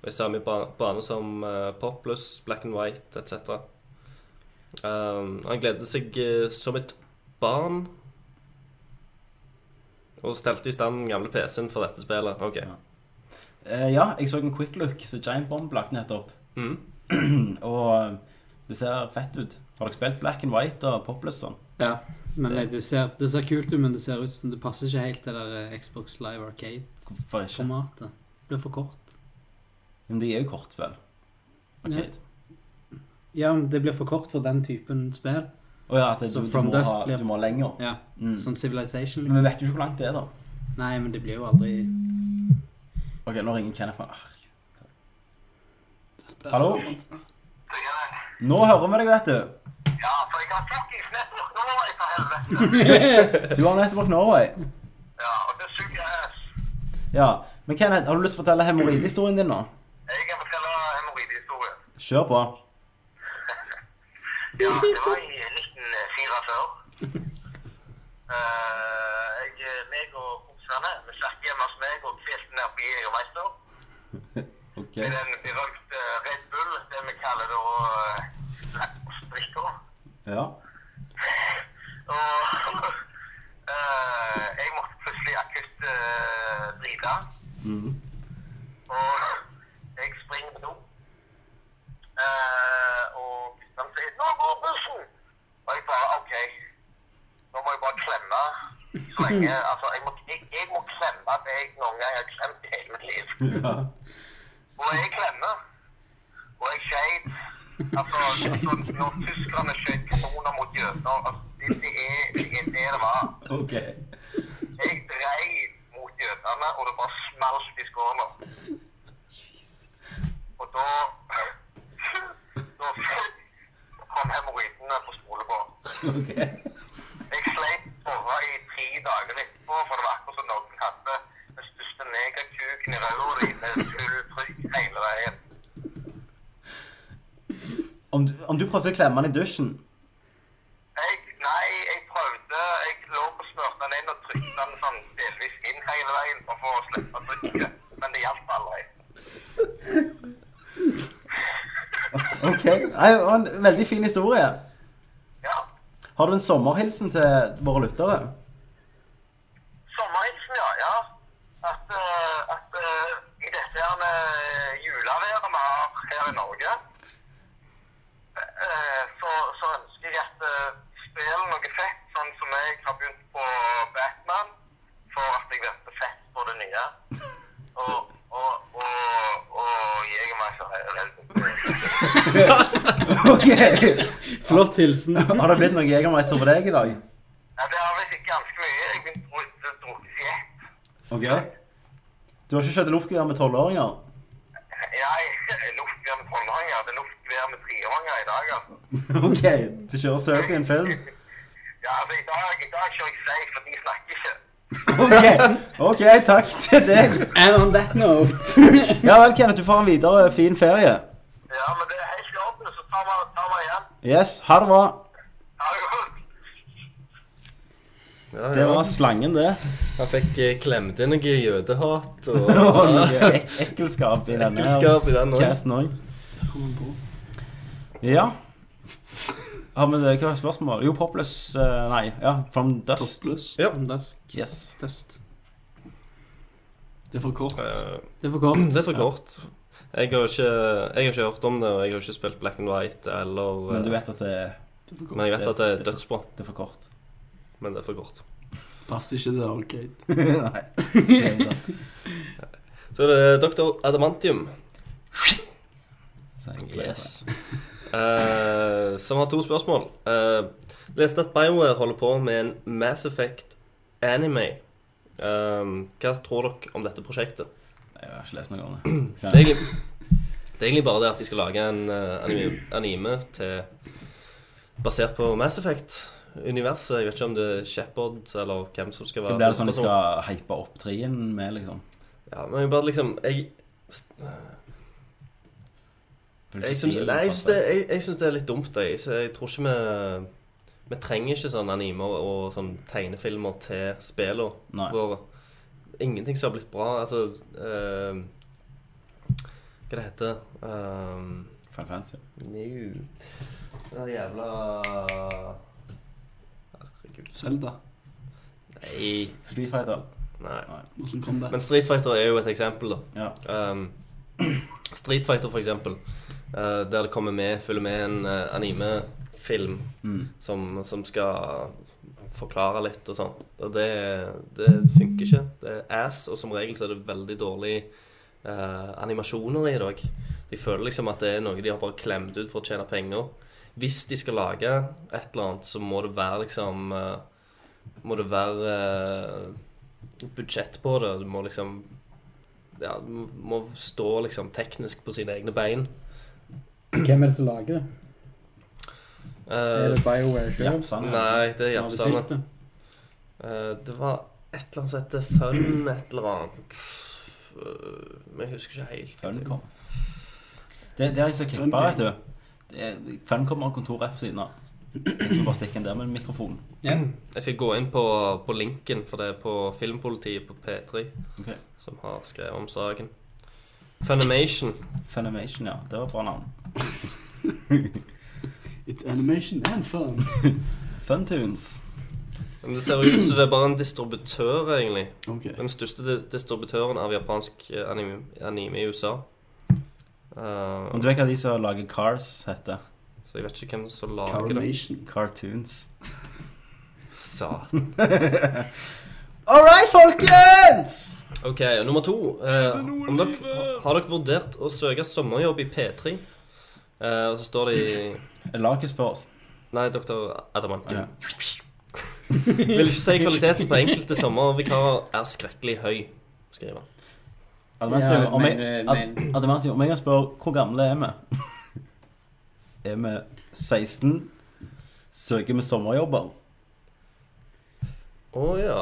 Og I samme bane som uh, Poplus, Black and White etc. Um, han gleder seg eh, som et barn og stelte i stand den gamle PC-en for dette spillet. Ok. Eh, ja, jeg så en quick look som Giant Bomb lagt nettopp. Mm. og eh, det ser fett ut. Har dere spilt Black and White og Popless sånn? Ja. Men det, det, ser, det ser kult ut, men det ser ut som det passer ikke helt det der eh, Xbox Live? Arcade-formatet. Det blir for kort. Men de er jo kortspill. Ja, Ja, men det blir for kort for den typen spill. Og ja, at det, Så du, du, må Dust ha, blir- du må lenger. Ja, Mm. sånn Civilization. Men vi Liksom. vet jo ikke hvor langt det er, da. Nei, men det blir jo aldri Ok, nå ringer Kenneth fra ah. Hallo? Nå hører vi deg, vet du. Ja, for jeg har fuckings network Norway, for helvete. Du har Network Norway. Ja, og det suger ass. Ja. Men Kenneth, har du lyst til å fortelle hemoroidehistorien din nå? Jeg kan fortelle hemoroidehistorien. Kjør på. Ja, det var i 1944. Eh, jeg, meg og kompisene, vi satt hjemme hos meg og kvelte ned på Jegermeister. Okay. Med den berømte Red Bull, det vi kaller da uh. Ja. Og eh, jeg måtte plutselig akutt uh, drite. Mhm. Og jeg springer på do. Eh, og guttene sier 'Nå går bussen!' Og jeg bare OK. Nå må jeg bare klemme så lenge Altså, jeg må, jeg, jeg må klemme det jeg noen gang har klemt i hele mitt liv. Ja. Og jeg klemmer. Og jeg skeit. Altså, så, når tyskerne skjøt kanoner mot jøder altså, det, det, er, det er det det var. Ok. Jeg dreiv mot jødene, og det bare smalt i skåla. Og da Da kom hemoroidene på skole på. Ok. Jeg dagene etterpå, for det var akkurat som noen hadde den største negakuken i ræva di med full trykk hele veien. Om, du- om du prøvde å klemme han i dusjen Jeg, nei, jeg prøvde Jeg lå og smurte den inn og trykte den sånn delvis inn hele veien for å slippe trykket. Men det hjalp aldri. Ok, Nei, det var en veldig fin historie. Ja. Har du en sommerhilsen til våre lyttere? Sommerhilsen, ja. ja. At, eh, at eh, i dette her eh, juleværet vi har her i Norge, eh, så, så ønsker jeg at uh, spiller noe fett, sånn som jeg har begynt på Batman, for at jeg venter fett på det nye. Og, og, og, og Jegermeister er helt Ok. Flott hilsen. Har det blitt noe Jegermeister på deg i dag? Ja, det har visst ikke ganske mye. Jeg har begynt å drukke i ett. Ok. Du har ikke kjørt luftgevær med tolvåringer? Ja, luftgevær med tolvåringer. Det er luftgevær med treåringer i dag, altså. Ok, du kjører surf i en film? Ja, altså i dag, i dag kjører jeg safe, for de snakker ikke. Ok, ok, takk til deg. And on that note Ja vel, Kenneth, du får en videre fin ferie. Ja, men det er helt i orden, så tar vi, tar vi igjen. Yes, ha det bra. Ha det godt. Ja, Det var slangen, det. Han fikk eh, klemt inn noe jødehat og noe ekkelskap i denne Ekkelskap i den også. casten òg. Ja. Har vi det? Hva er spørsmålet? Jo, Popless eh, Nei, ja. From Dust. Topless. Ja. Dusk. Yes. Test. Det er for kort. Eh, Det er for kort. Det er for kort. Jeg har, ikke, jeg har ikke hørt om det, og jeg har ikke spilt Black and White eller Men du eh, vet at det, er. Men jeg vet at det er dødsbra. det er for kort. Men det er for kort. Passer ikke til Arcade. nei. Da. Så er det Dr. Adamantium. Yes. Uh, som har to spørsmål. Uh, leste at BioWare holder på med en Mass Effect anime. Uh, hva tror dere om dette prosjektet? Jeg har ikke lest noe om det. Det er egentlig, det er egentlig bare det at de skal lage en eh, anime, anime til basert på Mass Effect-universet. Jeg vet ikke om det er Shepherd eller hvem som skal være Det det sånn de skal hype opp trien med, liksom? Ja, men bare liksom Jeg, jeg syns nei, jeg syns det, jeg, jeg synes det er litt dumt. Jeg, så jeg tror ikke vi Vi trenger ikke sånne animer og sånn tegnefilmer til spillene våre. Ingenting som har blitt bra. Altså uh, Hva det heter um, Final Fantasy. New Det er jævla Herregud. Zelda. Nei. Street Fighter. Nei. Kombat. Men Street Fighter er jo et eksempel, da. Ja. Um, Street Fighter, for eksempel. uh, der det kommer med, følger med en eh, animefilm Mm. som, som skal forklare litt og sånn. Og det, det funker ikke. Det er ass, og som regel så er det veldig dårlig eh, animasjoner i det òg. De føler liksom at det er noe de har bare klemt ut for å tjene penger. Hvis de skal lage et eller annet, så må det være liksom eh, Må det være eh, budsjett på det. Du må liksom Ja, du må stå liksom teknisk på sine egne bein. Hvem er det som lager det? Eh, Er det BioWare sjøl? Japsane. Nei, det er har Japsane. det? Eh, det var et eller annet som heter Fun et eller annet. Eh, Men jeg husker ikke helt. Funcom. Det, det er jeg så klipper, vet du. Funcom har kontor rett på siden av. Jeg kan bare stikke inn der med en mikrofon. Ja. Jeg skal gå inn på, på linken, for det er på Filmpolitiet på P3 okay. som har skrevet om saken. Funimation. Funimation, ja. Det var et bra navn. It's animation and fun. Funtunes. Men det ser ut som det er bare en distributør, egentlig. Ok. Den største distributøren av japansk eh, anime, anime i USA. Uh, Og du vet hva de som lager Cars heter? så jeg vet ikke hvem som lager det. Caramation. Cartoons. Satan. All right, folkens! Ok, nummer to. Uh, om dere, har dere vurdert å søke sommerjobb i P3? Eh, og så står det i Laget spørs. Nei, doktor Adamantium. Ja. Vil ikke si kvaliteten på enkelte sommervikarer er skrekkelig høy, skriver han. Adamantium, om jeg, men, Ad- men- Adamantium, om jeg kan spørre hvor gamle er vi? Er vi 16? Søker vi sommerjobber? Å ja.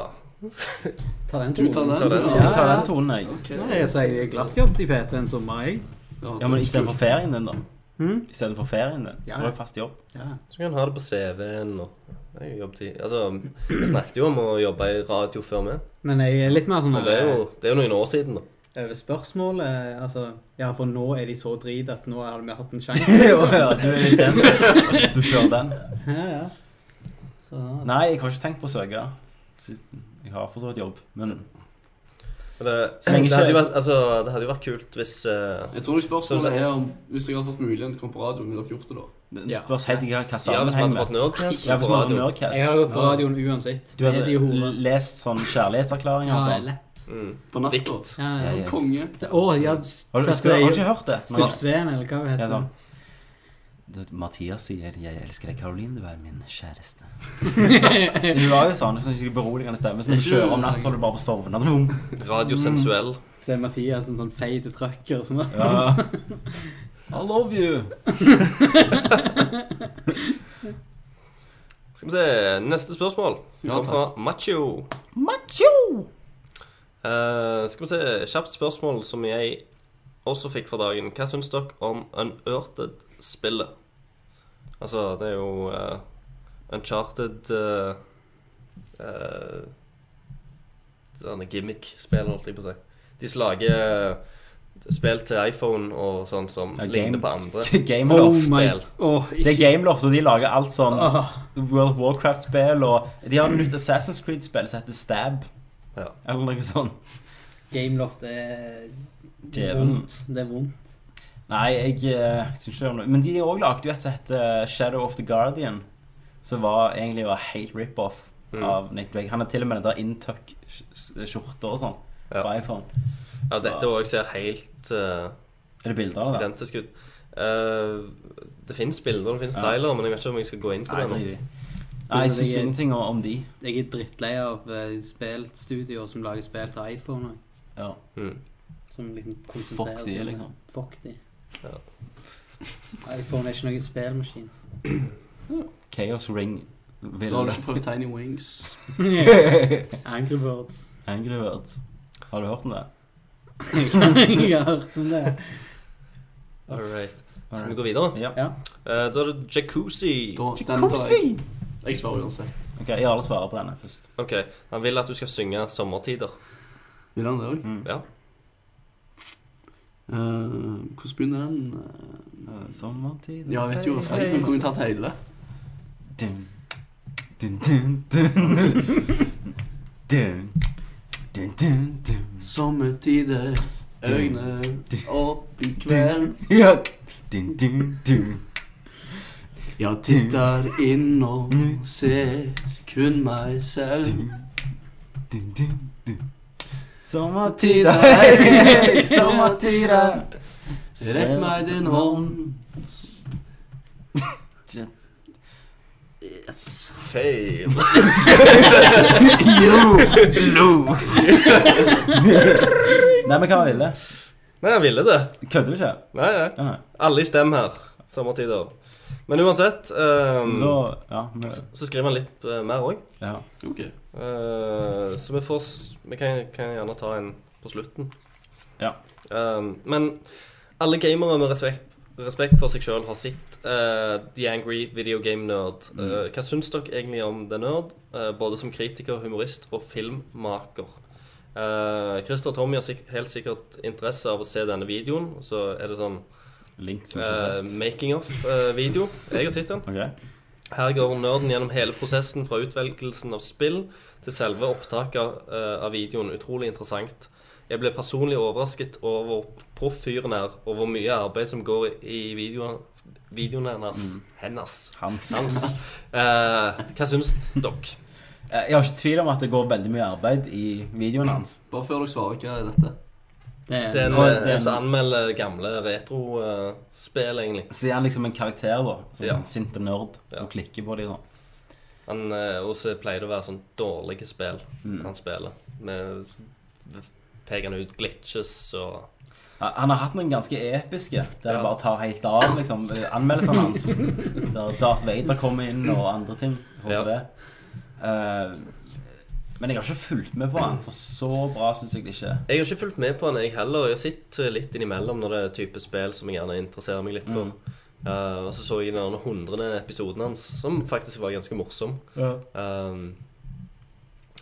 Ta den Du tar den. Ja, Jeg tar den tonen, jeg. Nei, jeg sier er glatt jobb til P3 en sommer, jeg. Ja, men istedenfor ferien din, da? Mhm. Istedenfor ferien din? Ja. Du har jo fast jobb. Ja. Så kan du ha det på CV-en og jo jobbtid. Altså, vi snakket jo om å jobbe i radio før vi. Men jeg er litt mer sånn det er jo, det er jo noen år siden, da. over spørsmålet. Altså, ja, for nå er de så drit at nå har vi hatt en sjanse. Liksom. ja, du er den. Du kjører den. Ja, ja. Så, Nei, jeg har ikke tenkt på å søke. Jeg har fortsatt jobb, Men Det, det, hadde vært, altså, det hadde jo vært kult hvis uh, Jeg tror spørsmålet Sånn- er om Hvis jeg hadde fått muligheten til å komme på radio, ville dere gjort det da? Ja. spørs helt ikke hva Ja, hvis vi hadde fått Nerdcast Ja, hvis på vi hadde. Nerdcast. jeg hadde gått på radioen uansett. Du hadde lest sånn kjærlighetserklæringer og sånn? lett. Mm. På natta? Dikt. Ja, Ja, ja. Konge. Å, ja. Har du, skal, har du ikke hørt det? Når- eller hva det heter. sånn. Det- Mathias sier 'Jeg elsker deg, Caroline, du er min kjæreste'. Du var jo sånn, sånn ikke beroligende stemme. Så når du kjører om natten, så er du bare på sovne. Radiosensuell. Radio Så er Mathias en sånn feit trucker som Ja. I love you. Skal vi se, neste spørsmål. Kommer fra. Macho. Macho! Uh, skal vi se, kjapt spørsmål som jeg også fikk for dagen. Hva syns dere om Unearthed-spillet? Altså, det er jo uh, Uncharted uh, uh, Sånne gimmick-spill, holdt jeg på å si. De som lager eh, spill til iPhone og sånn som Ja, ligner på andre. Gameloft. Oh oh, Det er Gameloft, og de lager alt sånn Åh, World of Warcraft-spill, og de har et nytt Assassin's Creed-spill som heter Stab. Ja. Eller noe sånt. Gameloft er Djevelen. vondt. Det er vondt. Nei, jeg jeg syns ikke det er noe Men de òg lagde jo et som heter Shadow of the Guardian. Som var, egentlig var helt rip-off Mm. av Nick Drake. Han har til og med den der intuck-skjorta og sånn Ja. på iPhone. Ja, Så- dette òg ser helt uh, Er det bilder av det? identisk ut. Eh, det fins bilder, det fins Ja. trailer, men jeg vet ikke om jeg skal gå inn på Nei, det nå. det. Nei, jeg Så syns ingenting om- de. Jeg er drittlei av uh, spillstudioer som lager spill til iPhone. Ja. Mm. Som liksom konsentrerer Fuck de, liksom. Fuck de. Ja. iPhone er ikke noen spillmaskin. Chaos Ring. Vil har du ikke prøvd Tiny Wings. Angry Birds. Angry Birds. Har du hørt om det? jeg har hørt om det. All right. Skal vi gå videre? Ja. Ja. Eh, da er det jacuzzi. Da, den tar jeg. Jeg svarer uansett. Ok, jeg har alle svarer på denne først. Ok, Han vil at du skal synge 'Sommertider'. Vil han det òg? Mm. Ja. Hvordan begynner den? Eh, Sommertid Ja, vet jo forresten. Kunne tatt hele. Dun, dun, dun, dun, dun, dun, dun, dun. Sommertider, øyne opp i kveld. Ja. Dun, dun, dun. Jeg titter inn og ser kun meg selv. Dun, dun, dun. Sommertider, Sommertider, hei, sommertider. Rekk meg din hånd. Feil. Nei, men hva ville? Nei, han ville det. Kødder du ikke? Nei, nei. Nei. Alle i stem her. Sommertider. Men uansett um, Da, ja, men, så skriver han litt uh, mer òg. ja. Ok. så vi får Vi kan, kan gjerne ta en på slutten. Ja. Um, men alle gamere med respekt, respekt for seg sjøl har sett uh, The Angry Video Game Nerd. Mm. hva syns dere egentlig om The Nerd? Eh, både som kritiker, humorist og filmmaker. Uh, Christer og Tommy har sik helt sikkert interesse av å se denne videoen. Så er det sånn Link eh, sett. making of-video. Jeg har sett den. Okay. Her går nerden gjennom hele prosessen fra utvelgelsen av spill til selve opptaket uh, av videoen. Utrolig interessant. Jeg ble personlig overrasket over hvor proff fyren er, og hvor mye arbeid som går i videoen, videoen hennes. Hennes. Hans. Hans. Eh, hva syns dere? Eh, Jeg har ikke tvil om at det går veldig mye arbeid i videoen hans. Bare før dere svarer, hva er dette? Det er, Det er en, Og eh, den- en som anmelder gamle retrospill, egentlig. Så er han liksom en karakter, da. Som Ja. sint og nerd. Ja. Og klikker på dem, da. Han eh, også pleier det å være sånn dårlige spill Mm. han spiller. Med peker ut glitches og Han har hatt noen ganske episke, der Ja. det bare tar helt av, liksom. Anmeldelsene hans. Der Darth Vader kommer inn, og andre ting. Sånn som Ja. det. Eh, Men jeg har ikke fulgt med på han, for så bra syns jeg det ikke er. Jeg har ikke fulgt med på han, jeg heller. Jeg har sett eh, litt innimellom når det er type spill som jeg gjerne interesserer meg litt for. Mm. Uh, og så så jeg den hundrede episoden hans, som faktisk var ganske morsom. Ja. Um,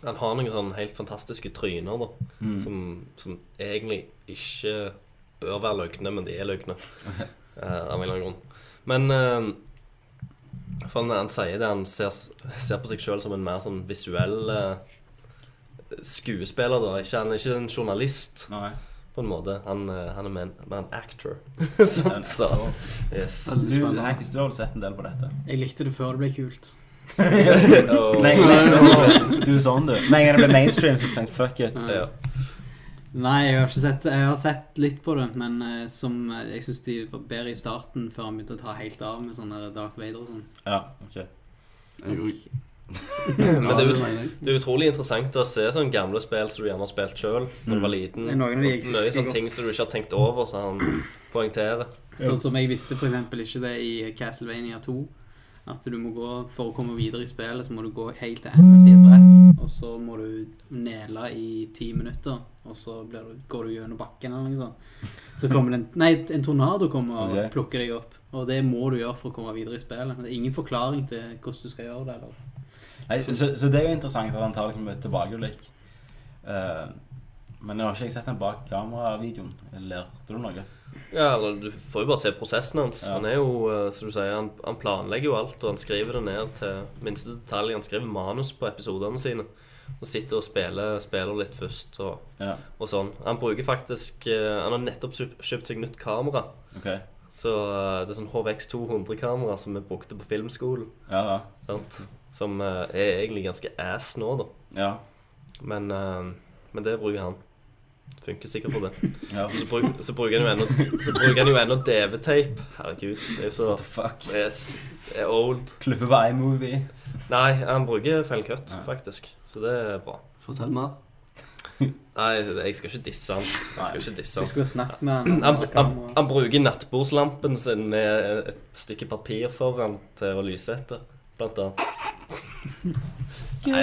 han har noen sånn helt fantastiske tryner, da, Mm. som, som egentlig ikke bør være løgne, men de er løgne. uh, av en eller annen grunn. Men uh, for når han sier det, han ser, ser på seg sjøl som en mer sånn visuell eh, skuespiller. da ikke, Han er ikke en journalist, Nei. på en måte. Han, eh, han er mer en, actor. Sånn, så, actor. yes. Du, Hankis, du har vel sett en del på dette? Jeg likte det før det ble kult. Oh. Nei, nei, du er sånn, du. Med en gang det ble mainstream, så tenkte jeg fuck it. Ja. Nei, jeg har ikke sett Jeg har sett litt på det, men uh, som uh, jeg syns de var bedre i starten, før han begynte å ta helt av med sånn Darth Vader og sånn. Ja, ok. Jeg. Men det er, ut, det er utrolig interessant å se sånne gamle spill som du gjerne har spilt sjøl da du var liten. De jeg Mye sånne ting som du ikke har tenkt over, så han poengterer. Sånn som jeg visste eksempel ikke det i Castlevania 2. At du må gå, For å komme videre i spillet, så må du gå helt til enden av et brett. Og så må du nele i ti minutter, og så blir du, går du gjennom bakken eller noe sånt. Så kommer det en Nei, en tornado kommer og plukker deg opp. Og det må du gjøre for å komme videre i spillet. Det er ingen forklaring til hvordan du skal gjøre det. Eller. Nei, så, så det er jo interessant at han tar liksom et tilbakeblikk. Eh, men jeg har ikke jeg sett den bak kameravideoen. Lærte du noe? Ja, eller Du får jo bare se prosessen hans. Ja. Han er jo, eh, som du sier, han, han planlegger jo alt, og han skriver det ned til minste detalj. Han skriver manus på episodene sine. Og sitter og spiller, spiller litt først og, Ja. og sånn. Han bruker faktisk eh, Han har nettopp kjøpt, seg nytt kamera. Ok. Så eh, det er sånn HVX 200-kamera som vi brukte på filmskolen. Ja, ja. Sant? Som eh, er egentlig ganske ass nå, da. Ja. Men, eh, men det bruker han. Funker sikkert for det. Ja. Og så, bruk, så bruker han jo ennå Så bruker han jo ennå DV-tape. Herregud, det er jo så What the fuck? Det er, s- det er old. Klippe på iMovie. Nei, han bruker feil Cut, Ja. faktisk. Så det er bra. Fortell mer. Nei, jeg skal ikke disse han. Jeg skal ikke disse Du han. skulle snakket med han. Han, han, han bruker nattbordslampen sin med et stykke papir foran til å lyse etter, blant annet. Jeg,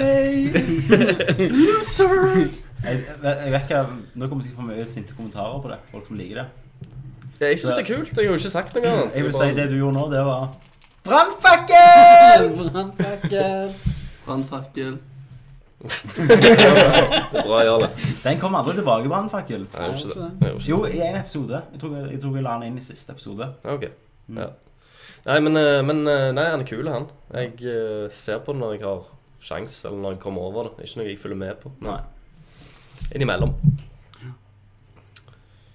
jeg, jeg vet ikke Nå kommer jeg sikkert få mye sinte kommentarer på det. Folk som liker det. Ja, jeg syns det er kult. Jeg har jo ikke sagt noe annet. Jeg vil si det du gjorde nå, det var Brannfakkel! Brannfakkel! Brannfakkel. Det er bra, Jarle. Den kom aldri tilbake, Brannfakkel. Jo, i en episode. Jeg tror, jeg tror vi la den inn i siste episode. Ok. Ja. Nei, men, eh, men eh, Nei, han er kul, han. Jeg eh, ser på det når jeg har sjans, eller når jeg kommer over det. Ikke noe jeg følger med på. Nei. Innimellom.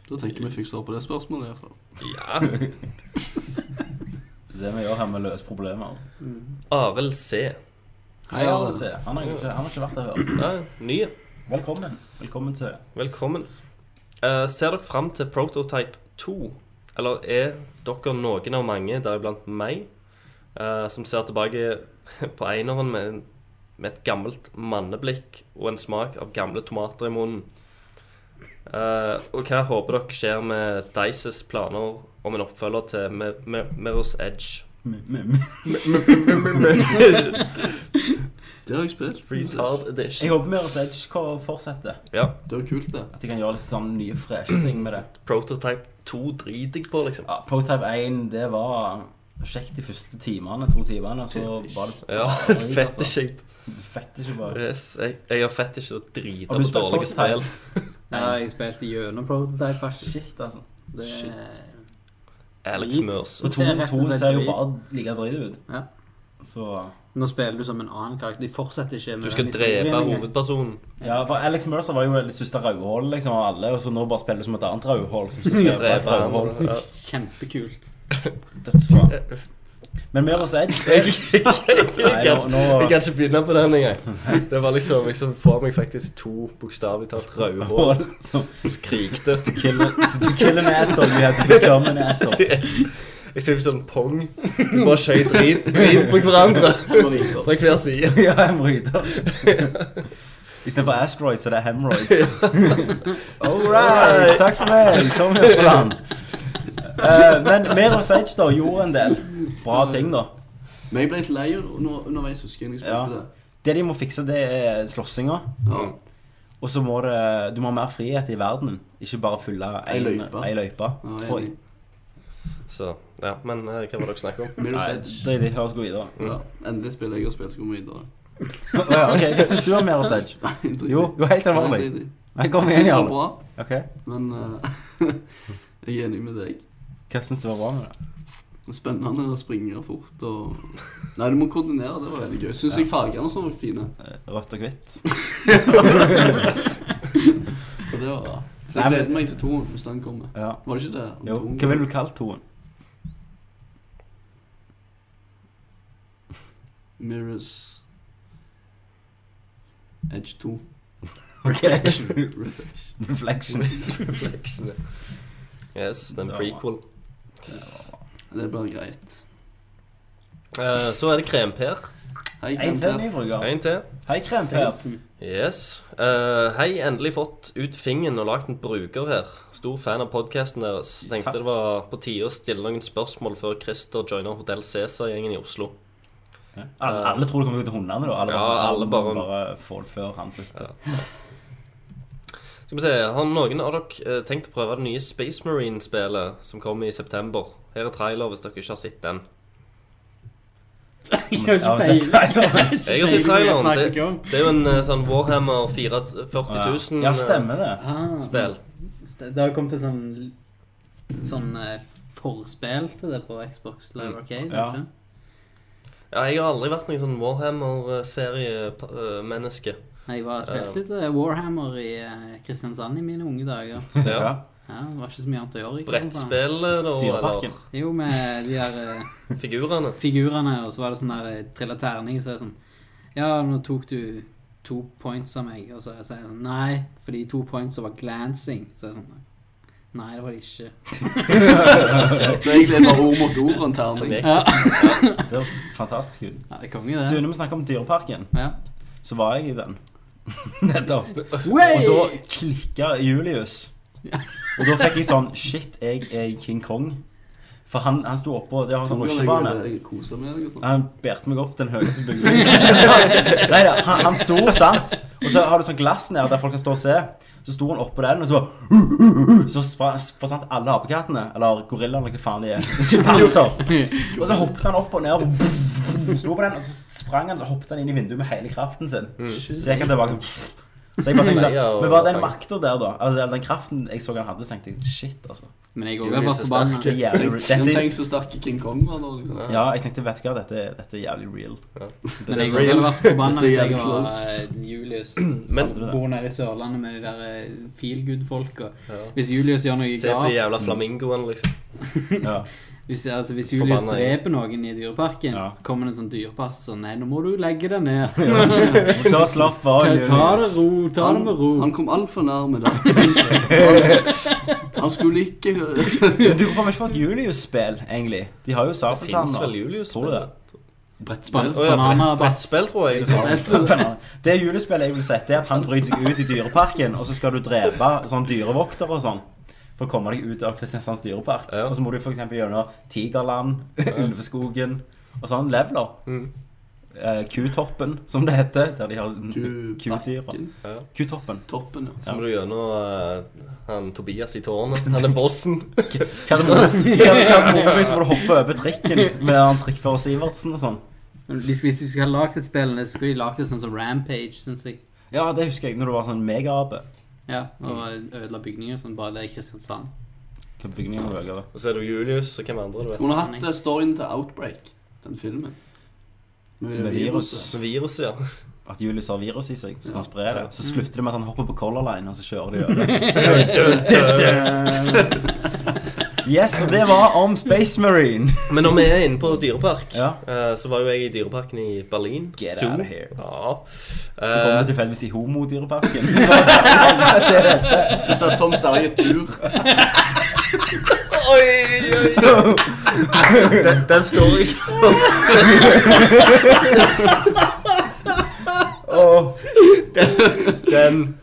Da tenker jeg vi fikk svar på det spørsmålet. i hvert fall. Ja. Det vi gjør her med å løse problemer. Arild C. Hei, Arild C. Han har ikke, han har ikke vært der før. Nei, ny. Velkommen. Velkommen til Velkommen. Uh, ser dere fram til Prototype 2? Eller er dere noen av mange, deriblant meg, eh, som ser tilbake på eineren med, med et gammelt manneblikk og en smak av gamle tomater i munnen? Eh, og hva håper dere skjer med Dices planer om en oppfølger til Mi- Mi- Mirror's Edge? Det har jeg spilt. Retard edition. Jeg håper Mirror's Edge fortsetter. Ja. Det var kult, det. At de kan gjøre litt sånn nye, freshe ting med det. Prototype 2 driter jeg på, liksom. Ja, Prototype 1, det var kjekt de første timene, to timene. Så var det Ja, bare drit, fett altså. ikke. Fett ikke bare. Yes, jeg, jeg har fett ikke å drite på dårlige spill. Ja, jeg spilte gjennom Prototype, faktisk. Shit, altså. Det Shit. Alex. Mørs. For to, to ser jo bare like drit ut. Ja. Så Nå spiller du som en annen karakter. De fortsetter ikke med Du skal den historien drepe hovedpersonen. Ja, for Alex Mercer var jo det siste rødhålet liksom, av alle, og så nå bare spiller du som et annet rødhål. Som skal Skal et drepe han. rødhål. Ja. Kjempekult. Dødsbra. Men Mirror's Edge Jeg, jeg, jeg, Nei, jeg, nå, kan, nå, jeg kan ikke begynne på den engang. Det var liksom Jeg så for meg faktisk to bokstavelig talt røde som krigte. kill, to kill an asshole, you have to become an asshole. Jeg ser ut som pong. Du bare skjøt drit, drit på hverandre fra hver side. ja, hemoroider. Istedenfor asteroids, så det er hemorrhoids. All right, takk for meg. Kom her på land. Uh, men mer om Sage, da gjorde en del bra ting, da. Men jeg ble litt lei under- underveis, husker jeg, jeg Ja. det. Det de må fikse, det er slåssinga. Ja. Og så må det Du må ha mer frihet i verdenen. Ikke bare fylle Ei løype. Ja, tror jeg. Så, ja, men eh, hva var det dere snakket om? Nei, Edge. drit i det. La oss gå videre. Ja. Endelig spiller jeg og spiller, skal vi videre. Å ja, ok, Hva syns du om Mirror's Edge? Nei, drit i. Jo, jo, helt alvorlig. Drit i. Nei, kom Jeg igjen, synes det var Jarle. bra, Ok, men eh, jeg er enig med deg. Hva syns du var bra med det? Spennende å springe fort og Nei, du må koordinere. Det var veldig gøy. Syns jeg fargene og sånn var fine. Eh, Rødt og hvitt? Så det var bra. Så Nei, jeg men- gleder meg til toen hvis den kommer. Ja. Var det ikke det? Jo. toen Hva ville du kalt toen? Mirrors Edge 2. Ok. Reflection. Reflection. Reflection. Yes, det en Ja. prequel. Det blir greit. Eh, så er det Krem-Per. Hei, En til, Kremper. ny bruker. En til. Hei, Kremper. Yes. Eh, hei, endelig fått ut fingeren og lagt en bruker her. Stor fan av podkasten deres. Tenkte Takk. det var på tide å stille noen spørsmål før Christer joiner Hotell Cæsar-gjengen i Oslo. Alle, alle tror det kommer ut til hundene, da. Alle, Ja, bare, alle bare- bare får det før han flytter. Skal vi se, Har noen av dere eh, tenkt å prøve det nye Space Marine-spillet som kommer i september? Her er trailer hvis dere ikke har sett den. Ja, men sett traileren. Jeg har sett traileren. Det, det er jo en eh, sånn Warhammer 40 000 Ja, stemmer det. Ah, spill. Det har kommet et sånn Sånn eh, forspill til det på Xbox Live Arcade, Ja. ikke? Ja, jeg har aldri vært noen sånn Warhammer-seriemenneske. Jeg var spilt litt eh, Warhammer i eh, Kristiansand i mine unge dager. Ja. Ja, Det var ikke så mye annet å gjøre. i Kristiansand. Brettspill, da? Dyreparken. Jo, med de der eh, figurene? figurene, og så var det sånn der eh, trilla terning, så er det sånn Ja, nå tok du to points av meg, og så sier jeg sånn Nei, fordi to points var glancing. Så er det sånn Nei, det var det ikke. Så egentlig er det bare ord mot ord og en terning. Ja, Det høres fantastisk ut. ja det er konge, Du, det. når vi snakker om Dyreparken, Ja. så var jeg i den. Nettopp. Og da klikka Julius. Og da fikk jeg sånn Shit, jeg er King Kong. For han, han sto oppå Det har sånn sånn. Han bærte meg opp den høyeste bygningen. Nei da, han, han sto, sant? Og så har du sånn glass nede der folk kan stå og se. Så sto han oppå den, og så bare Så forsvant alle apekattene. Eller gorillaene, eller hva faen de er. Sjimpanser. Og så hoppet han opp og ned. Og sto på den, og så sprang han, så hoppet han inn i vinduet med hele kraften sin. Så gikk han tilbake sånn så jeg bare tenkte sånn Men bare den makta der, da. Altså, den kraften jeg så han hadde, så tenkte jeg shit, altså. Men jeg òg er så forbanna. Tenk, så sterke King Kong var da. Liksom. Ja, jeg tenkte, vet du hva, dette, dette er jævlig real. Men jeg òg hadde vært forbanna hvis jeg var eh, Julius. Men? Bor nede i Sørlandet med de der eh, feel good-folka. Ja. Hvis Julius gjør noe se på de jævla flamingoene, liksom. Ja. Hvis, altså, hvis Julius dreper noen i dyreparken, Ja. så kommer det en sånn dyrepass og sånn Nei, nå må du legge deg ned. Ta slapp av, Ta, ta det Julius. ro, ta det med ro. Han kom altfor nærme da. Han, han skulle ikke du, hvorfor ikke få et Julius-spill, egentlig? De har jo Det Sabeltann. fins vel Julius-spill? brettspill. Oh, ja, Banana- brett- brettspill, tror jeg. det fins. Det Julius-spillet jeg vil sette, er at han bryter seg ut i dyreparken, og så skal du drepe sånn dyrevoktere og sånn. For å komme deg ut av Kristiansands dyrepark. Ja. Og så må du f.eks. gjennom Tigerland, Ulveskogen og sånn leveler. Mm. Eh, Kutoppen, som det heter. Der de har kudyra. Ja. Kutoppen. Toppen, ja. Så må du gjennom uh, han Tobias i tårnet. Han er bossen. Hva med- så må du hoppe over trikken med han trikkfører Sivertsen og sånn. Hvis, hvis de skulle ha lagd et spill, så skulle de lagd det sånn som Rampage, syns jeg. Ja, det husker jeg når du var sånn megaape. Ja, og ødela bygninger sånn bare det i Kristiansand. Hva bygningen var det? Og så er det Julius, og hvem andre du vet. Hun har hatt eh, storyen til Outbreak, den filmen. Med, det Med virus. viruset. Virus, ja. At Julius har virus i seg, så kan han spre det. Så slutter det med at han hopper på Color Line, og så kjører de over. Yes, og det var om Space Marine. Men når vi er inne på dyrepark, Ja. eh, så var jo jeg i dyreparken i Berlin. Get Zoo. out of here. Ja. Så kommer du tilfeldigvis i homodyreparken. Så satt Tom Sterre i et bur. Oi, oi, oi. Den, den står liksom. Den Den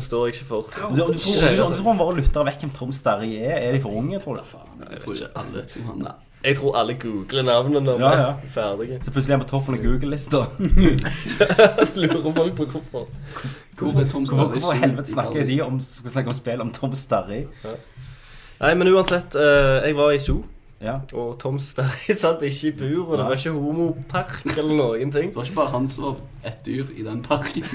står jeg ikke for. Du, du, tror, du, du tror han bare lytter vekk hvem Tom Sterry er? Er de for unge, tror du? Jeg tror ikke alle vet hvem han er. Jeg tror alle googler navnene. Ja, ja. Ferdige. Så plutselig er han på toppen av Google-lista. Så lurer folk på hvorfor. Hvorfor er Hvorfor i helvete snakker de om skal snakke om spill om Tom Starry? Nei, men uansett. eh, jeg var i zoo, Ja. og Tom Sterry satt ikke i bur, og det var ikke homopark eller noen ting. Det var ikke bare han som var ett dyr i den parken.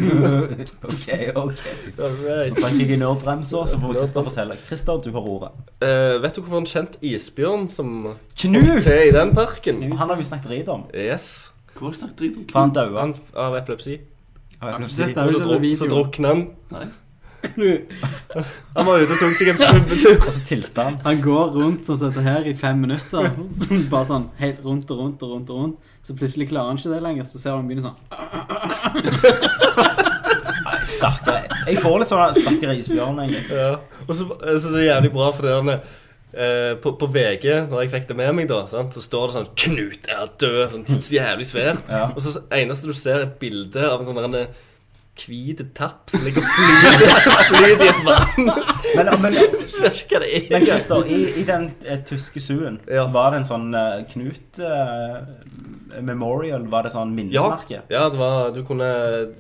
ok, ok. Right. Nå jeg i nødbremser, så får Christer fortelle. Christer, du har ordet. Uh, vet du hvorfor en kjent isbjørn som Knut! til i den parken? Han har vi snakket drit om. Yes. Hva har du snakket dritt om? For han daua. Av epilepsi. Av epilepsi. Og så, druk, så drukna han. Nei. Han var ute og tok seg en svømmetur. Og så tilta han. Han går rundt og sitter her i fem minutter. Bare sånn helt rundt og rundt og rundt. og rundt Så plutselig klarer han ikke det lenger. Så ser du han begynner sånn Stakkar. Jeg får litt sånn stakkar isbjørn, egentlig. Ja. Og så, så det er jævlig bra, for det er eh, på, på VG, når jeg fikk det med meg, da, sant, så står det sånn 'Knut er død'. Sånn så jævlig svært. Ja. Og så eneste du ser, er et bilde av en sånn der en hvit tapp som ligger og flyter, i et vann. Men, men, ser ikke hva det er. men Christer, i, i den eh, tyske suen, Ja. var det en sånn eh, Knut eh, Memorial? Var det sånn Ja, minnesmerke? ja, det var Du kunne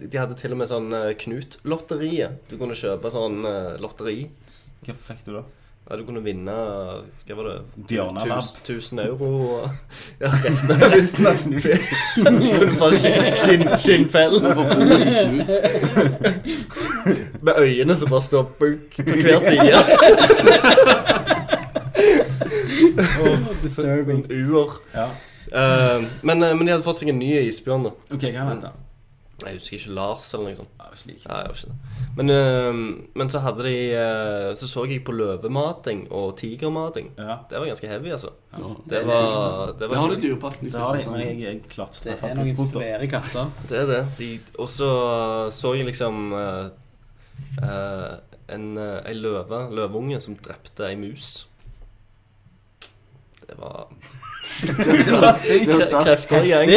De hadde til og med sånn eh, Knut-lotteriet. Du kunne kjøpe sånn eh, lotteri. Hva fikk du da? Ja, du kunne vinne Hva var det? Bjørnelabb. 1000 euro. og- Ja, resten av Resten av. Du kunne få skinn, skinn, skinnfell. Hvorfor bor det en Knut? Med øyene som bare står bunk på hver side. disturbing. Sånn uer. Ja. Eh, men, eh, men de hadde fått seg en ny isbjørn. da Ok, hva er det? Jeg husker ikke Lars eller noe sånt. Nei, slik. Ja, jeg ikke det. Men, øh, men så hadde de øh, Så så jeg på løvemating og tigermating. Ja, Det var ganske heavy, altså. Ja. Det var, det Det har du Dyreparken det har de, men jeg, jeg klarte Det Det er noen svære katter. Det er det. De, og så så jeg liksom eh, eh, en, uh, ei løve, løveunge, som drepte ei mus. Det var Det er er sterkt. krefter i gjeng.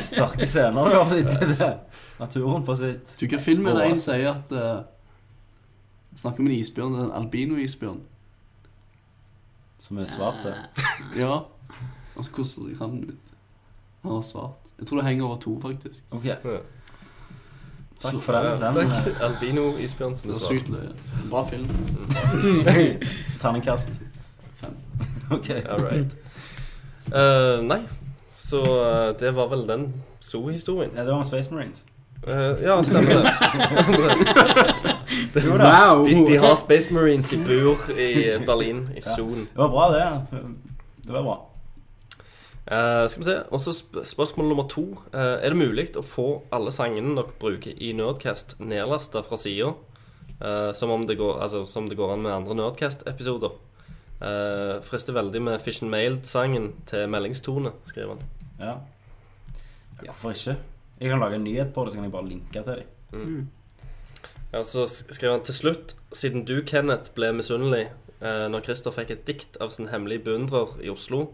Sterke scener. du har fått det. Naturen på sitt Du kan filme det en sier at uh, Snakker om en isbjørn, det er en albino-isbjørn. Som er svart, det. Ja. Altså, hvordan kan han Han svart. Jeg tror det henger over to, faktisk. Ok, takk for den. den Albino-isbjørn, som Det svart. Bra film. eh, Terningkast. Ok. All right. Eh, nei, så eh, det var vel den zoo-historien. Ja, det var med Space Marines. Eh, ja, stemmer det. Jo da. Wow! De, de har Space Marines i bur i Berlin, i Zoon. Det var bra, det. Det var bra. Eh, skal vi se. Og så sp spørsmål nummer to. Eh, er det mulig å få alle sangene dere bruker i Nerdcast nedlasta fra sida? som, om det går- altså, som det går an med andre Nerdcast-episoder. Uh, frister veldig med Fish and Mailed-sangen til meldingstone, skriver han. Ja. Hvorfor ikke? Jeg kan lage en nyhet på det, så kan jeg bare linke til dem. Ja, så skriver skrev han til slutt Siden du, Kenneth, ble misunnelig uh, når Christer fikk et dikt av sin hemmelige beundrer i Oslo,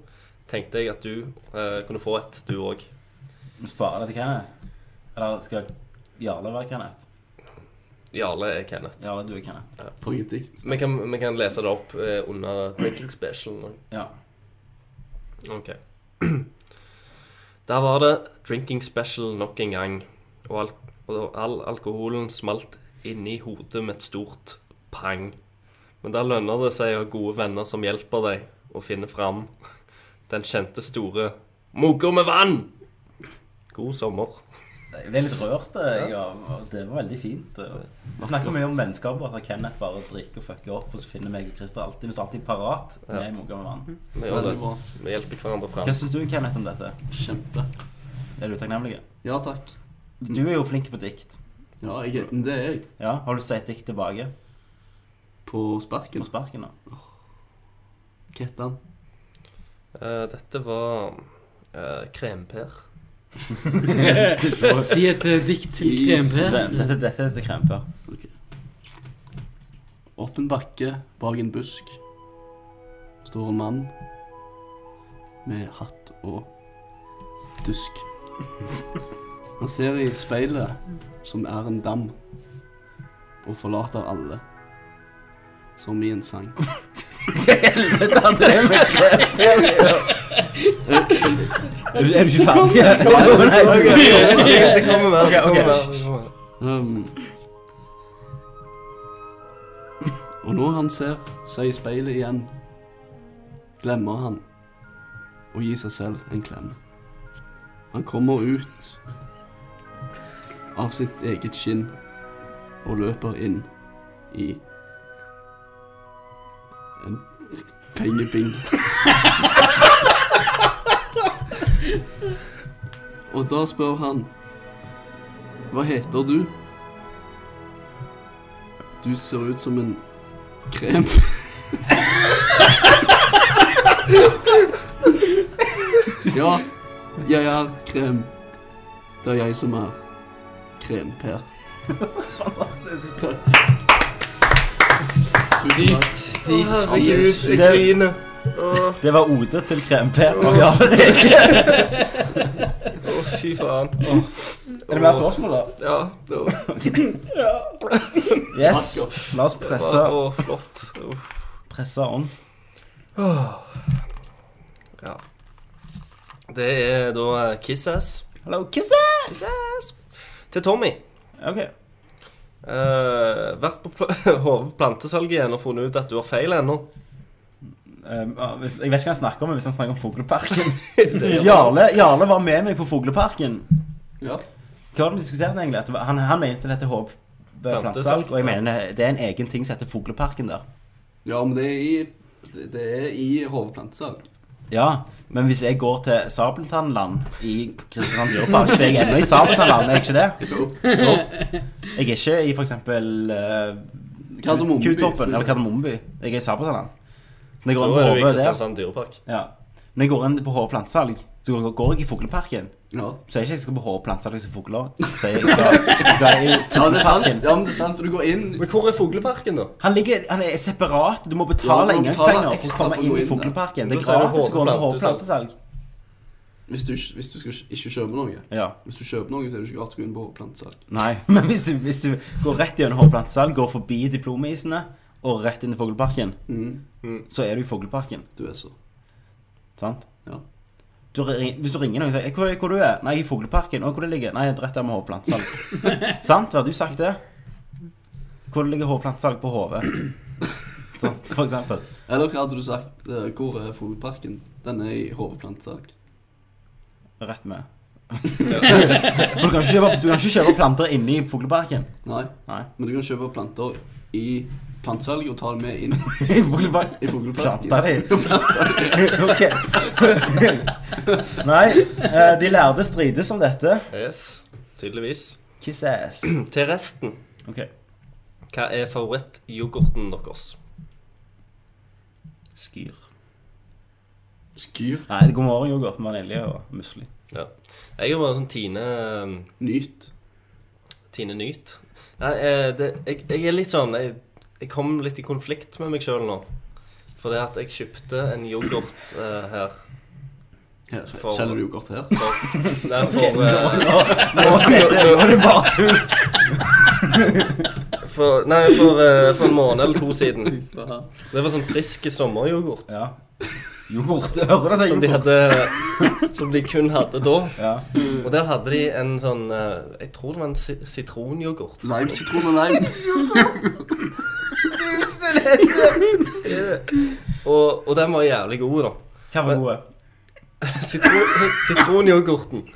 tenkte jeg at du uh, kunne få et, du òg. Vi sparer det til Kenneth. Eller skal Jarle være Kenneth? Jarle er Kenneth. Jarle, du er Kenneth. For et dikt. Vi kan, vi kan lese det opp eh, under Drinking Special. Ja. Ok. Der var det drinking special nok en gang, og, al og all alkoholen smalt inni hodet med et stort pang. Men da lønner det seg å ha gode venner som hjelper deg å finne fram den kjente store mugger med vann. God sommer. Jeg ble litt rørt. Jeg, og det var veldig fint. Vi snakker mye om vennskap, og at Kenneth bare drikker og fucker opp, og så finner meg og Christer alltid Vi står alltid parat med Ja. en mugge med vann. Vi gjør det. Vi hjelper hverandre Hva fram. syns du, Kenneth, om dette? Kjempe. Er du takknemlig? Ja takk. Du er jo flink på dikt. Ja, jeg, det er jeg. Ja, Har du sett dikt tilbake På sparken. på sparken? ja. Hva heter han? Eh, dette var uh, Kremper. Si et eh, dikt til Krempe. Dette, dette er til krempe. Opp en bakke bak en busk står en mann med hatt og dusk. Han ser i speilet, som er en dam, og forlater alle, som i en sang. Helvete, han drev med kremper. Er du er du ikke ferdig? Nei, Ok, du- det kommer mer. Det kommer mer, det kommer mer. Um, og når han ser seg i speilet igjen, glemmer han å gi seg selv en klem. Han kommer ut av sitt eget skinn og løper inn i en pengebing. og da spør han Hva heter du? Du ser ut som en krem. ja, jeg er krem. Det er jeg som er kremper. Fantastisk. Tusen takk. Å, herregud, jeg griner. Det var ode til krempe av Jarle Reke. å, fy faen. Er det mer spørsmål, da? Ja, det var, Yes. La oss presse, å, flott. Uff. presse on. Ja. Det er da Kiss-Ass. Hello, kisses! Til Tommy. Ok. Eh, vært på pl Hove plantesalg igjen og funnet ut at du har feil ennå. Ah, hvis, jeg vet ikke hva han snakker om, men hvis han snakker om Fugleparken Jarle, Jarle var med meg på Fugleparken. Ja. Hva var det vi diskuterte egentlig? Han, han mente dette håp plantesalg, og jeg mener det er en egen ting som heter Fugleparken der. ja, men det er i, det er i hovedplantesalg. Ja, men hvis jeg går til Sabeltannland i Kristiansand dyrepark, så er jeg ennå i Sabeltannland, er jeg ikke det? Jo. Jo. Jeg er ikke i eksempel uh, Kardemommeby. Kutoppen eller Kardemommeby. Jeg er i Sabeltannland. Når jeg går inn er på i Hove der, Kristiansand dyrepark. ja. Når jeg går inn på HV plantesalg, så går- går jeg i Fugleparken. Ja. Så jeg ikke jeg skal på HV plantesalg som fugler. Så jeg skal, jeg skal i Ja, det er sant. Fugleparken. Ja, men det er sant, for du går inn Men hvor er Fugleparken, da? Han, ligger, han er separat. Du må Ja, betale du må inngangspenger for å komme for å inn gå i inn der. Fugleparken. Det er Da sier du gratis å gå inn på HV plantesalg. hvis du, hvis du skal ikke kjøpe noe. Ja. Hvis du kjøper noe, så er det ikke gratis å gå inn på plantesalg. Nei, men hvis du, hvis du går rett gjennom plantesalg, går forbi diplomisene og rett inn i Fugleparken, Mm. så er du i Fugleparken. Du er så. Sant? Ja. Du, hvis du ringer noen og sier hvor, 'Hvor du er?' 'Nei, i Fugleparken.' 'Å, hvor det ligger?' 'Nei, rett der med hoveplantesalg. Sant? Har du sagt det? Hvor ligger hoveplantesalg på Hove? Sant, for eksempel. Eller hva hadde du sagt? eh, Hvor er Fugleparken? Den er i hovedplantesalg. Rett med. For du kan ikke kjøpe, du kan ikke kjøpe planter inne i Fugleparken. Nei, Nei. men du kan kjøpe planter i plantesalget og ta det med inn I Fugleparken. i Fugleparken. Planta ok. Nei, eh, de lærde strides om dette. Yes, tydeligvis. Kiss ass. Til resten. Ok. Hva er favorittyoghurten deres? Skyr. Skyr. Nei, god morgen yoghurt med vanilje og musli. Ja. Jeg er bare sånn Tine Nyt. Tine Nyt. Nei, eh, det, jeg, jeg er litt sånn jeg, jeg kom litt i konflikt med meg sjøl nå. For det at jeg kjøpte en yoghurt eh, her. Ja, For- Selger du yoghurt her? For, nei, for, eh, Nå er det bare tull. for Nei, for, eh, for en måned eller to siden. Det var sånn frisk sommeryoghurt. Ja. Yoghurt. Hører det seg Som de yoghurt? hadde Som de kun hadde da. Ja. Og der hadde de en sånn eh, Jeg tror det var en si sitronyoghurt. Lime, sitron og lime. Og, og den var jævlig god, da. Hva var gode? Sitron, sitronyoghurten.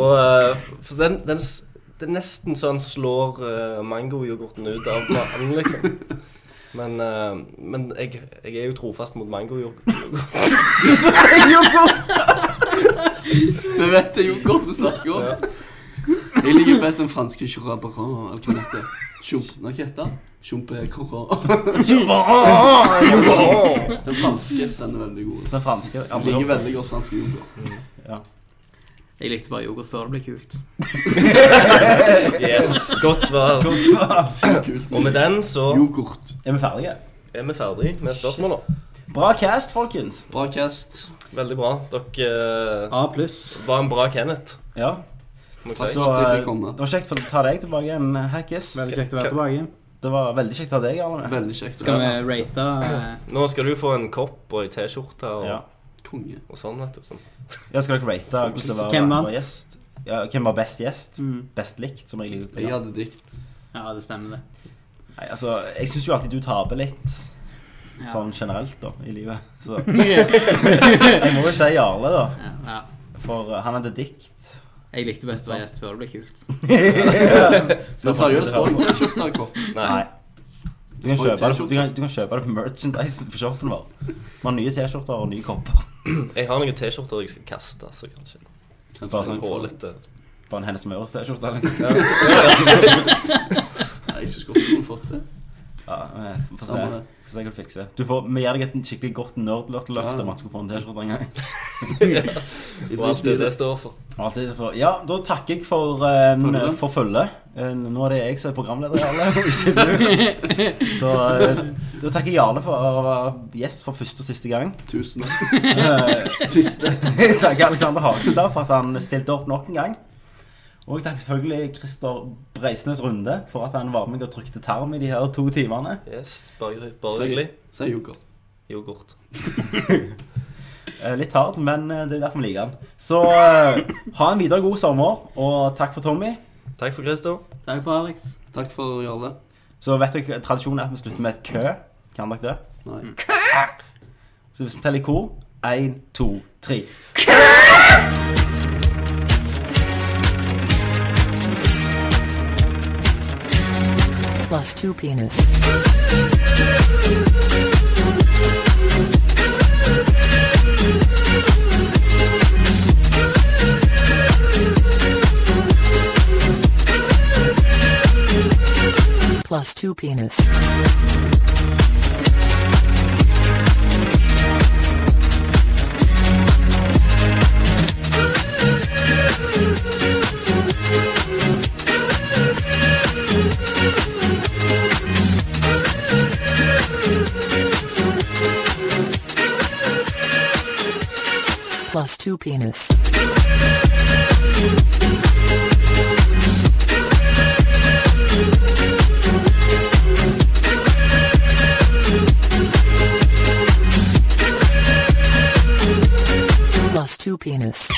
og eh, for den, den Det er nesten så han slår uh, mangoyoghurten ut av mannen, liksom. Men, uh, men jeg, jeg er jo trofast mot mangoyoghurt. Vi vet det er yoghurt vi snakker om. Jeg liker best den franske churabaran, eller hva det heter. Chump, nei, hva heter den? Chumpe coran. Den franske, den er veldig god. Den franske. Jeg liker veldig godt fransk yoghurt. Ja. Jeg likte bare yoghurt før det ble kult. Yes, godt svar. Godt svar. Og med den så Yoghurt. Er vi ferdige? er vi ferdige med spørsmåla. Bra cast, folkens. Bra cast. Veldig bra. Dere eh, A pluss. var en bra Kenneth, Ja. Så eh, det var kjekt for å ta deg tilbake igjen, Hackis. Veldig kjekt å være tilbake. Det var veldig kjekt å ha deg, Arne. Veldig kjekt. Skal vi rate eh, Nå skal du få en kopp og ei T-skjorte og, Ja. Og sånn, vet du. Sånn. Ja, skal dere rate hvordan det var Hvem vant? var gjest? Ja, hvem var best gjest? Mm. Best likt, som jeg liker. Jeg hadde dikt. Ja, det stemmer, det. Nei, altså, jeg syns jo alltid du taper litt. Ja. Sånn generelt, da, i livet. Så jeg må jo si Jarle, da. Ja, ja. For uh, han hadde dikt. Jeg likte best å være gjest før det ble kult. Men seriøst, får jeg ikke kjøpt av kopp? Nei. Du kan, kjøpe det, du, kan, du kan kjøpe det på merchandise på shoppen vår. Vi har nye T-skjorter og nye kopper. Jeg har noen T-skjorter jeg skal kaste, så kanskje. Bare sånn Hålete. Bare en Hennes Møres-T-skjorte. eller? Nei, jeg skulle godt du kunne fått det. Ja, vi får se. Samme det. Får se hva du får, vi gir deg et skikkelig godt Ja. om at du skal få en T-skjorte en gang. Og alt det det står for. Alltid for. Ja, da takker jeg for, um, for følget. Eh, nå er det jeg som er programleder, Jarle, og ikke du. Så da takker jeg Jarle for å være gjest for første og siste gang. Tusen takk. Siste. Jeg takker Alexander Hagestad for at han stilte opp nok en gang. Og takker selvfølgelig Christer Breisnes Runde for at han var med og trykte tarm i de her to timene. Yes, bare, bare hyggelig. Si yoghurt. Yoghurt. Eh, Litt hardt, men eh, det er derfor vi liker den. Så eh, ha en videre god sommer, og takk for Tommy. Takk for Christer. Takk for Alex. Takk for Jarle. Så vet dere, tradisjonen er at vi slutter med et kø. Kan dere det? Nei. Så hvis vi teller i kor Én, to, tre. plus 2 penis. Plus 2 penis. Thank you. Plus two penis. Plus two penis.